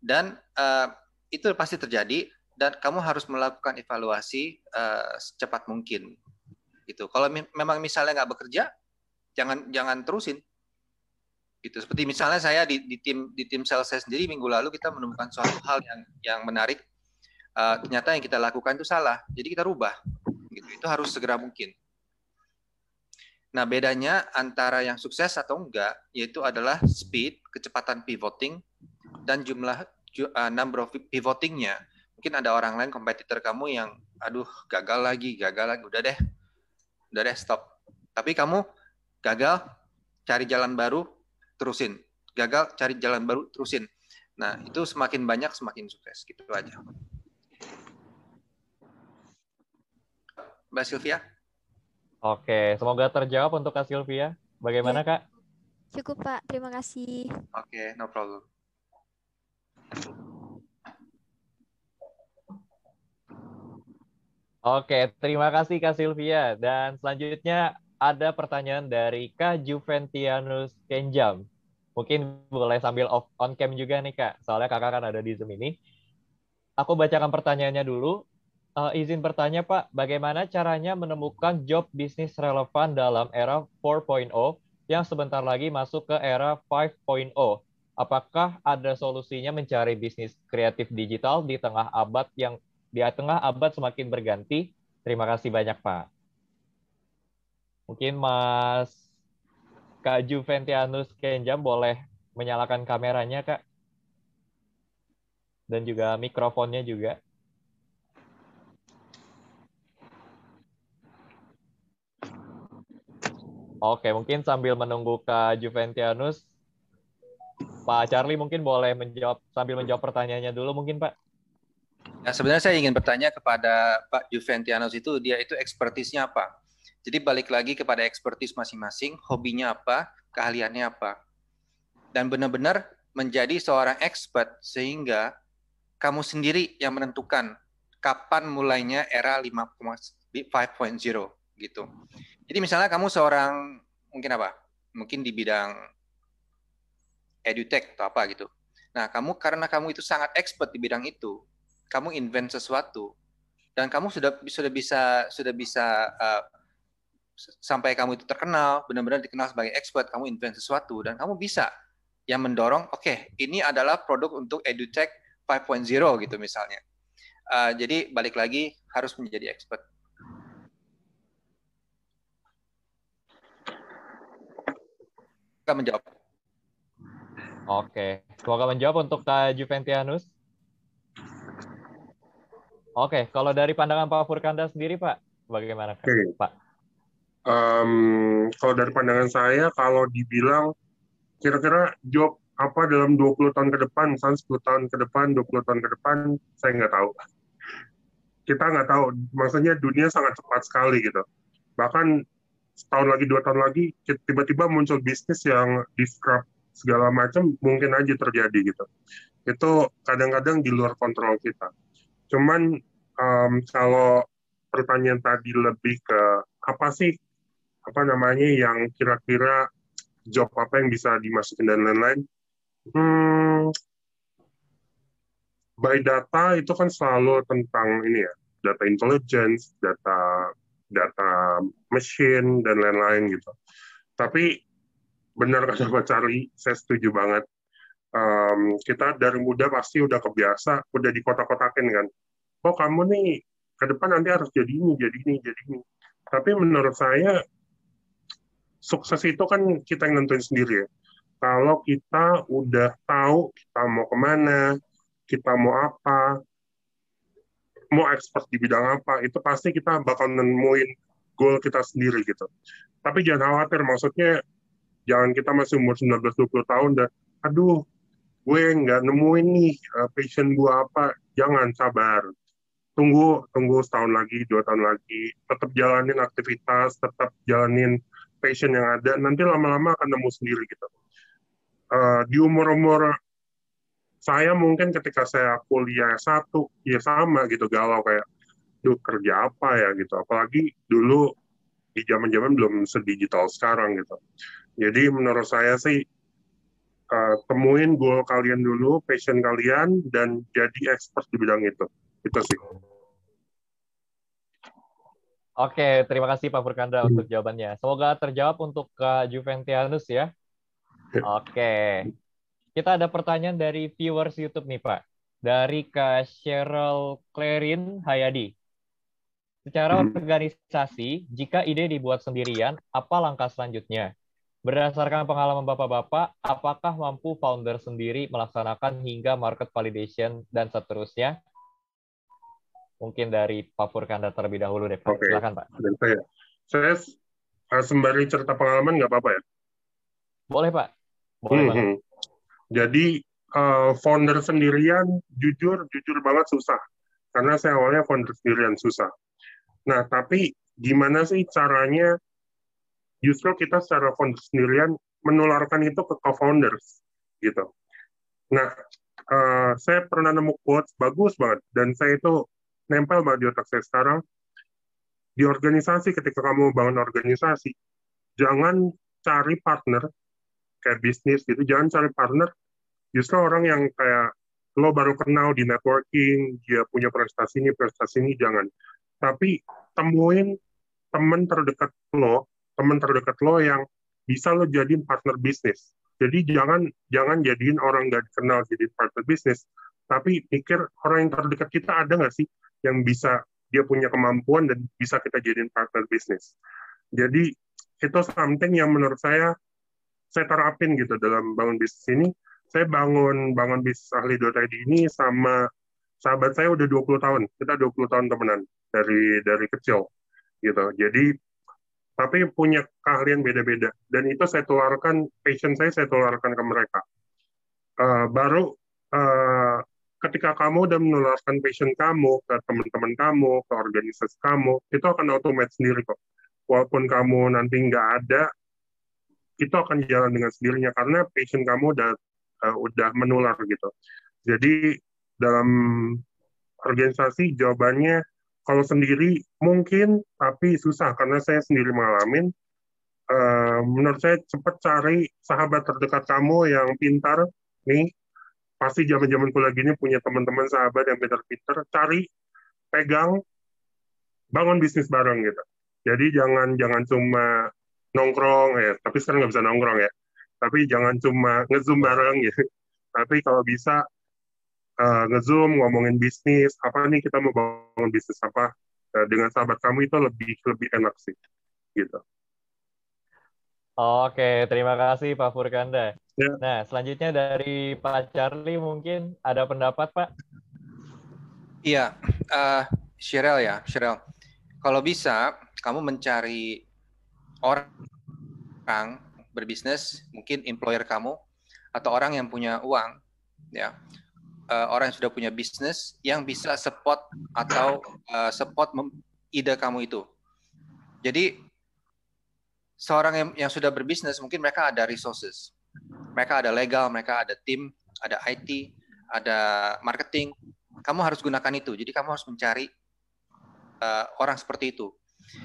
Dan uh, itu pasti terjadi dan kamu harus melakukan evaluasi uh, secepat mungkin. Gitu. Kalau mi memang misalnya nggak bekerja jangan jangan terusin. Gitu. Seperti misalnya saya di, di tim di tim sales saya sendiri minggu lalu kita menemukan suatu hal yang yang menarik. Uh, ternyata yang kita lakukan itu salah jadi kita rubah. Gitu. Itu harus segera mungkin. Nah bedanya antara yang sukses atau enggak yaitu adalah speed kecepatan pivoting dan jumlah uh, number of pivotingnya mungkin ada orang lain kompetitor kamu yang aduh gagal lagi gagal lagi udah deh udah deh stop tapi kamu gagal cari jalan baru terusin gagal cari jalan baru terusin nah itu semakin banyak semakin sukses gitu aja Mbak Sylvia Oke, semoga terjawab untuk Kak Sylvia. Bagaimana, ya. Kak? Cukup, Pak. Terima kasih. Oke, no problem. Oke, terima kasih Kak Sylvia. Dan selanjutnya ada pertanyaan dari Kak Juventianus Kenjam. Mungkin boleh sambil off on cam juga nih Kak, soalnya kakak kan ada di Zoom ini. Aku bacakan pertanyaannya dulu. Uh, izin bertanya Pak, bagaimana caranya menemukan job bisnis relevan dalam era 4.0 yang sebentar lagi masuk ke era 5.0? Apakah ada solusinya mencari bisnis kreatif digital di tengah abad yang di tengah abad semakin berganti? Terima kasih banyak, Pak. Mungkin Mas Kak Juventianus Kenjam boleh menyalakan kameranya, Kak. Dan juga mikrofonnya juga. Oke, mungkin sambil menunggu Kak Juventianus, Pak Charlie mungkin boleh menjawab sambil menjawab pertanyaannya dulu mungkin Pak. Ya, sebenarnya saya ingin bertanya kepada Pak Juventianus itu dia itu ekspertisnya apa? Jadi balik lagi kepada ekspertis masing-masing, hobinya apa, keahliannya apa. Dan benar-benar menjadi seorang expert sehingga kamu sendiri yang menentukan kapan mulainya era 5.0 gitu. Jadi misalnya kamu seorang mungkin apa? Mungkin di bidang edutech atau apa gitu. Nah, kamu karena kamu itu sangat expert di bidang itu, kamu invent sesuatu dan kamu sudah sudah bisa sudah bisa uh, sampai kamu itu terkenal, benar-benar dikenal sebagai expert, kamu invent sesuatu dan kamu bisa yang mendorong, oke, okay, ini adalah produk untuk edutech 5.0 gitu misalnya. Uh, jadi balik lagi harus menjadi expert. Kita menjawab. Oke, semoga menjawab untuk Kak Juventianus. Oke, kalau dari pandangan Pak Furkanda sendiri, Pak, bagaimana, Oke. Pak? Um, kalau dari pandangan saya, kalau dibilang kira-kira job apa dalam 20 tahun ke depan, misalnya 10 tahun ke depan, 20 tahun ke depan, saya nggak tahu. Kita nggak tahu, maksudnya dunia sangat cepat sekali gitu. Bahkan setahun lagi, dua tahun lagi, tiba-tiba muncul bisnis yang disrupt segala macam, mungkin aja terjadi gitu. Itu kadang-kadang di luar kontrol kita. Cuman um, kalau pertanyaan tadi lebih ke apa sih apa namanya yang kira-kira job apa yang bisa dimasukin dan lain-lain Hmm, by data itu kan selalu tentang ini ya, data intelligence, data data machine dan lain-lain gitu. Tapi benar kata Pak Charlie, saya setuju banget. Um, kita dari muda pasti udah kebiasa, udah di kota-kotakin kan. Oh kamu nih ke depan nanti harus jadi ini, jadi ini, jadi ini. Tapi menurut saya sukses itu kan kita yang nentuin sendiri ya kalau kita udah tahu kita mau ke mana, kita mau apa, mau expert di bidang apa, itu pasti kita bakal nemuin goal kita sendiri gitu. Tapi jangan khawatir, maksudnya jangan kita masih umur 19-20 tahun dan aduh, gue nggak nemuin nih uh, passion gue apa, jangan sabar. Tunggu, tunggu setahun lagi, dua tahun lagi, tetap jalanin aktivitas, tetap jalanin passion yang ada, nanti lama-lama akan nemu sendiri gitu. Uh, di umur-umur saya mungkin ketika saya kuliah satu ya sama gitu galau kayak duh kerja apa ya? Gitu. Apalagi dulu di zaman-zaman belum sedigital sekarang gitu jadi menurut saya sih uh, temuin goal kalian dulu passion kalian dan jadi expert di bidang itu itu sih Oke, terima kasih Pak Furkanda hmm. untuk jawabannya. Semoga terjawab untuk Kak Juventianus ya. Oke. Kita ada pertanyaan dari viewers YouTube nih, Pak. Dari Kak Cheryl Clarin Hayadi. Secara hmm. organisasi, jika ide dibuat sendirian, apa langkah selanjutnya? Berdasarkan pengalaman Bapak-Bapak, apakah mampu founder sendiri melaksanakan hingga market validation dan seterusnya? Mungkin dari Pak Furkanda terlebih dahulu deh, Pak. Okay. Silakan, Pak. Saya, saya eh, sembari cerita pengalaman nggak apa-apa ya? Boleh, Pak. Boleh hmm. Jadi uh, founder sendirian jujur jujur banget susah karena saya awalnya founder sendirian susah. Nah tapi gimana sih caranya justru kita secara sendirian menularkan itu ke co-founders gitu. Nah uh, saya pernah nemu quotes bagus banget dan saya itu nempel banget di otak saya. Sekarang di organisasi ketika kamu bangun organisasi jangan cari partner kayak bisnis gitu jangan cari partner. Justru orang yang kayak lo baru kenal di networking dia punya prestasi ini prestasi ini jangan. Tapi temuin teman terdekat lo teman terdekat lo yang bisa lo jadiin partner bisnis jadi jangan jangan jadiin orang nggak dikenal jadi partner bisnis tapi pikir orang yang terdekat kita ada nggak sih yang bisa dia punya kemampuan dan bisa kita jadiin partner bisnis jadi itu something yang menurut saya saya terapin gitu dalam bangun bisnis ini. Saya bangun bangun bisnis ahli .id ini sama sahabat saya udah 20 tahun. Kita 20 tahun temenan dari dari kecil gitu. Jadi tapi punya keahlian beda-beda dan itu saya tularkan passion saya saya tularkan ke mereka. Uh, baru uh, ketika kamu udah menularkan passion kamu ke teman-teman kamu, ke organisasi kamu, itu akan otomatis sendiri kok. Walaupun kamu nanti nggak ada, itu akan jalan dengan sendirinya karena passion kamu udah uh, udah menular gitu. Jadi dalam organisasi jawabannya kalau sendiri mungkin tapi susah karena saya sendiri mengalami. Uh, menurut saya cepat cari sahabat terdekat kamu yang pintar. Nih pasti zaman-zaman kuliah gini punya teman-teman sahabat yang pintar-pintar. Cari pegang bangun bisnis bareng gitu. Jadi jangan jangan cuma nongkrong ya. Tapi sekarang nggak bisa nongkrong ya. Tapi jangan cuma ngezoom bareng ya tapi kalau bisa uh, ngezoom ngomongin bisnis apa nih kita mau bangun bisnis apa uh, dengan sahabat kamu itu lebih lebih enak sih gitu Oke, terima kasih Pak Furkanda. Ya. Nah, selanjutnya dari Pak Charlie mungkin ada pendapat Pak? Iya, uh, Cheryl ya, Cheryl. Kalau bisa, kamu mencari orang berbisnis, mungkin employer kamu, atau orang yang punya uang ya uh, orang yang sudah punya bisnis yang bisa support atau uh, support ide kamu itu. Jadi seorang yang, yang sudah berbisnis mungkin mereka ada resources. Mereka ada legal mereka ada tim ada IT ada marketing. Kamu harus gunakan itu. Jadi kamu harus mencari uh, orang seperti itu.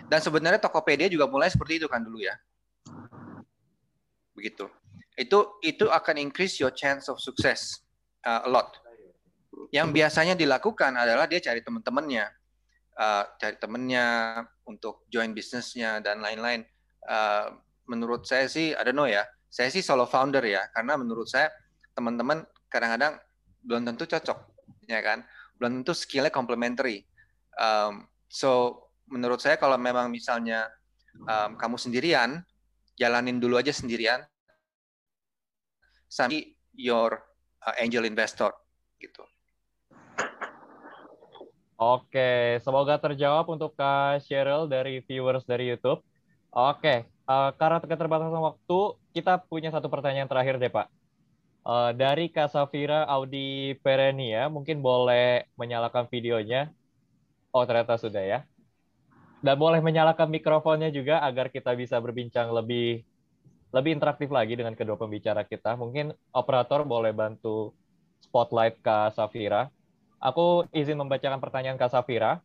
Dan sebenarnya Tokopedia juga mulai seperti itu kan dulu ya. Begitu. Itu itu akan increase your chance of success uh, a lot. Yang biasanya dilakukan adalah dia cari teman-temannya, uh, cari temennya untuk join bisnisnya dan lain-lain. Uh, menurut saya sih, don't know ya, saya sih solo founder ya, karena menurut saya teman-teman kadang-kadang belum tentu cocok, ya kan? Belum tentu skillnya complementary. Um, so menurut saya kalau memang misalnya um, kamu sendirian, jalanin dulu aja sendirian, sampai your uh, angel investor gitu. Oke, semoga terjawab untuk Kak Cheryl dari viewers dari YouTube. Oke, uh, karena keterbatasan waktu, kita punya satu pertanyaan terakhir deh Pak. Uh, dari Kak Safira Audi Perenia, mungkin boleh menyalakan videonya. Oh, ternyata sudah ya. Dan boleh menyalakan mikrofonnya juga agar kita bisa berbincang lebih lebih interaktif lagi dengan kedua pembicara kita. Mungkin operator boleh bantu spotlight Kak Safira. Aku izin membacakan pertanyaan Kak Safira.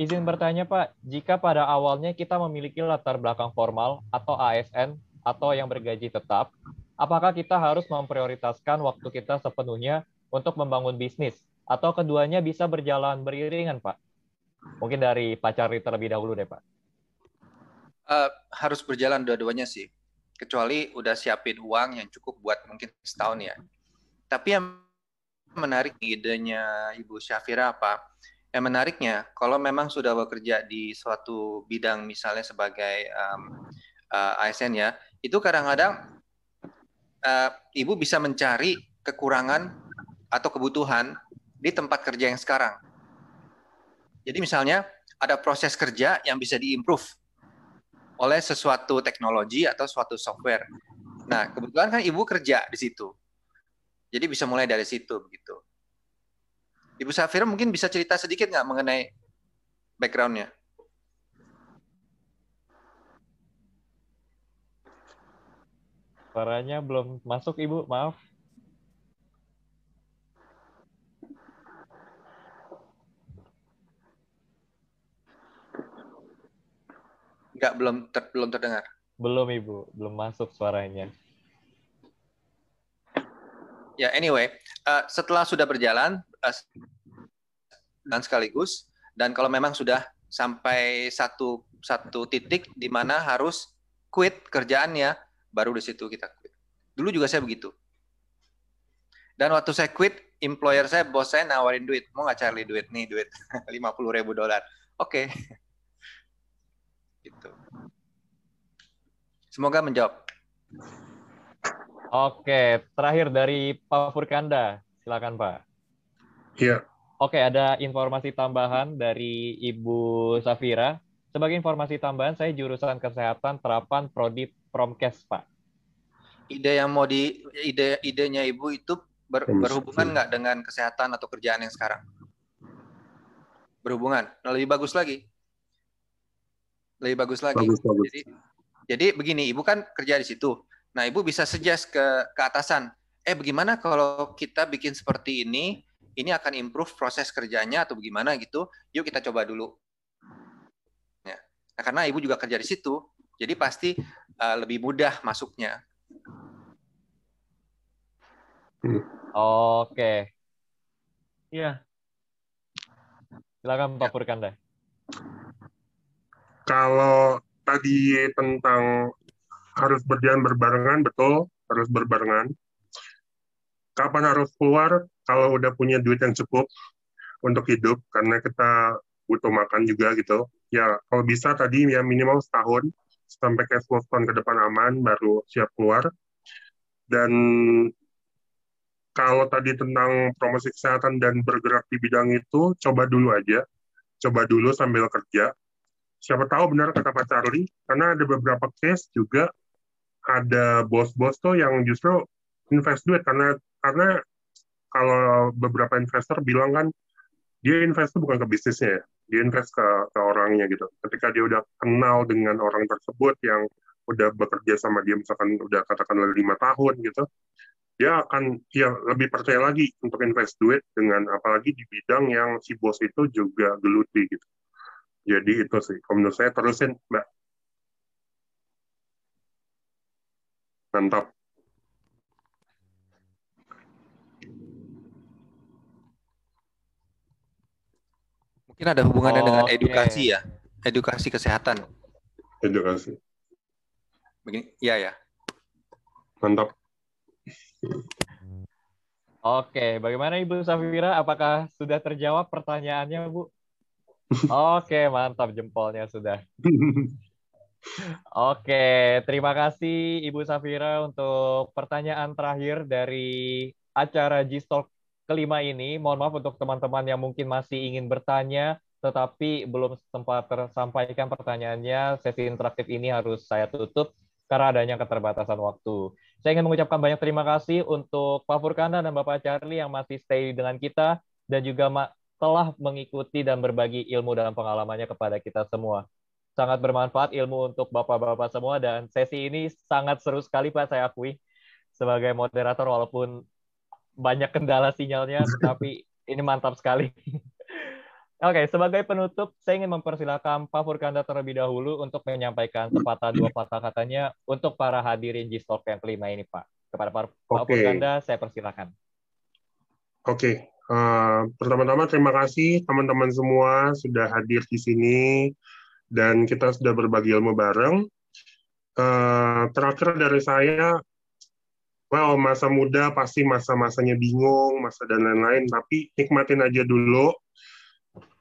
Izin bertanya Pak, jika pada awalnya kita memiliki latar belakang formal atau ASN atau yang bergaji tetap, apakah kita harus memprioritaskan waktu kita sepenuhnya untuk membangun bisnis? Atau keduanya bisa berjalan beriringan Pak? Mungkin dari Pak Charlie terlebih dahulu deh Pak. Uh, harus berjalan dua-duanya sih kecuali udah siapin uang yang cukup buat mungkin setahun ya. Tapi yang menarik idenya Ibu Syafira apa? Yang menariknya, kalau memang sudah bekerja di suatu bidang misalnya sebagai um, uh, ASN ya, itu kadang-kadang uh, Ibu bisa mencari kekurangan atau kebutuhan di tempat kerja yang sekarang. Jadi misalnya ada proses kerja yang bisa diimprove oleh sesuatu teknologi atau suatu software. Nah, kebetulan kan ibu kerja di situ. Jadi bisa mulai dari situ begitu. Ibu Safira mungkin bisa cerita sedikit nggak mengenai backgroundnya? Suaranya belum masuk Ibu, maaf. Enggak, belum ter, belum terdengar. Belum Ibu, belum masuk suaranya. Ya, anyway, uh, setelah sudah berjalan uh, dan sekaligus dan kalau memang sudah sampai satu satu titik di mana harus quit kerjaannya, baru di situ kita quit. Dulu juga saya begitu. Dan waktu saya quit, employer saya, bos saya nawarin duit. Mau nggak cari duit? Nih duit <laughs> 50 ribu dolar. Oke. Okay. <laughs> Gitu. Semoga menjawab. Oke, terakhir dari Pak Furkanda. Silakan Pak. Iya. Oke, ada informasi tambahan dari Ibu Safira. Sebagai informasi tambahan, saya jurusan kesehatan terapan Prodi Promkes, Pak. Ide yang mau di ide idenya Ibu itu ber, berhubungan nggak dengan kesehatan atau kerjaan yang sekarang? Berhubungan. Nah, lebih bagus lagi lebih bagus lagi. Bagus, bagus. Jadi, jadi begini, ibu kan kerja di situ. Nah, ibu bisa suggest ke ke atasan. Eh, bagaimana kalau kita bikin seperti ini? Ini akan improve proses kerjanya atau bagaimana gitu? Yuk kita coba dulu. Ya. Nah, karena ibu juga kerja di situ, jadi pasti uh, lebih mudah masuknya. Oke. Iya. Silakan Pak ya. Purkanda kalau tadi tentang harus berjalan berbarengan, betul, harus berbarengan. Kapan harus keluar? Kalau udah punya duit yang cukup untuk hidup, karena kita butuh makan juga gitu. Ya, kalau bisa tadi ya minimal setahun, sampai cash flow tahun ke depan aman, baru siap keluar. Dan kalau tadi tentang promosi kesehatan dan bergerak di bidang itu, coba dulu aja. Coba dulu sambil kerja, siapa tahu benar kata Pak Charlie, karena ada beberapa case juga ada bos-bos tuh yang justru invest duit karena karena kalau beberapa investor bilang kan dia invest itu bukan ke bisnisnya ya, dia invest ke, ke orangnya gitu. Ketika dia udah kenal dengan orang tersebut yang udah bekerja sama dia misalkan udah katakanlah lima tahun gitu, dia akan ya lebih percaya lagi untuk invest duit dengan apalagi di bidang yang si bos itu juga geluti gitu. Jadi itu sih, kalau menurut saya terusin Mbak. Mantap. Mungkin ada hubungannya dengan Oke. edukasi ya, edukasi kesehatan. Edukasi. Begini, iya ya. Mantap. Oke, bagaimana Ibu Safira? Apakah sudah terjawab pertanyaannya, Bu? <laughs> Oke, mantap jempolnya sudah. <laughs> Oke, terima kasih Ibu Safira untuk pertanyaan terakhir dari acara G-Talk kelima ini. Mohon maaf untuk teman-teman yang mungkin masih ingin bertanya, tetapi belum sempat tersampaikan pertanyaannya. Sesi interaktif ini harus saya tutup karena adanya keterbatasan waktu. Saya ingin mengucapkan banyak terima kasih untuk Pak Furkana dan Bapak Charlie yang masih stay dengan kita dan juga telah mengikuti dan berbagi ilmu dan pengalamannya kepada kita semua. Sangat bermanfaat ilmu untuk Bapak-Bapak semua dan sesi ini sangat seru sekali Pak saya akui sebagai moderator walaupun banyak kendala sinyalnya <laughs> tetapi ini mantap sekali. <laughs> Oke, sebagai penutup, saya ingin mempersilahkan Pak Furkanda terlebih dahulu untuk menyampaikan sepatah dua patah katanya untuk para hadirin G-Talk yang kelima ini, Pak. Kepada Pak, Pak Oke. Furkanda, saya persilakan. Oke, eh, pertama-tama terima kasih teman-teman semua sudah hadir di sini dan kita sudah berbagi ilmu bareng. Eh, terakhir dari saya, well masa muda pasti masa-masanya bingung, masa dan lain-lain, tapi nikmatin aja dulu.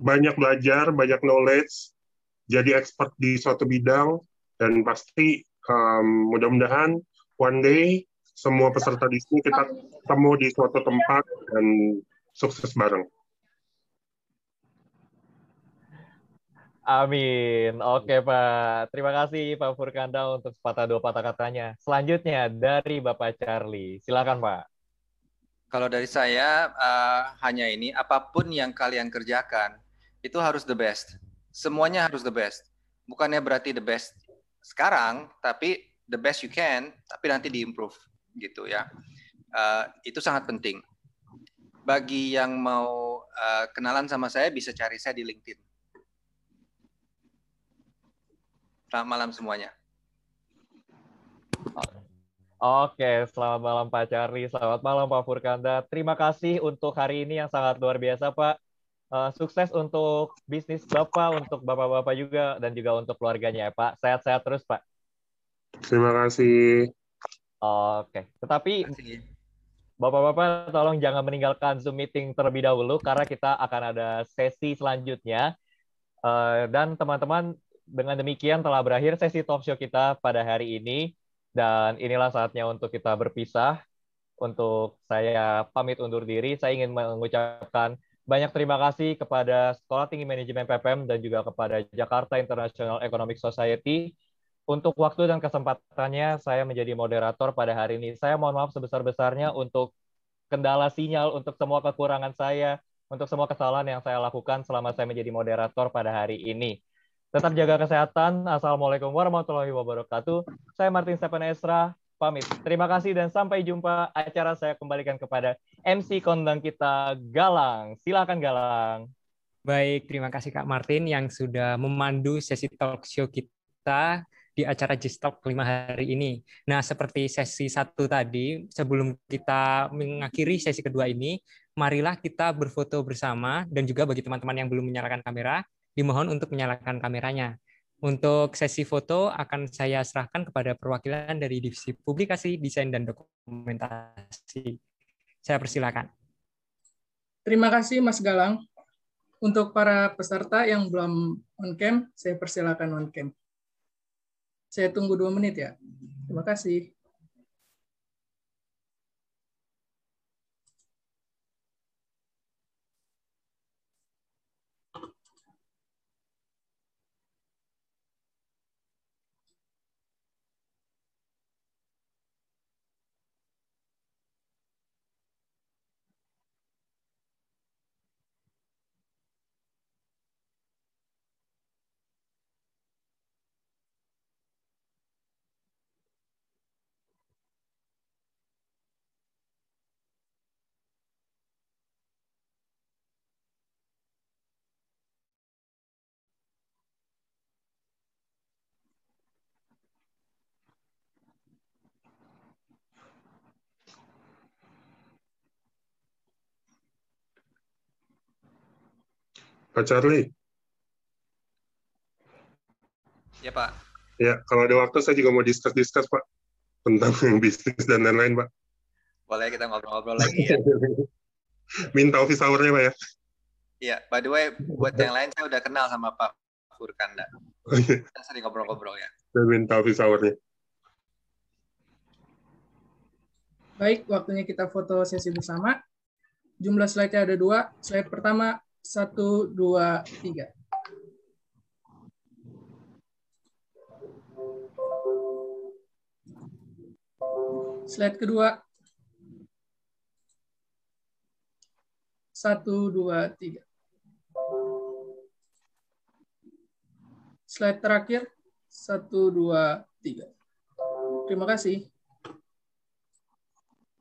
Banyak belajar, banyak knowledge, jadi expert di suatu bidang, dan pasti em, mudah-mudahan one day semua peserta di sini kita ketemu di suatu tempat dan sukses bareng. Amin. Oke, Pak. Terima kasih Pak Furkanda untuk sepatah dua patah katanya. Selanjutnya dari Bapak Charlie. Silakan, Pak. Kalau dari saya eh, hanya ini, apa pun yang kalian kerjakan itu harus the best. Semuanya harus the best. Bukannya berarti the best sekarang, tapi the best you can, tapi nanti diimprove gitu ya. Eh, itu sangat penting. Bagi yang mau eh, kenalan sama saya bisa cari saya di LinkedIn. Selamat malam semuanya. Oke, selamat malam Pak Charlie, selamat malam Pak Furkanda. Terima kasih untuk hari ini yang sangat luar biasa Pak. Eh, sukses untuk bisnis Bapak, untuk Bapak-Bapak juga, dan juga untuk keluarganya ya Pak. Sehat-sehat terus Pak. Terima kasih. Oke, tetapi kasih. Bapak-Bapak tolong jangan meninggalkan Zoom meeting terlebih dahulu karena kita akan ada sesi selanjutnya. Eh, dan teman-teman, dengan demikian telah berakhir sesi talk show kita pada hari ini. Dan inilah saatnya untuk kita berpisah. Untuk saya pamit undur diri, saya ingin mengucapkan banyak terima kasih kepada Sekolah Tinggi Manajemen PPM dan juga kepada Jakarta International Economic Society untuk waktu dan kesempatannya saya menjadi moderator pada hari ini. Saya mohon maaf sebesar-besarnya untuk kendala sinyal, untuk semua kekurangan saya, untuk semua kesalahan yang saya lakukan selama saya menjadi moderator pada hari ini. Tetap jaga kesehatan. Assalamualaikum warahmatullahi wabarakatuh. Saya Martin Stephen Esra, pamit. Terima kasih dan sampai jumpa. Acara saya kembalikan kepada MC kondang kita, Galang. Silakan Galang. Baik, terima kasih Kak Martin yang sudah memandu sesi talk show kita di acara Gistalk kelima hari ini. Nah, seperti sesi satu tadi, sebelum kita mengakhiri sesi kedua ini, marilah kita berfoto bersama dan juga bagi teman-teman yang belum menyalakan kamera, dimohon untuk menyalakan kameranya. Untuk sesi foto akan saya serahkan kepada perwakilan dari Divisi Publikasi, Desain, dan Dokumentasi. Saya persilakan. Terima kasih Mas Galang. Untuk para peserta yang belum on cam, saya persilakan on cam. Saya tunggu dua menit ya. Terima kasih. Pak Charlie. Ya Pak. Ya, kalau ada waktu saya juga mau diskus-diskus Pak tentang <laughs> bisnis dan lain-lain Pak. Boleh kita ngobrol-ngobrol lagi ya. <laughs> Minta office hour-nya Pak ya. Iya, by the way, buat yang lain saya udah kenal sama Pak Furkanda. Oh, iya. Kita sering ngobrol-ngobrol ya. Saya minta office hour-nya. Baik, waktunya kita foto sesi bersama. Jumlah slide-nya ada dua. Slide pertama, satu, dua, tiga. Slide kedua. Satu, dua, tiga. Slide terakhir. Satu, dua, tiga. Terima kasih.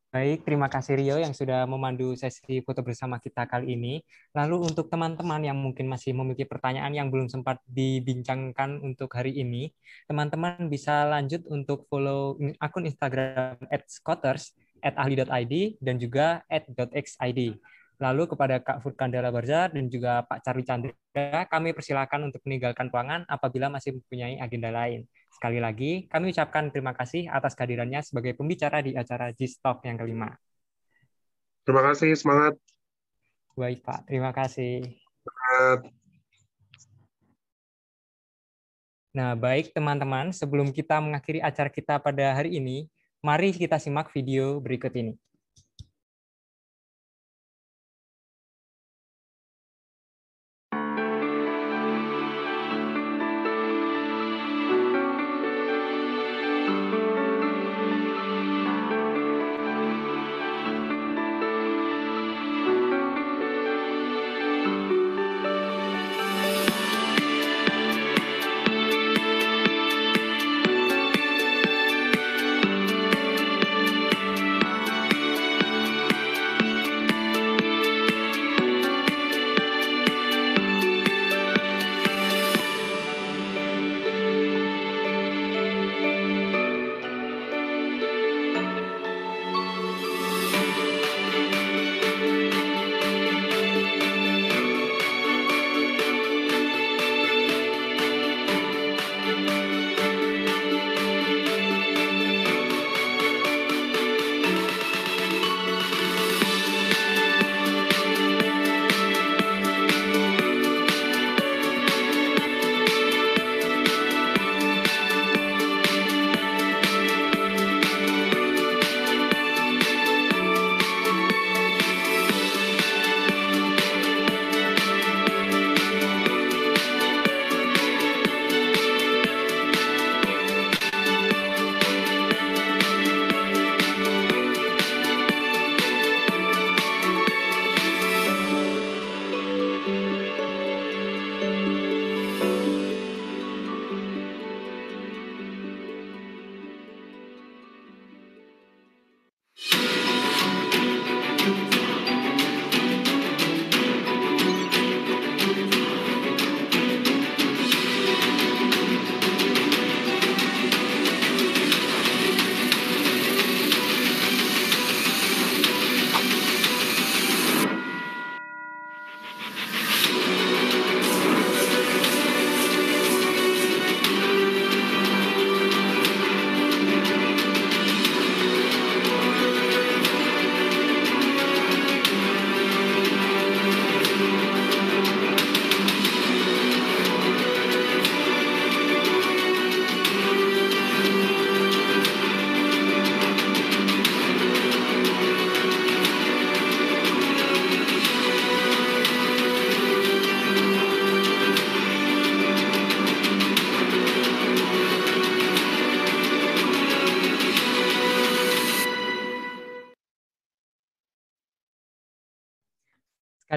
Baik, terima kasih Rio yang sudah memandu sesi foto bersama kita kali ini. Lalu untuk teman-teman yang mungkin masih memiliki pertanyaan yang belum sempat dibincangkan untuk hari ini, teman-teman bisa lanjut untuk follow akun Instagram @scotters @ahli.id dan juga @.xid. Lalu kepada Kak Furkandala Barza dan juga Pak Charlie Chandra, kami persilakan untuk meninggalkan ruangan apabila masih mempunyai agenda lain. Sekali lagi, kami ucapkan terima kasih atas kehadirannya sebagai pembicara di acara G-Stock yang kelima. Terima kasih, semangat. Baik, Pak. Terima kasih. Semangat. Nah, baik teman-teman, sebelum kita mengakhiri acara kita pada hari ini, mari kita simak video berikut ini.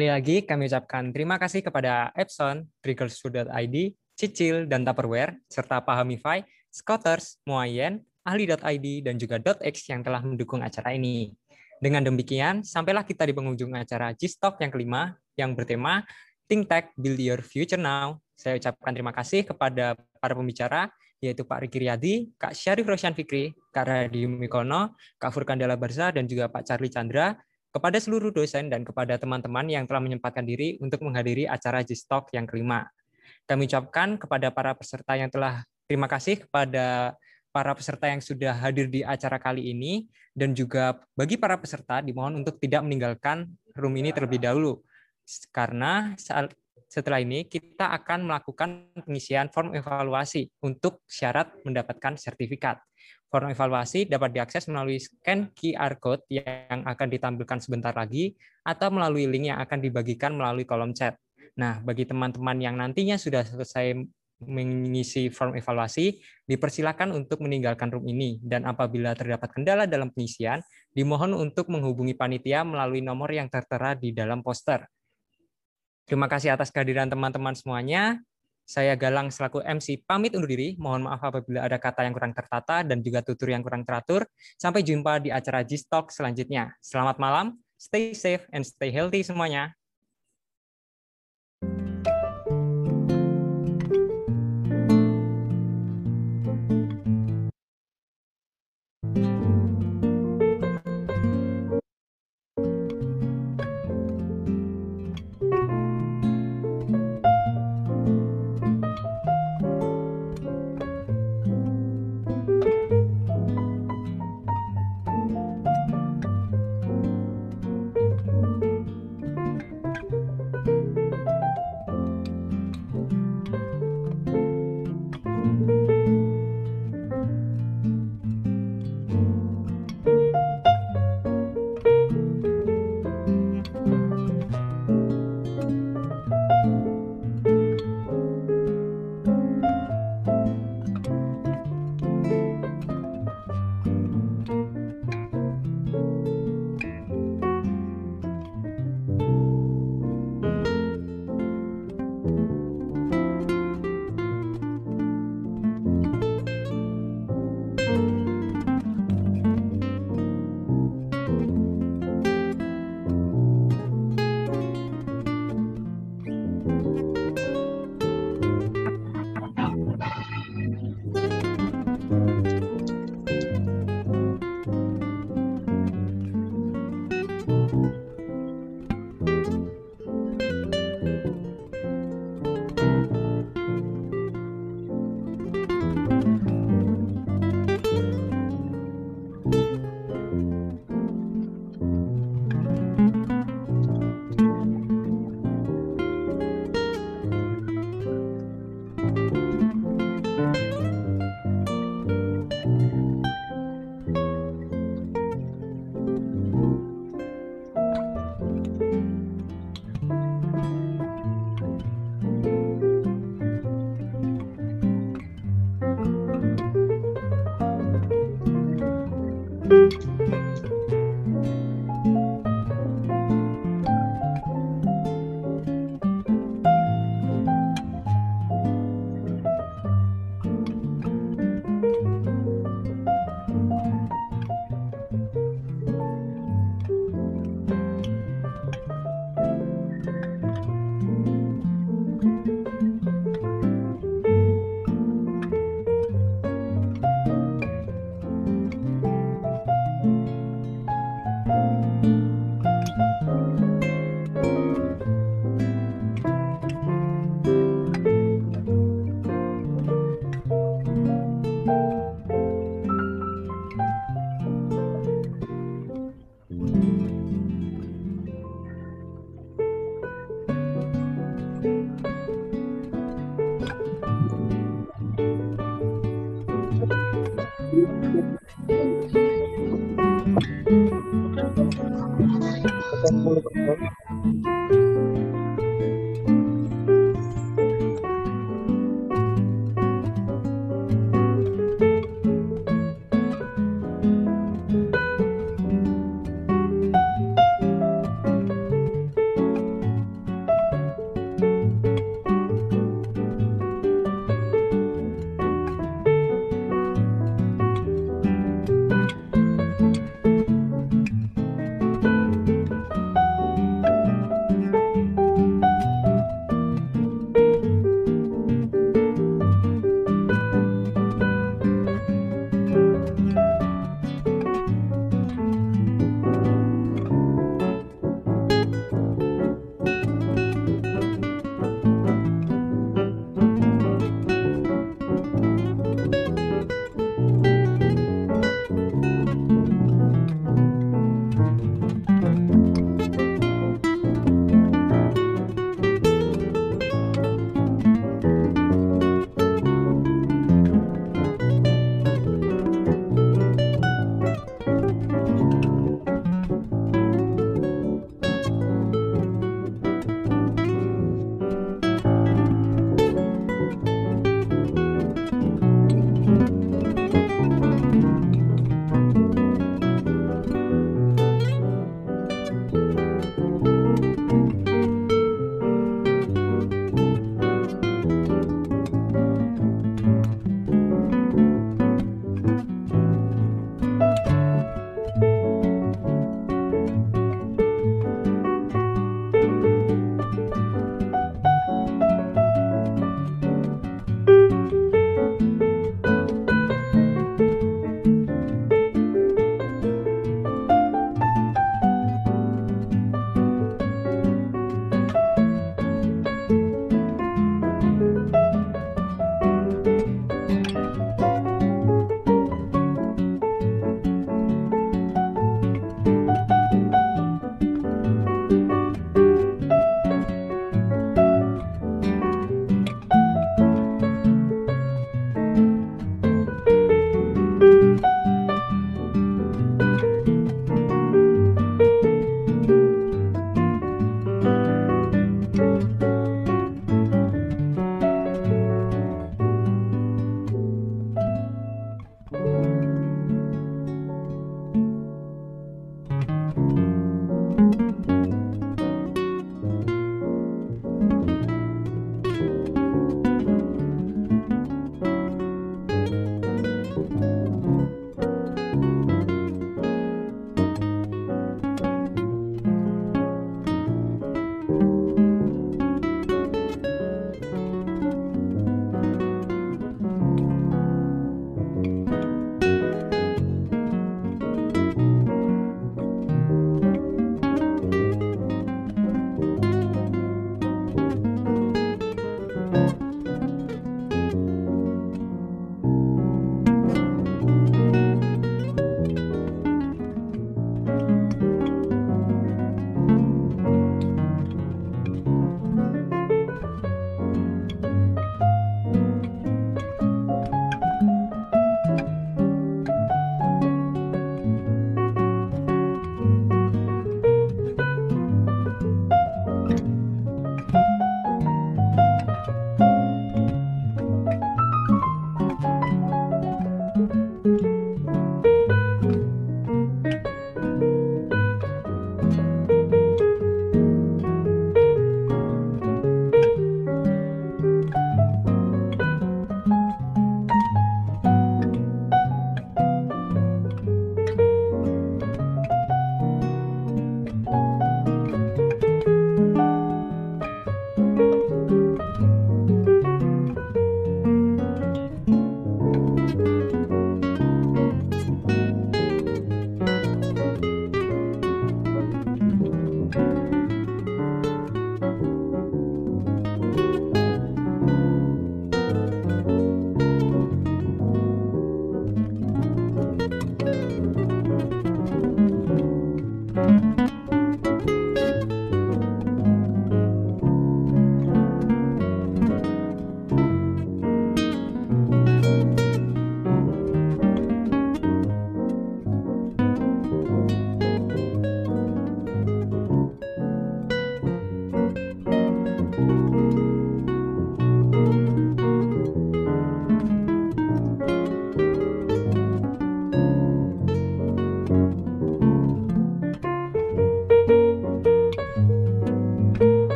Sekali lagi kami ucapkan terima kasih kepada Epson, Triggersfood.id, Cicil, dan Tupperware, serta Pahamify, Scotters, Muayen, Ahli.id, dan juga .x yang telah mendukung acara ini. Dengan demikian, sampailah kita di penghujung acara G-Stock yang kelima yang bertema Think Tech Build Your Future Now. Saya ucapkan terima kasih kepada para pembicara, yaitu Pak Riki Riyadi, Kak Syarif Rosyan Fikri, Kak Radi Mikono, Kak Furkan Dela Barza, dan juga Pak Charlie Chandra. Kepada seluruh dosen dan kepada teman-teman yang telah menyempatkan diri untuk menghadiri acara G-Stock yang kelima. Kami ucapkan kepada para peserta yang telah terima kasih kepada para peserta yang sudah hadir di acara kali ini dan juga bagi para peserta dimohon untuk tidak meninggalkan room ini terlebih dahulu karena saat setelah ini kita akan melakukan pengisian form evaluasi untuk syarat mendapatkan sertifikat. Form evaluasi dapat diakses melalui scan QR code yang akan ditampilkan sebentar lagi atau melalui link yang akan dibagikan melalui kolom chat. Nah, bagi teman-teman yang nantinya sudah selesai mengisi form evaluasi, dipersilakan untuk meninggalkan room ini. Dan apabila terdapat kendala dalam pengisian, dimohon untuk menghubungi panitia melalui nomor yang tertera di dalam poster. Terima kasih atas kehadiran teman-teman semuanya. Saya Galang selaku MC pamit undur diri. Mohon maaf apabila ada kata yang kurang tertata dan juga tutur yang kurang teratur. Sampai jumpa di acara G-Talk selanjutnya. Selamat malam, stay safe and stay healthy semuanya.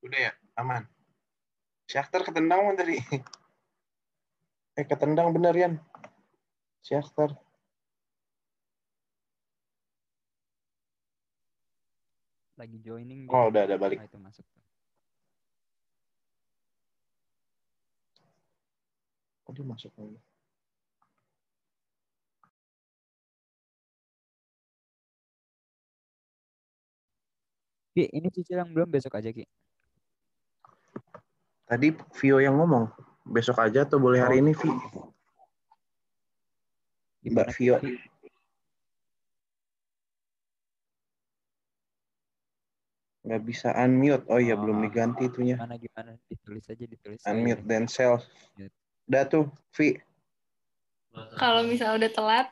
Udah ya, aman. Syakhtar ketendang mana tadi? <laughs> Eh, ketendang bener, Yan. Syakhtar. Lagi joining. Oh, udah ada balik. Ah, itu masuk. Oh, dia masuk lagi. Ki, ini cicil yang belum besok aja Ki. Tadi Vio yang ngomong. Besok aja atau boleh hari ini, Vi? Mbak Gimana, Vio. Nggak bisa unmute. Oh iya, belum Oh, diganti itunya. Gimana gimana? Ditulis aja ditulis. aja. Unmute themselves. Mute. Udah tuh, Vi. Kalau misalnya udah telat,